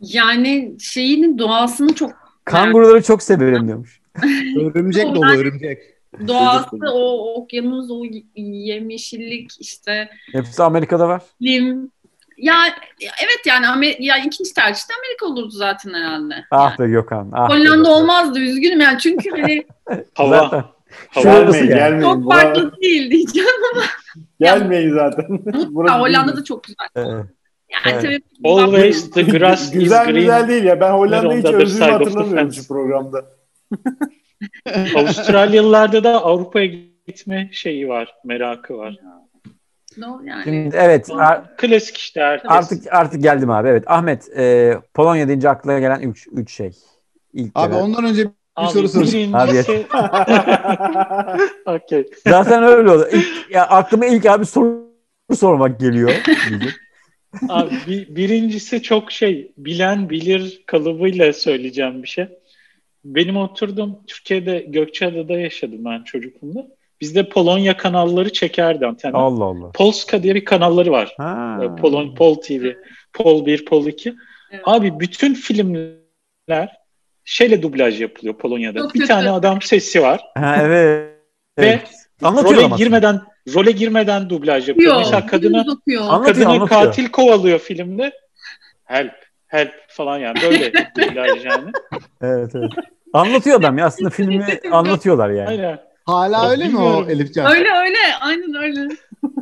Yani şeyinin doğasını çok Kanguruları çok severim diyormuş. Örümcek dolu örümcek. doğası o okyanus o yemişillik işte Hepsi Amerika'da var. lim ya evet yani Amer ya ikinci tercih de Amerika olurdu zaten herhalde. Ah be Gökhan. Ah be Hollanda Gökhan. olmazdı üzgünüm yani çünkü hani Hava. Gelmeyin, gelmeyin. çok Buna- farklı değil diyeceğim. Gelmeyin zaten. Burası Ha, Hollanda değil. da çok güzel. Evet. Yani Evet. tabii Always the grass is Güzel green. güzel değil ya. Ben Hollanda'yı hiç the hatırlamıyorum şu programda. Avustralyalılarda da Avrupa'ya gitme şeyi var, merakı var. no, yani Şimdi evet ar- Klasik işte herkes. artık artık geldim abi. Evet Ahmet e, Polonya deyince aklına gelen 3 3 şey. İlk Abi gelen. ondan önce bir Abi soru sorayım. birincisi... Okey. Zaten öyle oldu. İlk, ya aklıma ilk abi soru sormak geliyor. Abi bir, birincisi çok şey bilen bilir kalıbıyla söyleyeceğim bir şey. Benim oturdum Türkiye'de Gökçeada'da yaşadım ben çocukluğumda. Bizde Polonya kanalları çekerdi antenden. Allah Allah. Polska diye bir kanalları var. Ha. Polon, Pol TV, Pol 1, Pol 2. Evet. Abi bütün filmler şeyle dublaj yapılıyor Polonya'da. Çok bir kötü. tane adam sesi var Ha, evet. ve evet. Role ama. girmeden role girmeden dublaj yapıyor. Yok, Mesela kadını. Anlatıyor, kadını anlatıyor. katil kovalıyor filmde. Help, help falan yani böyle dublaj yani. Evet, evet. Anlatıyor adam ya. Aslında filmi anlatıyorlar yani. Aynen. Hala öyle mi o bilmiyorum. Elifcan? Öyle öyle aynen öyle.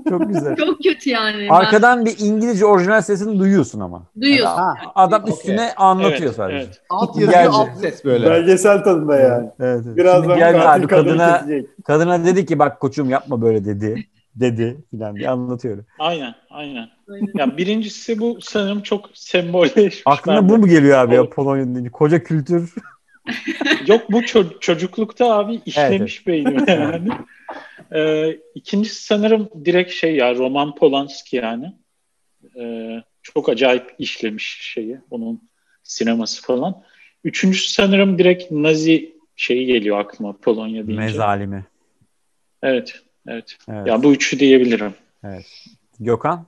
Çok güzel. Çok kötü yani. Arkadan bir İngilizce orijinal sesini duyuyorsun ama. Duyuyorsun. Ha, Adam Okey. üstüne anlatıyor Evet, sadece. evet. alt yazıyor Geldi. alt ses böyle. Belgesel tadında yani. Evet, evet. Birazdan Şimdi geldi abi kadına kesecek. kadına dedi ki bak koçum yapma böyle dedi. Dedi filan diye anlatıyor. Aynen, aynen. Ya birincisi bu sanırım çok sembolleşmiş. Aklına bu mu geliyor abi ya. Polonya'nın deyince? Koca kültür. Yok bu ço- çocuklukta abi işlemiş beynime yani. Ee, ikincisi sanırım direkt şey ya Roman Polanski yani. Ee, çok acayip işlemiş şeyi. Onun sineması falan. Üçüncüsü sanırım direkt Nazi şeyi geliyor aklıma Polonya deyince. Mezalimi. Evet, evet. Evet. Ya bu üçü diyebilirim. Gökhan?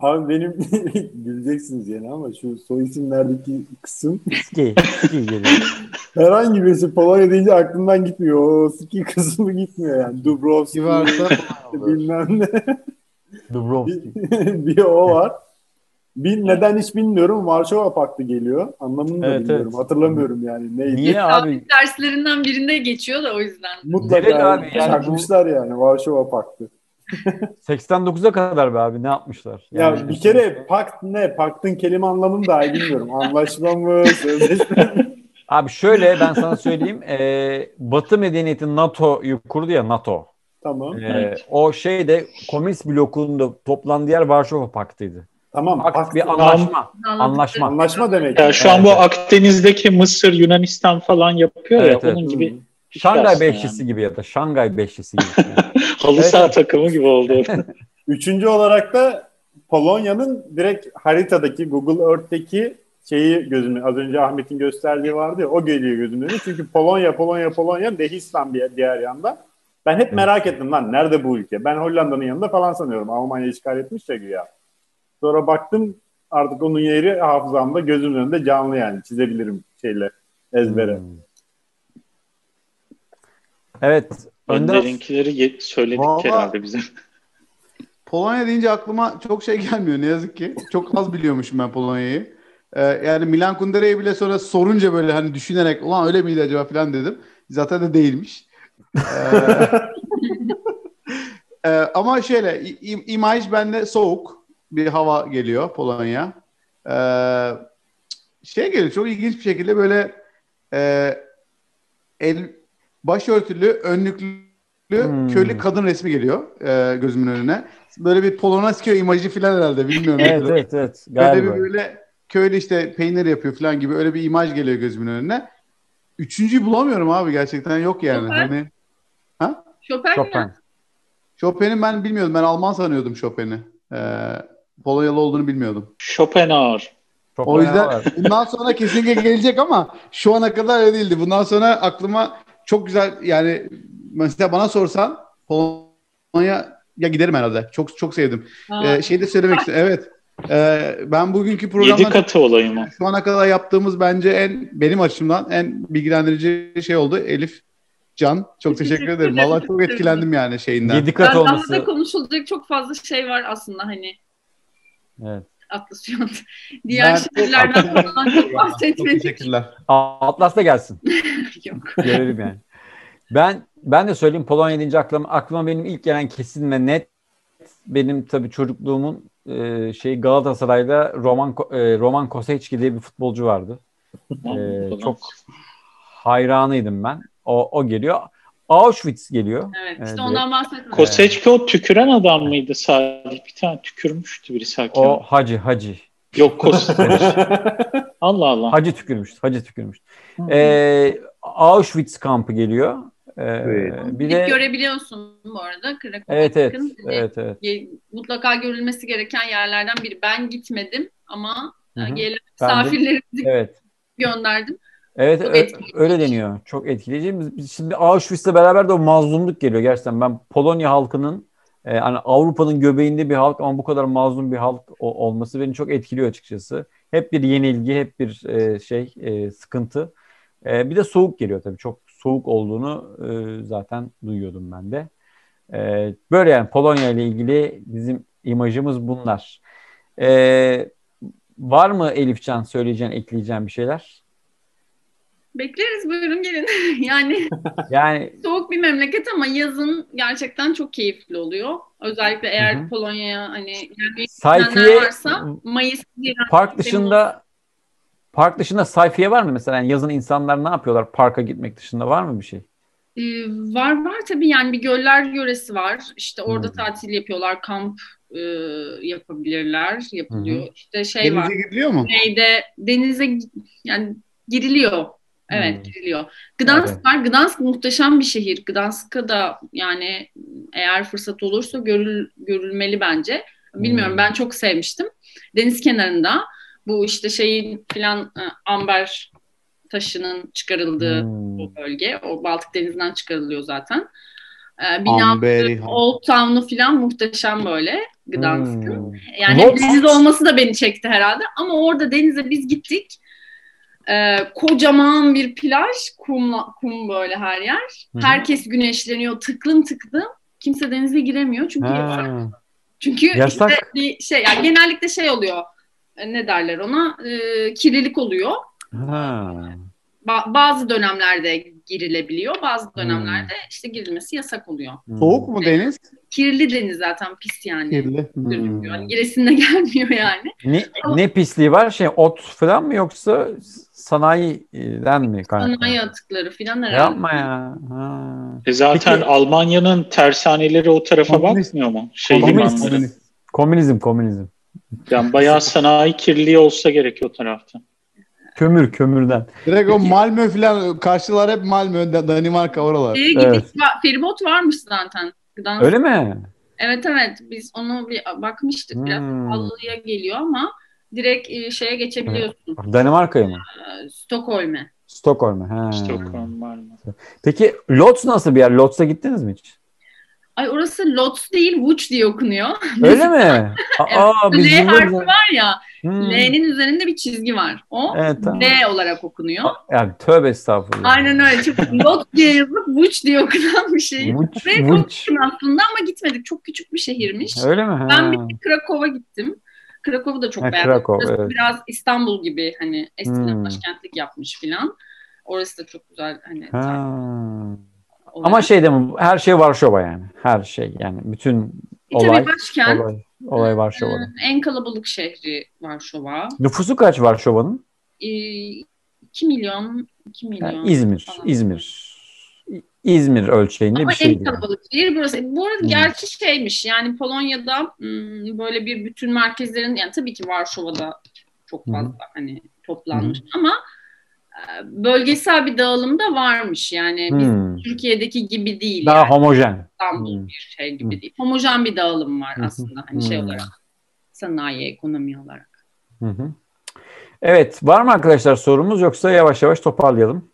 Abi benim güleceksiniz yani ama şu soy isimlerdeki kısım Ski. Ski geliyor. herhangi birisi Polonya deyince aklımdan gitmiyor. O ski kısmı gitmiyor yani. Dubrovski Ki varsa bilmem ne. Dubrovski. bir o var. Bir neden hiç bilmiyorum. Varşova Paktı geliyor. Anlamını da Evet, bilmiyorum. evet. Hatırlamıyorum yani. Neydi? Niye abi? Derslerinden birinde geçiyor da o yüzden. Mutlaka Direkt abi yani çakmışlar yani Varşova Paktı. 89'a kadar be abi ne yapmışlar? Ya Yani- bir kere pakt ne? Paktın kelime anlamını dahi bilmiyorum. Anlaşma mı? Sözleşme mi? Abi şöyle ben sana söyleyeyim. Ee, Batı medeniyeti NATO'yu kurdu ya NATO. Tamam. Ee, Evet. O şey de komünist blokunun toplandığı yer Varşova Paktıydı. Tamam. Pakt Pakt, bir anlaşma. Anladık. Anlaşma. anlaşma demek. Ya şu an Evet, bu. Akdeniz'deki Mısır, Yunanistan falan yapıyor Evet, ya evet. onun gibi. Şangay Beşlisi gibi ya da Şangay Beşlisi gibi. Yani. Halı Evet, saha evet. takımı gibi oldu. Üçüncü olarak da Polonya'nın direkt haritadaki Google Earth'teki şeyi gözüme az önce Ahmet'in gösterdiği vardı ya o geliyor gözümün önüne. Çünkü Polonya Polonya Polonya Lehistan bir diğer yanda. Ben hep merak ettim lan nerede bu ülke? Ben Hollanda'nın yanında falan sanıyorum. Almanya işgal etmiş ya güya. Sonra baktım artık onun yeri hafızamda gözümün önünde canlı yani çizebilirim şeyle ezbere. Hmm. Evet. Önder, Önderinkileri söyledik Vallahi- herhalde bize. Polonya deyince aklıma çok şey gelmiyor ne yazık ki. Çok az biliyormuşum ben Polonya'yı. Ee, yani Milan Kundera'yı bile sonra sorunca böyle hani düşünerek ulan öyle miydi acaba falan dedim. Zaten de değilmiş. Ee, Ee, ama şöyle im- imaj bende soğuk bir hava geliyor Polonya. Ee, şey geliyor çok ilginç bir şekilde böyle e, el başörtülü, önlüklü Hmm. köylü kadın resmi geliyor e, gözümün önüne. Böyle bir Polonezköy imajı falan herhalde bilmiyorum. Evet evet evet. Böyle Galiba. bir böyle köylü işte peynir yapıyor falan gibi öyle bir imaj geliyor gözümün önüne. Üçüncüyü bulamıyorum abi gerçekten yok yani. Chopin. Hani Chopin, Chopin. mi? Chopin'i ben bilmiyordum. Ben Alman sanıyordum Chopin'i. Ee, Polonyalı olduğunu bilmiyordum. Schopenhauer. Chopin O yüzden bundan sonra kesinlikle gelecek ama şu ana kadar öyle değildi. Bundan sonra aklıma çok güzel yani mesela bana sorsan Polonya ya giderim herhalde. Çok çok sevdim. Ee, şey de söylemek istiyorum. Evet. Ee, ben bugünkü Yedi programda katı olayı mı? şu ana kadar yaptığımız bence en benim açımdan en bilgilendirici şey oldu. Elif Can çok teşekkür ederim. Vallahi çok etkilendim yani şeyinden. Yedi kat daha da olması. konuşulacak çok fazla şey var aslında hani Evet. Atlas an. Diğer Ben- şehirlerden falan çok Çok bahsetmedik. teşekkürler. Atlas da gelsin. Yok. Görelim yani. Ben ben de söyleyeyim Polonya deyince aklıma, aklıma benim ilk gelen kesin ve net benim tabii çocukluğumun e, şey Galatasaray'da Roman e, Roman Kosecki diye bir futbolcu vardı. E, çok hayranıydım ben. O, o geliyor. Auschwitz geliyor. Evet Evet. işte ondan bahsetmedik. Koseçki o tüküren adam mıydı Salih? Bir tane tükürmüştü birisi hakem. O Hacı Hacı. Yok Koseç. Allah Allah. Hacı tükürmüştü. Hacı tükürmüştü. E, Auschwitz kampı geliyor. E, Evet. bir de görebiliyorsun bu arada. Krakow'a evet evet, evet evet. Mutlaka görülmesi gereken yerlerden biri. Ben gitmedim ama hı. gelen misafirlerimizi Evet. gönderdim. Evet Çok etkileyici. öyle deniyor. Çok etkileyici. Biz- Şimdi Auschwitz'le beraber de o mazlumluk geliyor gerçekten. Ben Polonya halkının e, hani Avrupa'nın göbeğinde bir halk ama bu kadar mazlum bir halk o- olması beni çok etkiliyor açıkçası. Hep bir yenilgi, hep bir e, şey e, sıkıntı. E, bir de soğuk geliyor tabii. Çok soğuk olduğunu e, zaten duyuyordum ben de. E, böyle yani Polonya ile ilgili bizim imajımız bunlar. E, var mı Elifcan söyleyeceğin, ekleyeceğin bir şeyler? Bekleriz buyurun gelin. yani Yani soğuk bir memleket ama yazın gerçekten çok keyifli oluyor. Özellikle eğer Hı hı. Polonya'ya hani gelmeyi sayfiye varsa Mayıs, park dışında park dışında sayfiye var mı mesela? Yani yazın insanlar ne yapıyorlar parka gitmek dışında var mı bir şey? Ee, var var tabii yani bir göller yöresi var. İşte orada Hı. tatil yapıyorlar, kamp e, yapabilirler, yapılıyor. İşte şey Denize var. gidiliyor mu? Güneyde denize yani giriliyor. Evet Hmm. giriliyor. Gdansk Evet. var. Gdansk muhteşem bir şehir. Gdansk'a da yani eğer fırsat olursa görül, görülmeli bence. Bilmiyorum Hmm. ben çok sevmiştim. Deniz kenarında bu işte şeyin filan e, amber taşının çıkarıldığı Hmm. o bölge. O Baltık Denizi'nden çıkarılıyor zaten. Ee, binaları, Old Town'u falan muhteşem böyle Gdansk'ın. Hmm. Yani Lots- deniz olması da beni çekti herhalde. Ama orada denize biz gittik. Ee, kocaman bir plaj, kumla, kum böyle her yer. Hı hı. Herkes güneşleniyor, tıklım tıklım. Kimse denize giremiyor çünkü yasak. Ha. Çünkü Yasak. işte bir şey, yani genellikle şey oluyor. e, Ne derler ona? Ee, kirlilik oluyor. Ha. Ba- bazı dönemlerde girilebiliyor, bazı Hmm. dönemlerde işte girilmesi yasak oluyor. Soğuk mu deniz? Kirli deniz zaten pis yani. Kirli. Hmm. Yani giresinde gelmiyor yani. Ne, ne pisliği var? Şey ot falan mı yoksa sanayiden mi kaynaklı? Sanayi atıkları falan herhalde. Yapma ya. Ha. E zaten Peki- Almanya'nın tersaneleri o tarafa Komünist- bakmıyor mu? Şey limanları. Komünizm, komünizm. Yani bayağı sanayi kirliliği olsa gerek o tarafta. Kömür, kömürden. Direkt o Malmö falan karşılar hep Malmö, Da- Danimarka oralar. Şeye gidiş Evet. feribot varmış zaten. Gdansk. Öyle mi? Evet evet biz onu bir bakmıştık. Biraz Hmm. pahalıya geliyor ama direkt e, şeye geçebiliyorsun. Danimarka'ya mı? E, Stockholm'e. Stockholm'a. Ha. Stockholm var mı? Peki Lodz nasıl bir yer? Lodz'a gittiniz mi hiç? Ay orası Lotz değil, Wuch diye okunuyor. Öyle mi? Aa, biz L harfi var ya, Hmm. L'nin üzerinde bir çizgi var. O Evet, tamam. L olarak okunuyor. Yani tövbe estağfurullah. Aynen öyle. Çok Lotz diye yazılıp Wuch diye okunan bir şey. Vuç, Ve yakın aslında ama gitmedik. Çok küçük bir şehirmiş. Öyle mi? Ben Ha. bir de Krakow'a gittim. Krakow'u da çok Ha, beğendim. Krakow, Orası evet. biraz İstanbul gibi hani eskiden Hmm. başkentlik yapmış filan. Orası da çok güzel hani. Ha. Olarak. Ama şey de mi? Her şey Varşova yani. Her şey yani. Bütün E, tabii olay. başkent. Olay, olay Varşova'da. En kalabalık şehri Varşova. Nüfusu kaç Varşova'nın? Ee, 2 milyon, 2 milyon. Yani İzmir. falan. İzmir. İzmir ölçeğinde Ama bir şey en değil. kalabalık şehir burası. Bu arada Hmm. gerçi şeymiş yani Polonya'da hmm, böyle bir bütün merkezlerin yani tabii ki Varşova'da çok fazla hani toplanmış ama e, bölgesel bir dağılım da varmış. Yani biz Hmm. Türkiye'deki gibi değil. Daha yani homojen. İstanbul Hmm. bir şey gibi Hı. değil. Homojen bir dağılım var hı. aslında hani şey Hmm. olarak. Sanayi, ekonomi olarak. Hı hı. Evet. Var mı arkadaşlar sorumuz yoksa yavaş yavaş toparlayalım?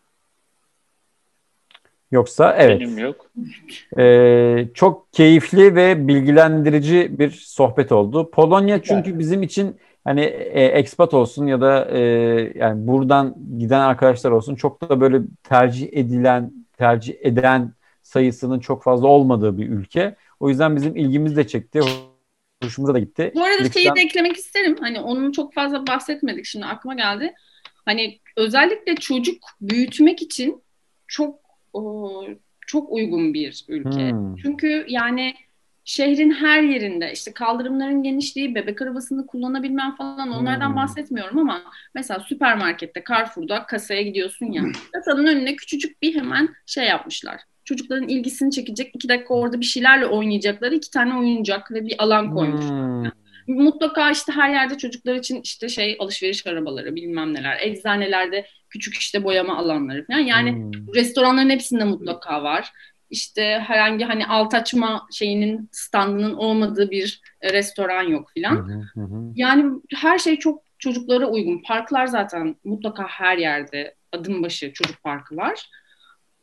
Yoksa evet. Benim yok. Ee, çok keyifli ve bilgilendirici bir sohbet oldu. Polonya çünkü bizim için hani e, expat olsun ya da e, yani buradan giden arkadaşlar olsun çok da böyle tercih edilen, tercih eden sayısının çok fazla olmadığı bir ülke. O yüzden bizim ilgimiz de çekti. Hoşumuza da gitti. Bu arada şeyi Lütfen- de eklemek isterim. Hani onun çok fazla bahsetmedik şimdi aklıma geldi. Hani özellikle çocuk büyütmek için çok çok uygun bir ülke. Hmm. Çünkü yani şehrin her yerinde işte kaldırımların genişliği, bebek arabasını kullanabilmem falan onlardan Hmm. bahsetmiyorum ama mesela süpermarkette, Carrefour'da kasaya gidiyorsun ya. Kasanın önüne küçücük bir hemen şey yapmışlar. Çocukların ilgisini çekecek iki dakika orada bir şeylerle oynayacakları iki tane oyuncak ve bir alan koymuş. Hmm. Mutlaka işte her yerde çocuklar için işte şey alışveriş arabaları bilmem neler. Eczanelerde küçük işte boyama alanları falan. Yani Hmm. restoranların hepsinde mutlaka var. İşte herhangi hani alt açma şeyinin standının olmadığı bir e, restoran yok filan. Yani her şey çok çocuklara uygun. Parklar zaten mutlaka her yerde adım başı çocuk parkı var.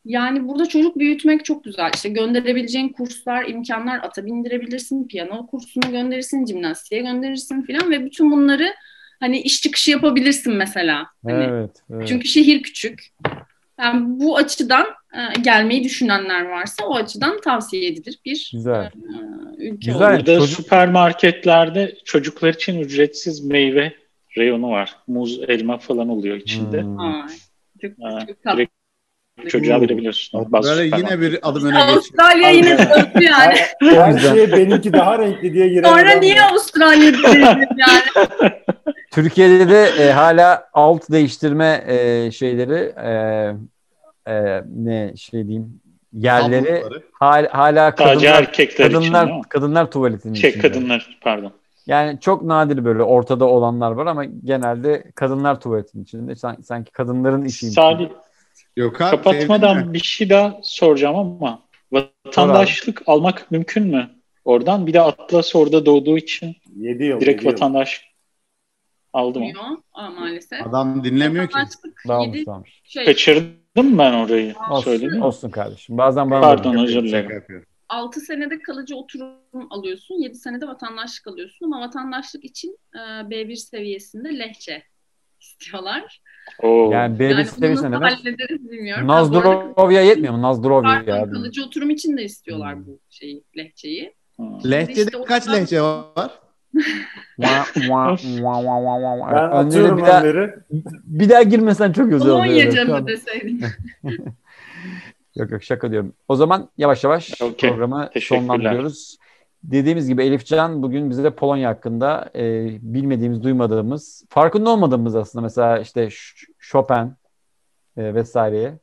Yani burada çocuk büyütmek çok güzel. İşte gönderebileceğin kurslar, imkanlar ata bindirebilirsin, piyano kursuna gönderirsin, jimnastiğe gönderirsin filan ve bütün bunları hani iş çıkışı yapabilirsin mesela. Hani Evet, evet. çünkü şehir küçük. Yani bu açıdan gelmeyi düşünenler varsa o açıdan tavsiye edilir bir Güzel. e, ülke Güzel. Burada çocuk- süpermarketlerde çocuklar için ücretsiz meyve reyonu var. Muz, elma falan oluyor içinde. Hmm. Ay, çok, çok tatlı. Çocuğa verebiliyorsun. Böyle yine bir adım öne geçiyor. Avustralya yine döndü yani. Her şeye benimki daha renkli diye giren Sonra niye ya. Avustralya yani? Türkiye'de de e, hala alt değiştirme e, şeyleri e, e, ne şey diyeyim yerleri hal, hala Sadece kadınlar erkekler için kadınlar kadınlar tuvaletinin Şey içinde. kadınlar pardon. Yani çok nadir böyle ortada olanlar var ama genelde kadınlar tuvaletin içinde. San- Sanki kadınların işiymiş. Salih Yok abi, kapatmadan bir şey daha soracağım ama vatandaşlık almak mümkün mü? Oradan bir de Atlas orada doğduğu için 7 yıl. direkt yedi yıl. vatandaş aldı mı? Olmuyor Aa, maalesef. Adam dinlemiyor ki. Yedi dağılmış. şey, Kaçırdım ben orayı. Olsun, Söyledin mi? olsun kardeşim. Bazen bana Pardon özür dilerim. Şaka yapıyorum. 6 senede kalıcı oturum alıyorsun, 7 senede vatandaşlık alıyorsun ama vatandaşlık için e, B1 seviyesinde lehçe istiyorlar. Oo. Yani B1 yani bunu seviyesine nasıl hallederiz bilmiyorum. Nazdrovya yetmiyor mu? Nazdrovya pardon, ya. kalıcı oturum için de istiyorlar Hmm. bu şeyi, lehçeyi. Ha. Lehçe'de İşte kaç zaman- lehçe var? Ben atıyorum bir daha, bir daha girmesen çok güzel olur. An- canı deseydin. Yok yok şaka diyorum. O zaman yavaş yavaş Okey. programı sonlandırıyoruz. Dediğimiz gibi Elifcan bugün bize de Polonya hakkında e, bilmediğimiz, duymadığımız, farkında olmadığımız aslında mesela işte Chopin e, vesaireye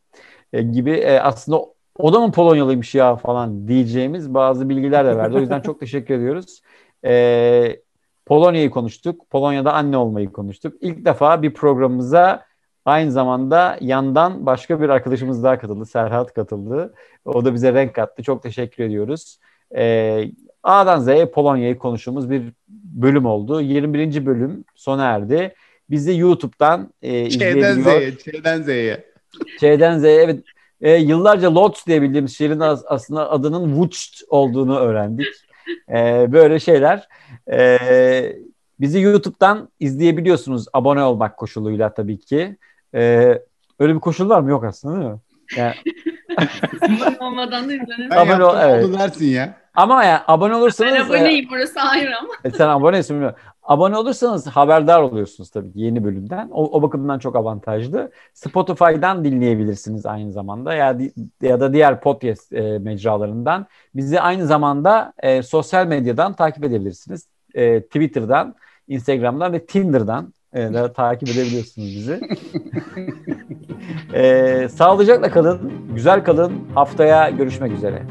e, gibi e, aslında o da mı Polonyalıymış ya falan diyeceğimiz bazı bilgiler de verdi. O yüzden çok teşekkür ediyoruz. E, Polonya'yı konuştuk. Polonya'da anne olmayı konuştuk. İlk defa bir programımıza aynı zamanda yandan başka bir arkadaşımız daha katıldı. Serhat katıldı. O da bize renk kattı. Çok teşekkür ediyoruz. E, A'dan Z'ye Polonya'yı konuştuğumuz bir bölüm oldu. 21. bölüm sona erdi. Bizi YouTube'dan e, izleyebiliyor. Z'ye, şeyden Z'ye. Şeyden Z'ye evet e, yıllarca Lodz diye bildiğimiz şehrin as- aslında adının Wucht olduğunu öğrendik. E, böyle şeyler. E, bizi YouTube'dan izleyebiliyorsunuz abone olmak koşuluyla tabii ki. E, öyle bir koşul var mı? Yok aslında değil mi? Yani, Olmadan da. Ben Abone ol- evet. oldu dersin ya. Ama yani abone olursanız... Ben e, aboneyim orası ayrı ama. E, sen abonesin bilmiyorum. Abone olursanız haberdar oluyorsunuz tabii yeni bölümden. O, o bakımdan çok avantajlı. Spotify'dan dinleyebilirsiniz aynı zamanda ya, ya da diğer podcast e, mecralarından. Bizi aynı zamanda e, sosyal medyadan takip edebilirsiniz. E, Twitter'dan, Instagram'dan ve Tinder'dan e, de takip edebiliyorsunuz bizi. e, sağlıcakla kalın, güzel kalın. Haftaya görüşmek üzere.